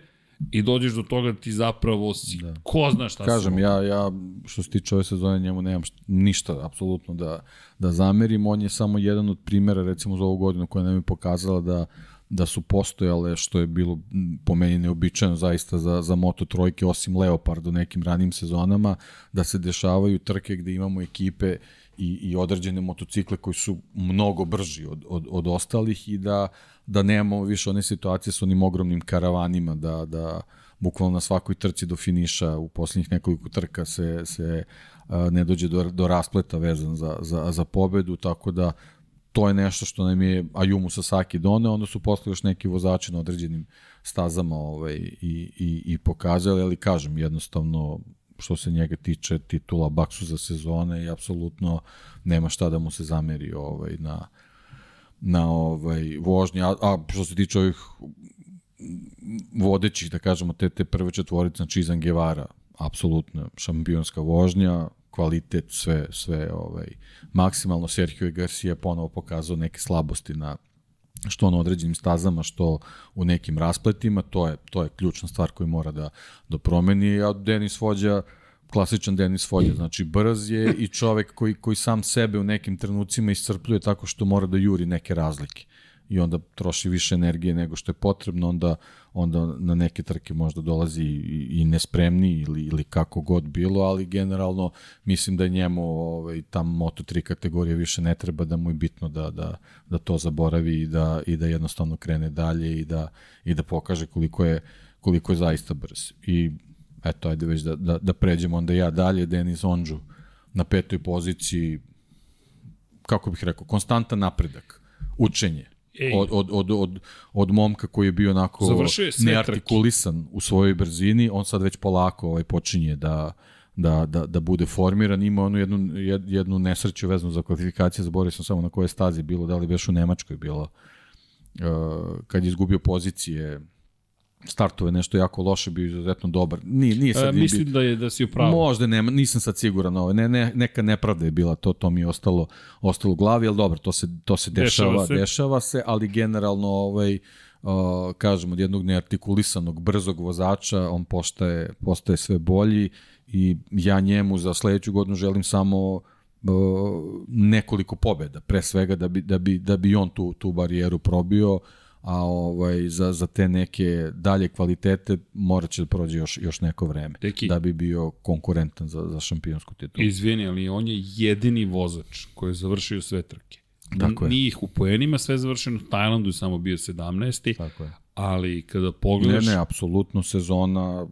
i dođeš do toga da ti zapravo si, da. ko zna šta Kažem, ja, ja što se tiče ove sezone njemu nemam šta, ništa apsolutno da, da zamerim. On je samo jedan od primera recimo za ovu godinu koja nam je pokazala da da su postojale, što je bilo po meni neobičajno zaista za, za Moto trojke, osim Leopard u nekim ranim sezonama, da se dešavaju trke gde imamo ekipe i, i određene motocikle koji su mnogo brži od, od, od ostalih i da, da nemamo više one situacije sa onim ogromnim karavanima, da, da bukvalno na svakoj trci do finiša u poslednjih nekoliko trka se, se ne dođe do, do raspleta vezan za, za, za pobedu, tako da to je nešto što nam je Ayumu Sasaki doneo, onda su posle još neki vozači na određenim stazama ovaj, i, i, i pokazali, ali kažem, jednostavno što se njega tiče titula baksu za sezone i apsolutno nema šta da mu se zameri ovaj, na, na ovaj, vožnji, a, a što se tiče ovih vodećih, da kažemo, te, te prve četvorice, znači Izan Guevara, apsolutno šampionska vožnja, kvalitet, sve, sve ovaj, maksimalno. Sergio Garcia ponovo pokazao neke slabosti na što na određenim stazama, što u nekim raspletima, to je, to je ključna stvar koju mora da, da promeni, a Denis Vođa, klasičan Denis Vođa, znači brz je i čovek koji, koji sam sebe u nekim trenucima iscrpljuje tako što mora da juri neke razlike i onda troši više energije nego što je potrebno, onda, onda na neke trke možda dolazi i, i nespremni ili, ili kako god bilo, ali generalno mislim da njemu ovaj, tam Moto3 kategorija više ne treba da mu je bitno da, da, da to zaboravi i da, i da jednostavno krene dalje i da, i da pokaže koliko je, koliko je zaista brz. I eto, ajde već da, da, da pređemo onda ja dalje, Denis Onđu na petoj poziciji, kako bih rekao, konstantan napredak, učenje, Ej. Od, od, od, od, od momka koji je bio onako neartikulisan u svojoj brzini, on sad već polako ovaj, počinje da, da, da, da bude formiran. Ima onu jednu, jednu nesreću vezanu za kvalifikacije, zaboravio sam samo na koje stazi bilo, da li već u Nemačkoj bilo, uh, kad je izgubio pozicije startove nešto jako loše, bio izuzetno dobar. Nije, nije sad, e, mislim bi, da je da si upravo. Možda nema, nisam sad siguran ovo. Ne, ne, neka nepravda je bila, to to mi je ostalo ostalo u glavi, al dobro, to se to se dešava, dešava se, dešava se ali generalno ovaj uh, kažemo od jednog neartikulisanog brzog vozača, on postaje postaje sve bolji i ja njemu za sledeću godinu želim samo uh, nekoliko pobeda, pre svega da bi, da bi, da bi on tu, tu barijeru probio, a ovaj, za, za te neke dalje kvalitete morat će da prođe još, još neko vreme Deki, da bi bio konkurentan za, za šampionsku titulu. Izvini, ali on je jedini vozač koji je završio sve trke. Tako je. Nije ih u poenima sve završeno, u Tajlandu je samo bio 17. Tako je. Ali kada pogledaš... Ne, ne, apsolutno sezona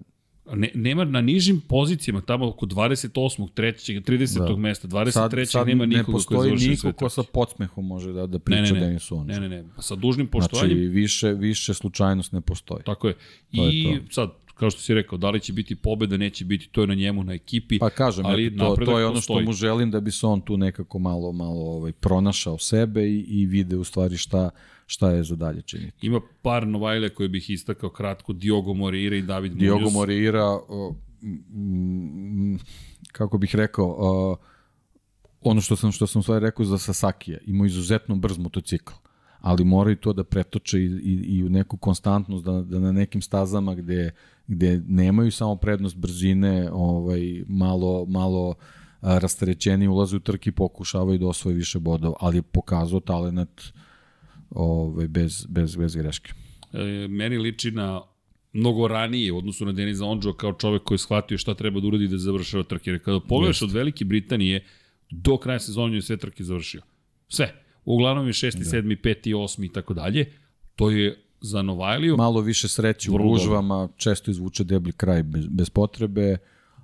ne, nema na nižim pozicijama, tamo oko 28. 3. 30. Da. mesta, 23. Sad, sad nema nikoga ko je završio niko ko sa podsmehom može da, da priča ne, ne, ne. Denisu. Ne, ne, ne, sa dužnim poštovanjem. Znači, više, više slučajnost ne postoji. Tako je. To I je to. sad, kao što si rekao, da li će biti pobeda, neće biti, to je na njemu, na ekipi. Pa kažem, ali to, to je ono postoji. što mu želim da bi se on tu nekako malo, malo ovaj, pronašao sebe i, i vide u stvari šta, šta je za dalje činiti. Ima par Novajle koje bih istakao kratko, Diogo Moreira i David Munoz. Diogo Moreira, mm, kako bih rekao, ono što sam što sam sve rekao za Sasakija, ima izuzetno brz motocikl, ali moraju to da pretoče i, i, i u neku konstantnost, da, da na nekim stazama gde, gde nemaju samo prednost brzine, ovaj, malo, malo rasterećeni ulaze u trki i pokušavaju da osvoje više bodova, ali je pokazao talent uh, ovaj, bez, bez, bez greške. E, meni liči na mnogo ranije u odnosu na Deniza Ondžo kao čovek koji je shvatio šta treba da uradi da završava trke. Jer kada pogledaš od Velike Britanije, do kraja sezona je sve trke završio. Sve. Uglavnom je 6. Da. 7. 5. 8. i tako dalje. To je za Novajliju. Malo više sreće u gužvama, često izvuče deblji kraj bez, bez potrebe.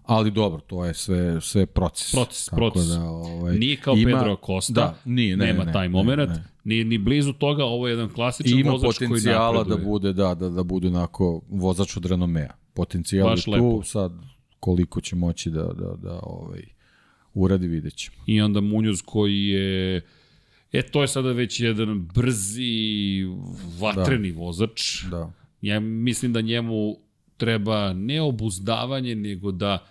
Ali dobro, to je sve sve proces. Proces, Tako proces. Da, ovaj, nije kao ima, Pedro Costa, da, nije, ne, nema ne, taj moment, ne, ne. Ni, ni blizu toga, ovo je jedan klasičan ima vozač koji napreduje. Ima potencijala da bude, da, da, da bude onako vozač od renomea. Potencijal Baš je tu, lepo. sad koliko će moći da, da, da ovaj, uradi, vidjet ćemo. I onda Munoz koji je E, to je sada već jedan brzi, vatreni da. vozač. Da. Ja mislim da njemu treba ne obuzdavanje, nego da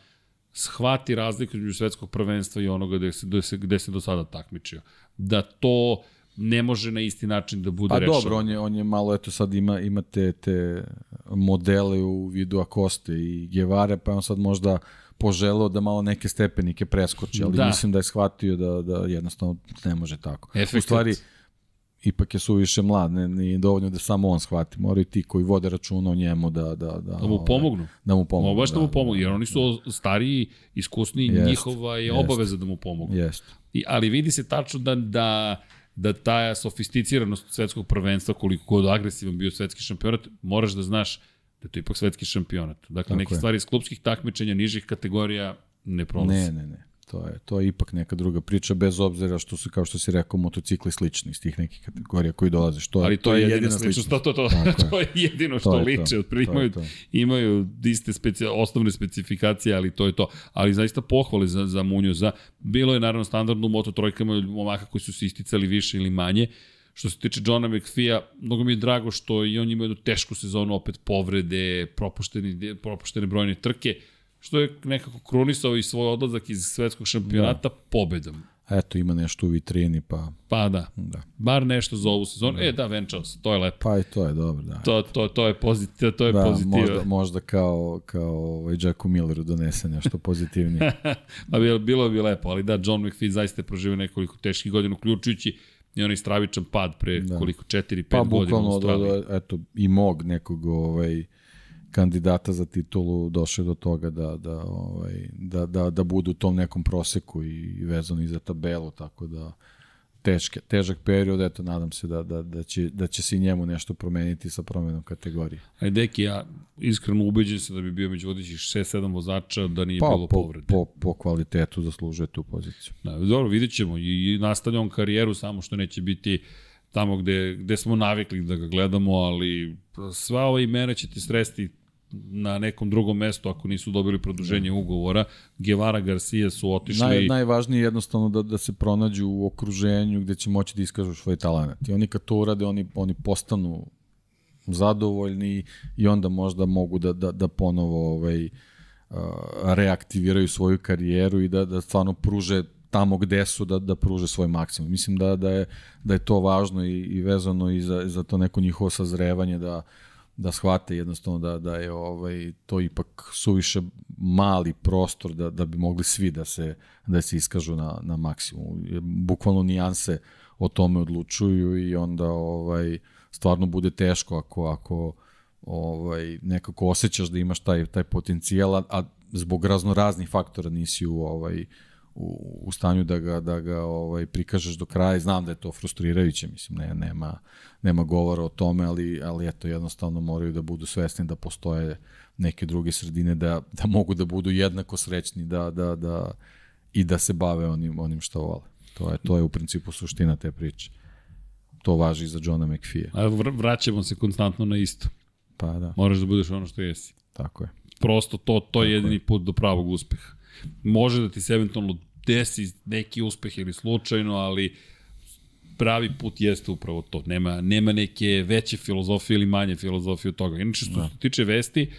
shvati razliku između svetskog prvenstva i onoga gde se, gde se, gde se do sada takmičio. Da to ne može na isti način da bude rešeno. A dobro, on je, on je malo, eto sad ima, ima te, te modele u vidu Akoste i Gevare, pa on sad možda poželeo da malo neke stepenike preskoči, ali da. mislim da je shvatio da, da jednostavno ne može tako. Efekat. U stvari, ipak je suviše mlad, ne, nije dovoljno da samo on shvati, moraju ti koji vode računa o njemu da... Da, da, da mu ovaj, pomognu. Da mu pomognu. baš da, da mu pomognu, jer oni su stariji, iskusni, jest, njihova je jest, obaveza da mu pomognu. Jest. I, ali vidi se tačno da, da da ta sofisticiranost svetskog prvenstva, koliko god agresivan bio svetski šampionat, moraš da znaš da je to ipak svetski šampionat. Dakle, Tako neke je. stvari iz klubskih takmičenja, nižih kategorija ne prolaze. Ne, ne, ne. To je, to je ipak neka druga priča, bez obzira što su, kao što si rekao, motocikli slični iz tih nekih kategorija koji dolaze. Što, Ali to, to je jedina, jedina sličnost. To, to, to, to, to je jedino što to je liče. To. Imaju, to imaju iste speci, osnovne specifikacije, ali to je to. Ali zaista pohvale za, za za Bilo je naravno standardno u Moto trojkama momaka koji su se isticali više ili manje. Što se tiče Johna McPhee-a, mnogo mi je drago što i on ima jednu tešku sezonu, opet povrede, propuštene, propuštene brojne trke što je nekako krunisao i svoj odlazak iz svetskog šampionata da. pobedom. Eto, ima nešto u vitrini, pa... Pa da. da. Bar nešto za ovu sezonu. Da. E, da, venčao se, to je lepo. Pa i to je dobro, da. To, to, to je pozitiv, to je da, pozitiv. Možda, možda kao, kao ovaj Jacku Milleru donese nešto pozitivnije. pa bilo, bilo bi lepo, ali da, John McPhee zaista je proživio nekoliko teških godina, uključujući i onaj stravičan pad pre da. koliko, 4-5 pa, godina u Australiji. Pa bukvalno, eto, i mog nekog ovaj, kandidata za titulu došle do toga da, da, ovaj, da, da, da budu u tom nekom proseku i vezano i za tabelu, tako da teške, težak period, eto, nadam se da, da, da, će, da će se i njemu nešto promeniti sa promenom kategorije. Ajde, deki, ja iskreno ubeđen sam da bi bio među vodećih 6-7 vozača da nije pa, bilo po, povrede. Po, po kvalitetu zaslužuje tu poziciju. Da, dobro, vidit ćemo i, i nastavlja on karijeru, samo što neće biti tamo gde, gde smo navikli da ga gledamo, ali sva ova imena će ti sresti na nekom drugom mestu ako nisu dobili produženje da. ugovora. Guevara Garcia su otišli... Naj, najvažnije je jednostavno da, da se pronađu u okruženju gde će moći da iskažu svoj talent. I oni kad to urade, oni, oni postanu zadovoljni i onda možda mogu da, da, da ponovo ovaj, reaktiviraju svoju karijeru i da, da stvarno pruže tamo gde su da, da pruže svoj maksimum. Mislim da, da, je, da je to važno i, i vezano i za, za to neko njihovo sazrevanje da, da shvate jednostavno da, da je ovaj, to ipak suviše mali prostor da, da bi mogli svi da se, da se iskažu na, na maksimum. Bukvalno nijanse o tome odlučuju i onda ovaj, stvarno bude teško ako, ako ovaj, nekako osjećaš da imaš taj, taj potencijal, a zbog razno raznih faktora nisi u ovaj, u, u stanju da ga, da ga ovaj, prikažeš do kraja znam da je to frustrirajuće, mislim, ne, nema, nema govora o tome, ali, ali eto, jednostavno moraju da budu svesni da postoje neke druge sredine da, da mogu da budu jednako srećni da, da, da, i da se bave onim, onim što vole. To je, to je u principu suština te priče. To važi i za Johna McPhee. A vraćamo se konstantno na isto. Pa da. Moraš da budeš ono što jesi. Tako je. Prosto to, to je jedini je. put do pravog uspeha. Može da ti se eventualno desi neki uspeh ili slučajno, ali pravi put jeste upravo to. Nema, nema neke veće filozofije ili manje filozofije od toga. Inače, što da. se tiče vesti,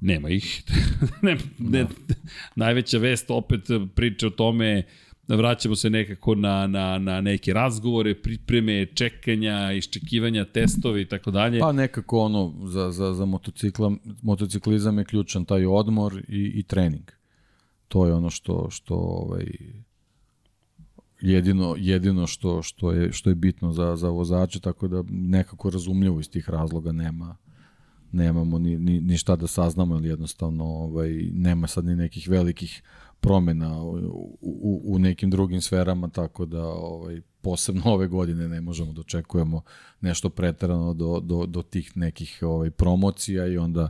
nema ih. ne, ne, da. najveća vest opet priča o tome vraćamo se nekako na, na, na neke razgovore, pripreme, čekanja, iščekivanja, testovi i tako dalje. Pa nekako ono, za, za, za motocikla, motociklizam je ključan taj odmor i, i trening to je ono što što ovaj jedino jedino što što je što je bitno za za vozače tako da nekako razumljivo iz tih razloga nema nemamo ni, ni, ni šta da saznamo ili jednostavno ovaj, nema sad ni nekih velikih promena u, u, u nekim drugim sferama, tako da ovaj, posebno ove godine ne možemo da očekujemo nešto pretarano do, do, do tih nekih ovaj, promocija i onda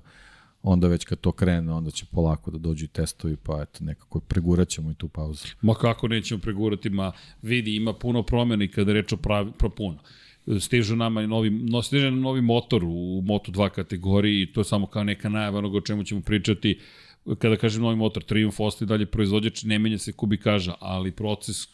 onda već kad to krene, onda će polako da dođu i testovi, pa eto, nekako pregurat ćemo i tu pauzu. Ma kako nećemo pregurati, ma vidi, ima puno promjena i kada reč o pravi, pro puno. Stižu nama i novi, no, stiže nam novi motor u Moto2 kategoriji i to je samo kao neka najava onoga o čemu ćemo pričati. Kada kažem novi motor, Triumph ostaje dalje proizvođač, ne menja se kubikaža, ali proces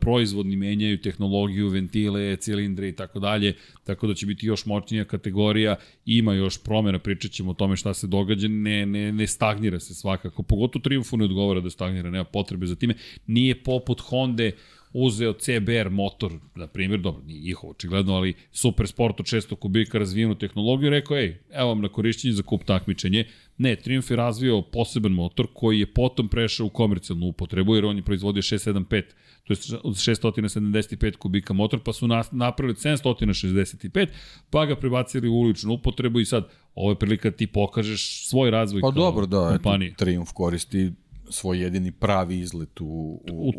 proizvodni menjaju tehnologiju, ventile, cilindre i tako dalje, tako da će biti još moćnija kategorija, ima još promjena, pričat ćemo o tome šta se događa, ne, ne, ne stagnira se svakako, pogotovo Triumfu ne odgovara da stagnira, nema potrebe za time, nije poput Honda uzeo CBR motor, na primjer, dobro, nije njihov očigledno, ali super sport od 600 kubika razvijenu tehnologiju, rekao, ej, evo vam na korišćenje za kup takmičenje. Ne, Triumph je razvio poseban motor koji je potom prešao u komercijalnu upotrebu, jer on je proizvodio 675 to je od 675 kubika motor, pa su napravili 765, pa ga prebacili u uličnu upotrebu i sad ovo je prilika da ti pokažeš svoj razvoj pa dobro, da, kompanije. Eto, Triumph koristi svoj jedini pravi izlet u, u, u,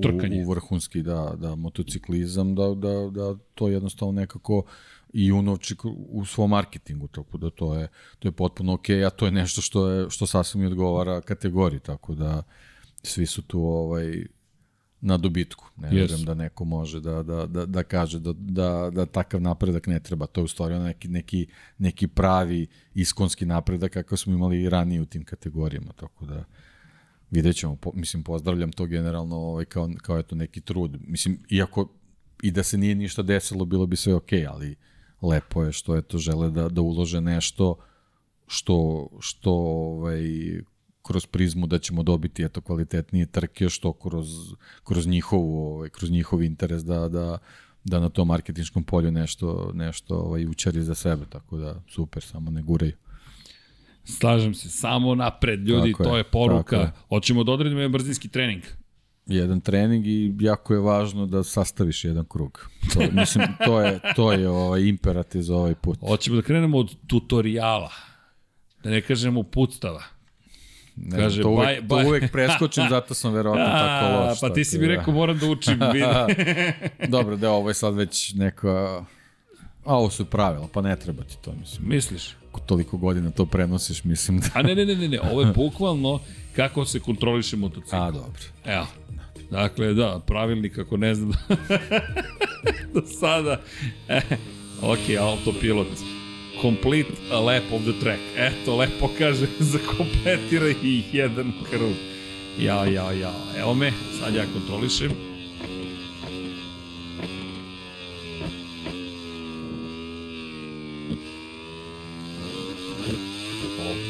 u vrhunski da, da, motociklizam, da, da, da to jednostavno nekako i unovči u svom marketingu, tako da to je, to je potpuno ok, a to je nešto što, je, što sasvim i odgovara kategoriji, tako da svi su tu ovaj, na dobitku. Ne yes. vjerujem da neko može da, da, da, da kaže da, da, da takav napredak ne treba. To je u stvari neki, neki, neki pravi iskonski napredak kakav smo imali i ranije u tim kategorijama. Tako da vidjet ćemo. Po, mislim, pozdravljam to generalno ovaj, kao, kao eto neki trud. Mislim, iako i da se nije ništa desilo, bilo bi sve okej, okay, ali lepo je što eto žele da, da ulože nešto što, što ovaj, kroz prizmu da ćemo dobiti eto kvalitetnije trke što kroz kroz njihovu ovaj kroz njihov interes da da da na tom marketinškom polju nešto nešto ovaj učari za sebe tako da super samo ne guraju Slažem se, samo napred, ljudi, tako to je, je poruka. Je. Hoćemo da odredimo jedan brzinski trening. Jedan trening i jako je važno da sastaviš jedan krug. To, mislim, to je, to je ovaj imperativ za ovaj put. Hoćemo da krenemo od tutoriala. Da ne kažemo putstava. Ne Kaže, to, uvek, baj, baj. to uvek preskočim, zato sam verovatno tako loš. Pa ti si mi da. rekao, moram da učim. Dobro, da ovo je sad već neka... A ovo su pravila, pa ne treba ti to, mislim. Misliš? Ako toliko godina to prenosiš, mislim da... A ne, ne, ne, ne, ne, ovo je bukvalno kako se kontroliše motocikl. A, dobro. Evo. Dakle, da, pravilnik, ako ne znam do sada. E, ok, autopilot complete a lap of the track. Eto, lepo kaže, zakompletira i jedan krug. Ja, ja, ja. Evo me, sad ja kontrolišem.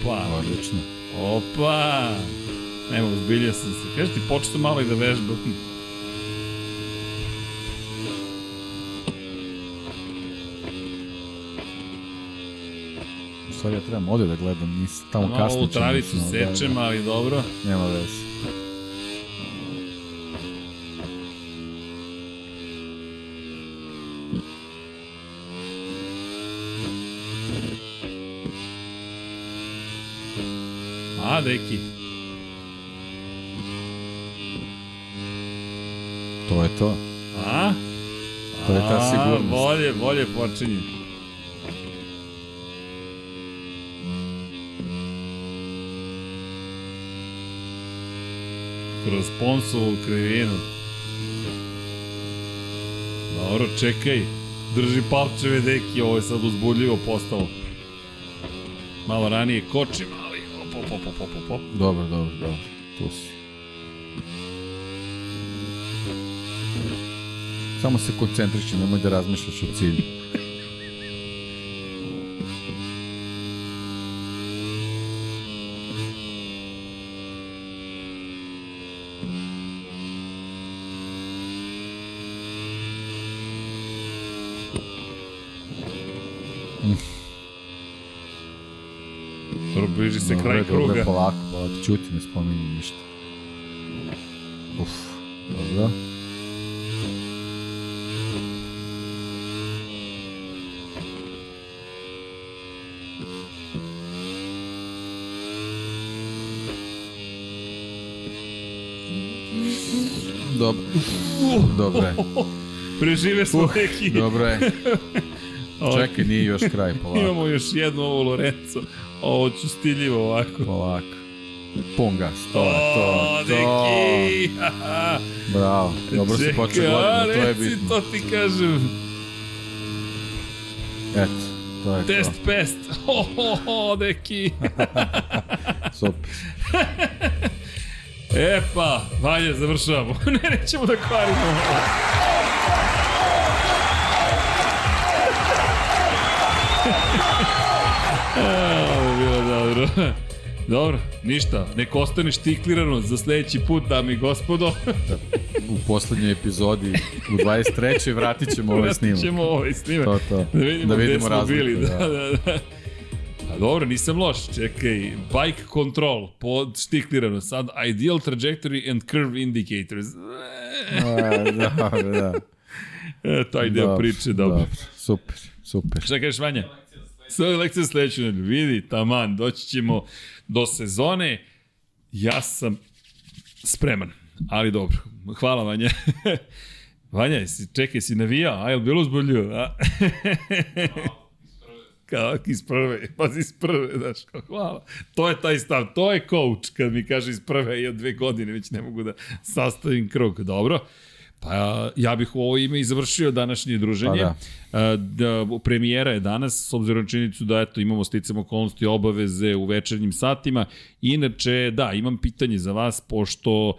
Opa. Odlično. Opa. Evo, zbilja sam se. Kaži ti, počeo malo i da vežbam. stvari ja trebam ovde da gledam, nis, tamo no, kasnije. Ovu travicu sečem, da, da. ali dobro. Nema veze. A, deki. To je to. A? To je ta sigurnost. Bolje, bolje počinje. kroz Ponsovu krivinu. Dobro, čekaj. Drži palčeve deki, ovo je sad uzbudljivo postalo. Malo ranije kočim, op, op, op, op, op. Dobro, dobro, dobro. Tu si. Samo se koncentriši, nemoj da razmišljaš o cilju. polako, polako, čuti, ne spominji ništa. Uf, dobro. Dobro. Dobro je. Prežive smo uh, neki. Dobro je. Čekaj, nije još kraj, polako. Imamo još jednu ovo Lorenzo. Ovo ću stiljivo ovako. Ovako. Pun gas, to je to. to. Bravo, dobro si počeo godinu, to je bitno. to ti kažem. Eto, to je Test to. pest. Ho, ho, ho, deki. Super. e pa, Vanja, završavamo. ne, nećemo da kvarimo ovo. Ovo je bilo dobro. Dobro, ništa, nek ostane štiklirano za sledeći put, dame i gospodo. da, u poslednjoj epizodi, u 23. vratit ćemo ovaj snimak. Vratit ćemo ovaj snimak. To, to. Da vidimo, da vidimo gde smo razliku, bili. Da, da, da. da. A dobro, nisam loš. Čekaj, bike control, pod štiklirano. Sad, ideal trajectory and curve indicators. A, da, da. E, taj deo dobro, priče, dobro. dobro. Super, super. Šta kažeš, Vanja? Sve lekcije sledeću nedelju. Vidi, taman, doći ćemo do sezone. Ja sam spreman, ali dobro. Hvala, Vanja. Vanja, jesi, čekaj, si navijao? A, je li bilo uzbolju? A? kao iz prve, pa iz prve, znaš, kao hvala. To je taj stav, to je coach kad mi kaže iz prve, ja dve godine već ne mogu da sastavim krug. Dobro. Pa ja bih u ovo ime i završio današnje druženje. Pa da. da. Premijera je danas, s obzirom na činjenicu da eto, imamo sticam okolnosti obaveze u večernjim satima. Inače, da, imam pitanje za vas, pošto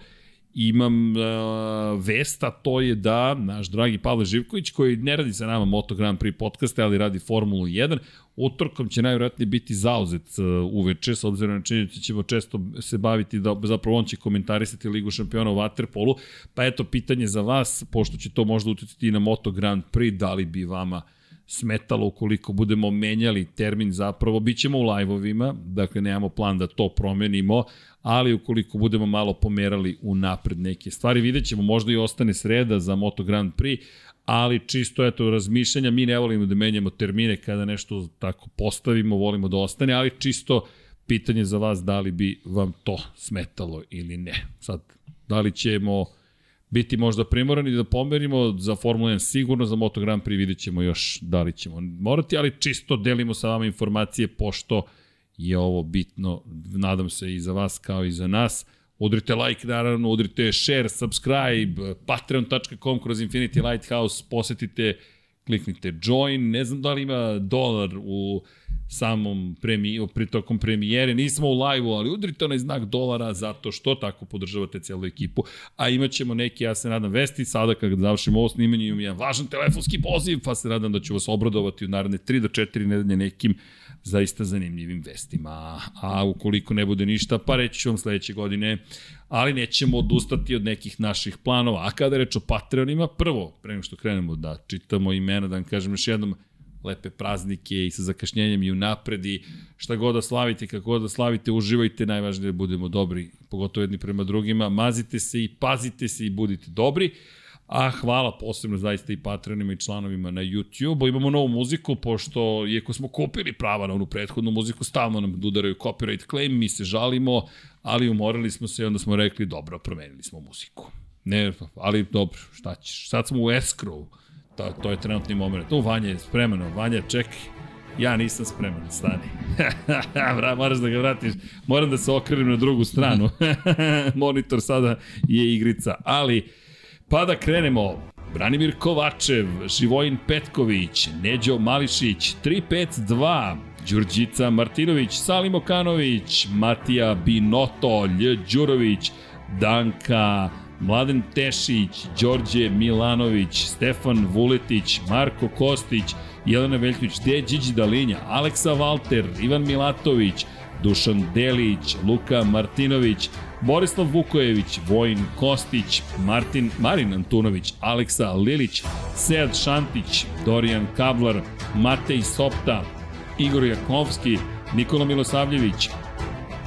imam uh, vesta, to je da naš dragi Pavle Živković, koji ne radi sa nama Moto Grand Prix podcaste, ali radi Formulu 1, utorkom će najvjerojatnije biti zauzet uh, uveče, s obzirom na činjenicu ćemo često se baviti da zapravo on će komentarisati Ligu šampiona u Waterpolu, pa eto pitanje za vas, pošto će to možda uticati i na Moto Grand Prix, da li bi vama smetalo ukoliko budemo menjali termin zapravo, bit ćemo u live-ovima, dakle nemamo plan da to promenimo, ali ukoliko budemo malo pomerali u napred neke stvari, vidjet ćemo, možda i ostane sreda za Moto Grand Prix, ali čisto eto razmišljanja, mi ne volimo da menjamo termine kada nešto tako postavimo, volimo da ostane, ali čisto pitanje za vas da li bi vam to smetalo ili ne. Sad, da li ćemo biti možda primorani da pomerimo za Formula 1 sigurno, za Moto Grand Prix vidjet ćemo još da li ćemo morati, ali čisto delimo sa vama informacije pošto je ovo bitno, nadam se i za vas kao i za nas. Udrite like, naravno, udrite share, subscribe, patreon.com kroz Infinity Lighthouse, posetite, kliknite join, ne znam da li ima dolar u samom premi, pri tokom premijere, nismo u live-u, ali udrite onaj znak dolara zato što tako podržavate celu ekipu, a imat ćemo neki, ja se nadam, vesti, sada kad završimo ovo snimanje imam jedan važan telefonski poziv, pa se nadam da ću vas obradovati u naredne 3 do 4 nedelje nekim zaista zanimljivim vestima. A ukoliko ne bude ništa, pa reći ću vam sledeće godine, ali nećemo odustati od nekih naših planova. A kada reč o Patreonima, prvo, pre nego što krenemo da čitamo imena, da vam kažem još jednom, lepe praznike i sa zakašnjenjem i unapred i šta god da slavite, kako god da slavite, uživajte, najvažnije da budemo dobri, pogotovo jedni prema drugima, mazite se i pazite se i budite dobri. A hvala posebno zaista i patronima i članovima na YouTube-u. Imamo novu muziku, pošto iako smo kupili prava na onu prethodnu muziku, stalno nam udaraju copyright claim, mi se žalimo, ali umorili smo se i onda smo rekli, dobro, promenili smo muziku. Ne, ali dobro, šta ćeš? Sad smo u escrow, to, to je trenutni moment. Tu Vanja je spremano, Vanja čekaj, ja nisam spreman, stani. Moraš da ga vratiš, moram da se okrenem na drugu stranu. Monitor sada je igrica, ali Pa da krenemo. Branimir Kovačev, Živojin Petković, Neđo Mališić, 352, Đurđica Martinović, Salim Okanović, Matija Binoto, Lj Đurović, Danka, Mladen Tešić, Đorđe Milanović, Stefan Vuletić, Marko Kostić, Jelena Veljković, Deđić Dalinja, Aleksa Valter, Ivan Milatović, Dušan Delić, Luka Martinović, Borislav Vukojević, Vojin Kostić, Martin, Marin Antunović, Aleksa Lilić, Sead Šantić, Dorijan Kablar, Matej Sopta, Igor Jakovski, Nikola Milosavljević,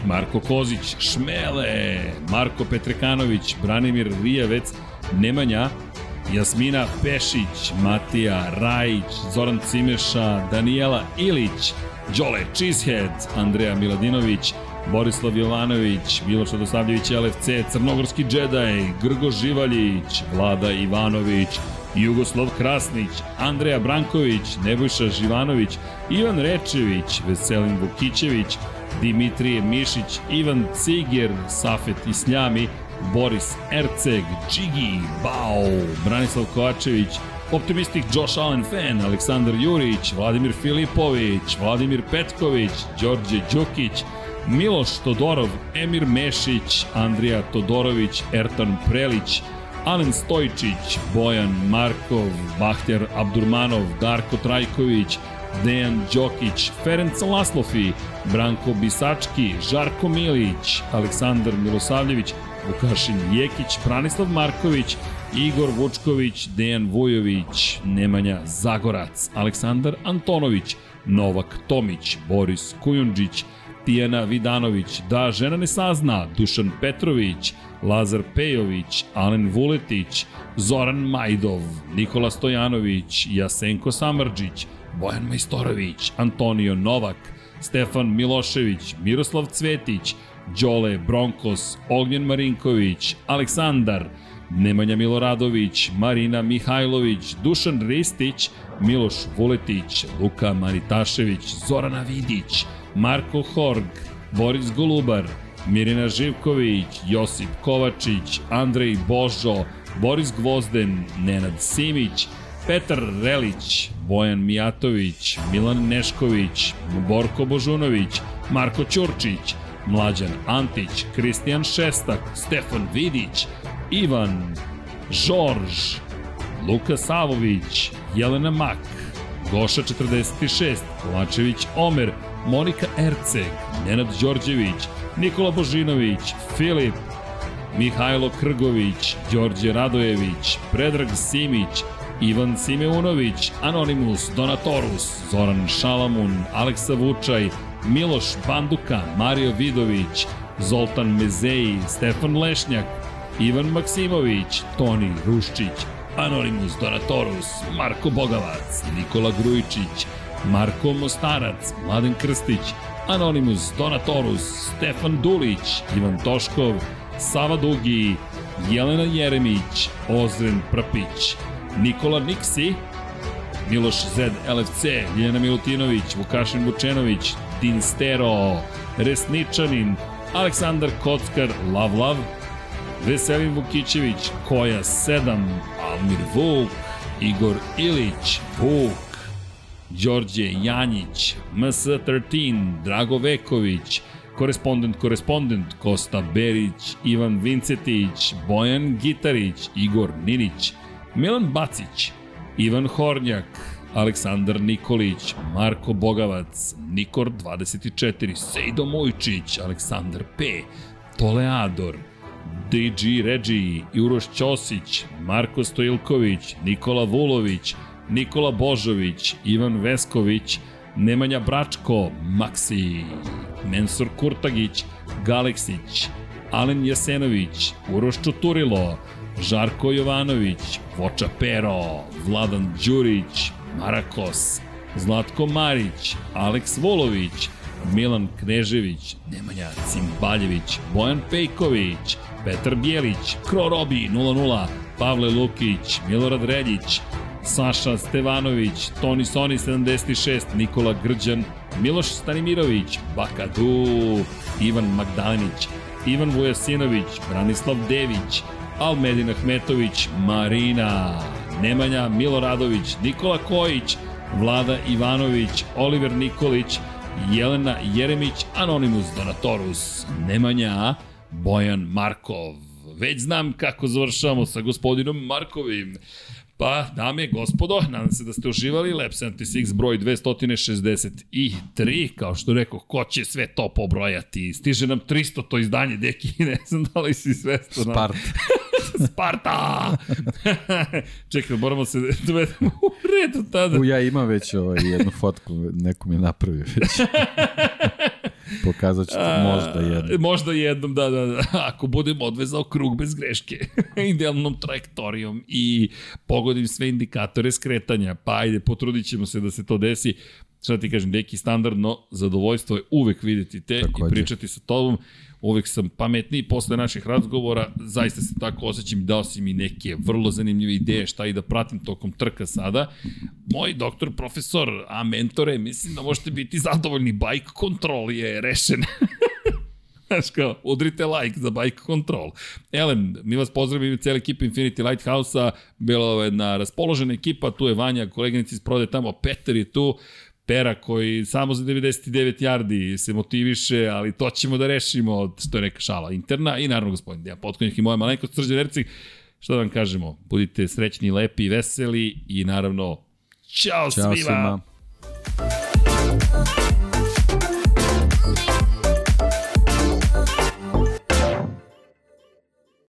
Marko Kozić, Šmele, Marko Petrekanović, Branimir Rijavec, Nemanja, Jasmina Pešić, Matija Rajić, Zoran Cimeša, Daniela Ilić, Đole Cheesehead, Andreja Miladinović, Borislav Jovanović, Miloš Radosavljević, LFC, Crnogorski džedaj, Grgo Živaljić, Vlada Ivanović, Jugoslav Krasnić, Andreja Branković, Nebojša Živanović, Ivan Rečević, Veselin Vukićević, Dimitrije Mišić, Ivan Ciger, Safet Isljami, Boris Erceg, Džigi, Bao, Branislav Kovačević, Optimistik Josh Allen fan, Aleksandar Jurić, Vladimir Filipović, Vladimir Petković, Đorđe Đukić, Miloš Todorov, Emir Mešić, Andrija Todorović, Ertan Prelić, Alen Stojčić, Bojan Markov, Bahter Abdurmanov, Darko Trajković, Dejan Đokić, Ferenc Laslofi, Branko Bisački, Žarko Milić, Aleksandar Milosavljević, Vukašin Jekić, Branislav Marković, Igor Vučković, Dejan Vujović, Nemanja Zagorac, Aleksandar Antonović, Novak Tomić, Boris Kujundžić, Tijana Vidanović, Da žena ne sazna, Dušan Petrović, Lazar Pejović, Alen Vuletić, Zoran Majdov, Nikola Stojanović, Jasenko Samrđić, Bojan Majstorović, Antonio Novak, Stefan Milošević, Miroslav Cvetić, Đole Bronkos, Ognjen Marinković, Aleksandar, Nemanja Miloradović, Marina Mihajlović, Dušan Ristić, Miloš Vuletić, Luka Maritašević, Zorana Vidić, Marko Horg, Boris Golubar, Mirina Živković, Josip Kovačić, Andrej Božo, Boris Gvozden, Nenad Simić, Petar Relić, Bojan Mijatović, Milan Nešković, Borko Božunović, Marko Ćurčić, Mlađan Antić, Kristijan Šestak, Stefan Vidić, Ivan, Žorž, Luka Savović, Jelena Mak, Goša 46, Kovačević Omer, Monika Erceg, Nenad Đorđević, Nikola Božinović, Filip, Mihajlo Krgović, Đorđe Radojević, Predrag Simić, Ivan Simeunović, Anonimus, Donatorus, Zoran Šalamun, Aleksa Vučaj, Miloš Banduka, Mario Vidović, Zoltan Mezeji, Stefan Lešnjak, Ivan Maksimović, Toni Ruščić, Anonimus Donatorus, Marko Bogavac, Nikola Grujičić, Marko Mostarac, Mladen Krstić, Anonimus Donatorus, Stefan Dulić, Ivan Toškov, Sava Dugi, Jelena Jeremić, Ozren Prpić, Nikola Niksi, Miloš Zed LFC, Ljena Milutinović, Vukašin Vučenović, Din Stero, Resničanin, Aleksandar Kockar, Lav Lav, Veselin Vukićević, Koja 7, Almir Vuk, Igor Ilić, Vuk, Đorđe Janjić, MS13, Drago Veković, Korespondent, korespondent, Kosta Berić, Ivan Vincetić, Bojan Gitarić, Igor Ninić, Milan Bacić, Ivan Hornjak, Aleksandar Nikolić, Marko Bogavac, Nikor 24, Sejdo Mojčić, Aleksandar P, Toleador, DG Regi, Uroš Ćosić, Marko Stojilković, Nikola Vulović, Nikola Božović, Ivan Vesković, Nemanja Bračko, Maksi, Mensur Kurtagić, Galeksić, Alen Jasenović, Uroš Čuturilo, Žarko Jovanović, Voča Pero, Vladan Đurić, Marakos, Zlatko Marić, Aleks Volović, Milan Knežević, Nemanja Cimbaljević, Bojan Pejković, Petar Bjelić, Kro Robi 00, Pavle Lukić, Milorad Reljić, Saša Stevanović, Toni Soni 76, Nikola Grđan, Miloš Stanimirović, Bakadu, Ivan Magdalenić, Ivan Vujasinović, Branislav Dević, Almedin Ahmetović, Marina, Nemanja Miloradović, Nikola Kojić, Vlada Ivanović, Oliver Nikolić, Jelena Jeremić, Anonimus Donatorus, Nemanja, Bojan Markov. Već znam kako završavamo sa gospodinom Markovim. Pa, dame gospodo, nadam se da ste uživali. Lab 76 broj 263, kao što rekao, ko će sve to pobrojati? Stiže nam 300 to izdanje, deki, ne znam da li si svesto. Sparta. Sparta! Čekaj, moramo se dovedemo u redu tada. U, ja imam već ovaj, jednu fotku, neko mi je napravio već. Pokazat ću možda jednom. Možda jednom, da, da, da. Ako budem odvezao krug bez greške, idealnom trajektorijom i pogodim sve indikatore skretanja, pa ajde, potrudit ćemo se da se to desi. Šta ti kažem, deki standardno zadovoljstvo je uvek videti te Takođe. i pričati sa tobom uvek sam pametniji posle naših razgovora, zaista se tako osjećam i dao si mi neke vrlo zanimljive ideje šta i da pratim tokom trka sada. Moj doktor, profesor, a mentore, mislim da možete biti zadovoljni, bike control je rešen. Znaš kao, udrite like za bike control. Elem, mi vas pozdravimo cijela ekipa Infinity Lighthouse-a, bila je jedna raspoložena ekipa, tu je Vanja, koleginica iz prode tamo, Peter je tu, Pera koji samo za 99 yardi se motiviše, ali to ćemo da rešimo, što je neka šala interna i naravno gospodin Dejan Potkonjak i moja malenkost Srđan Ercik. Što da vam kažemo, budite srećni, lepi, veseli i naravno, čao, čao svima! svima.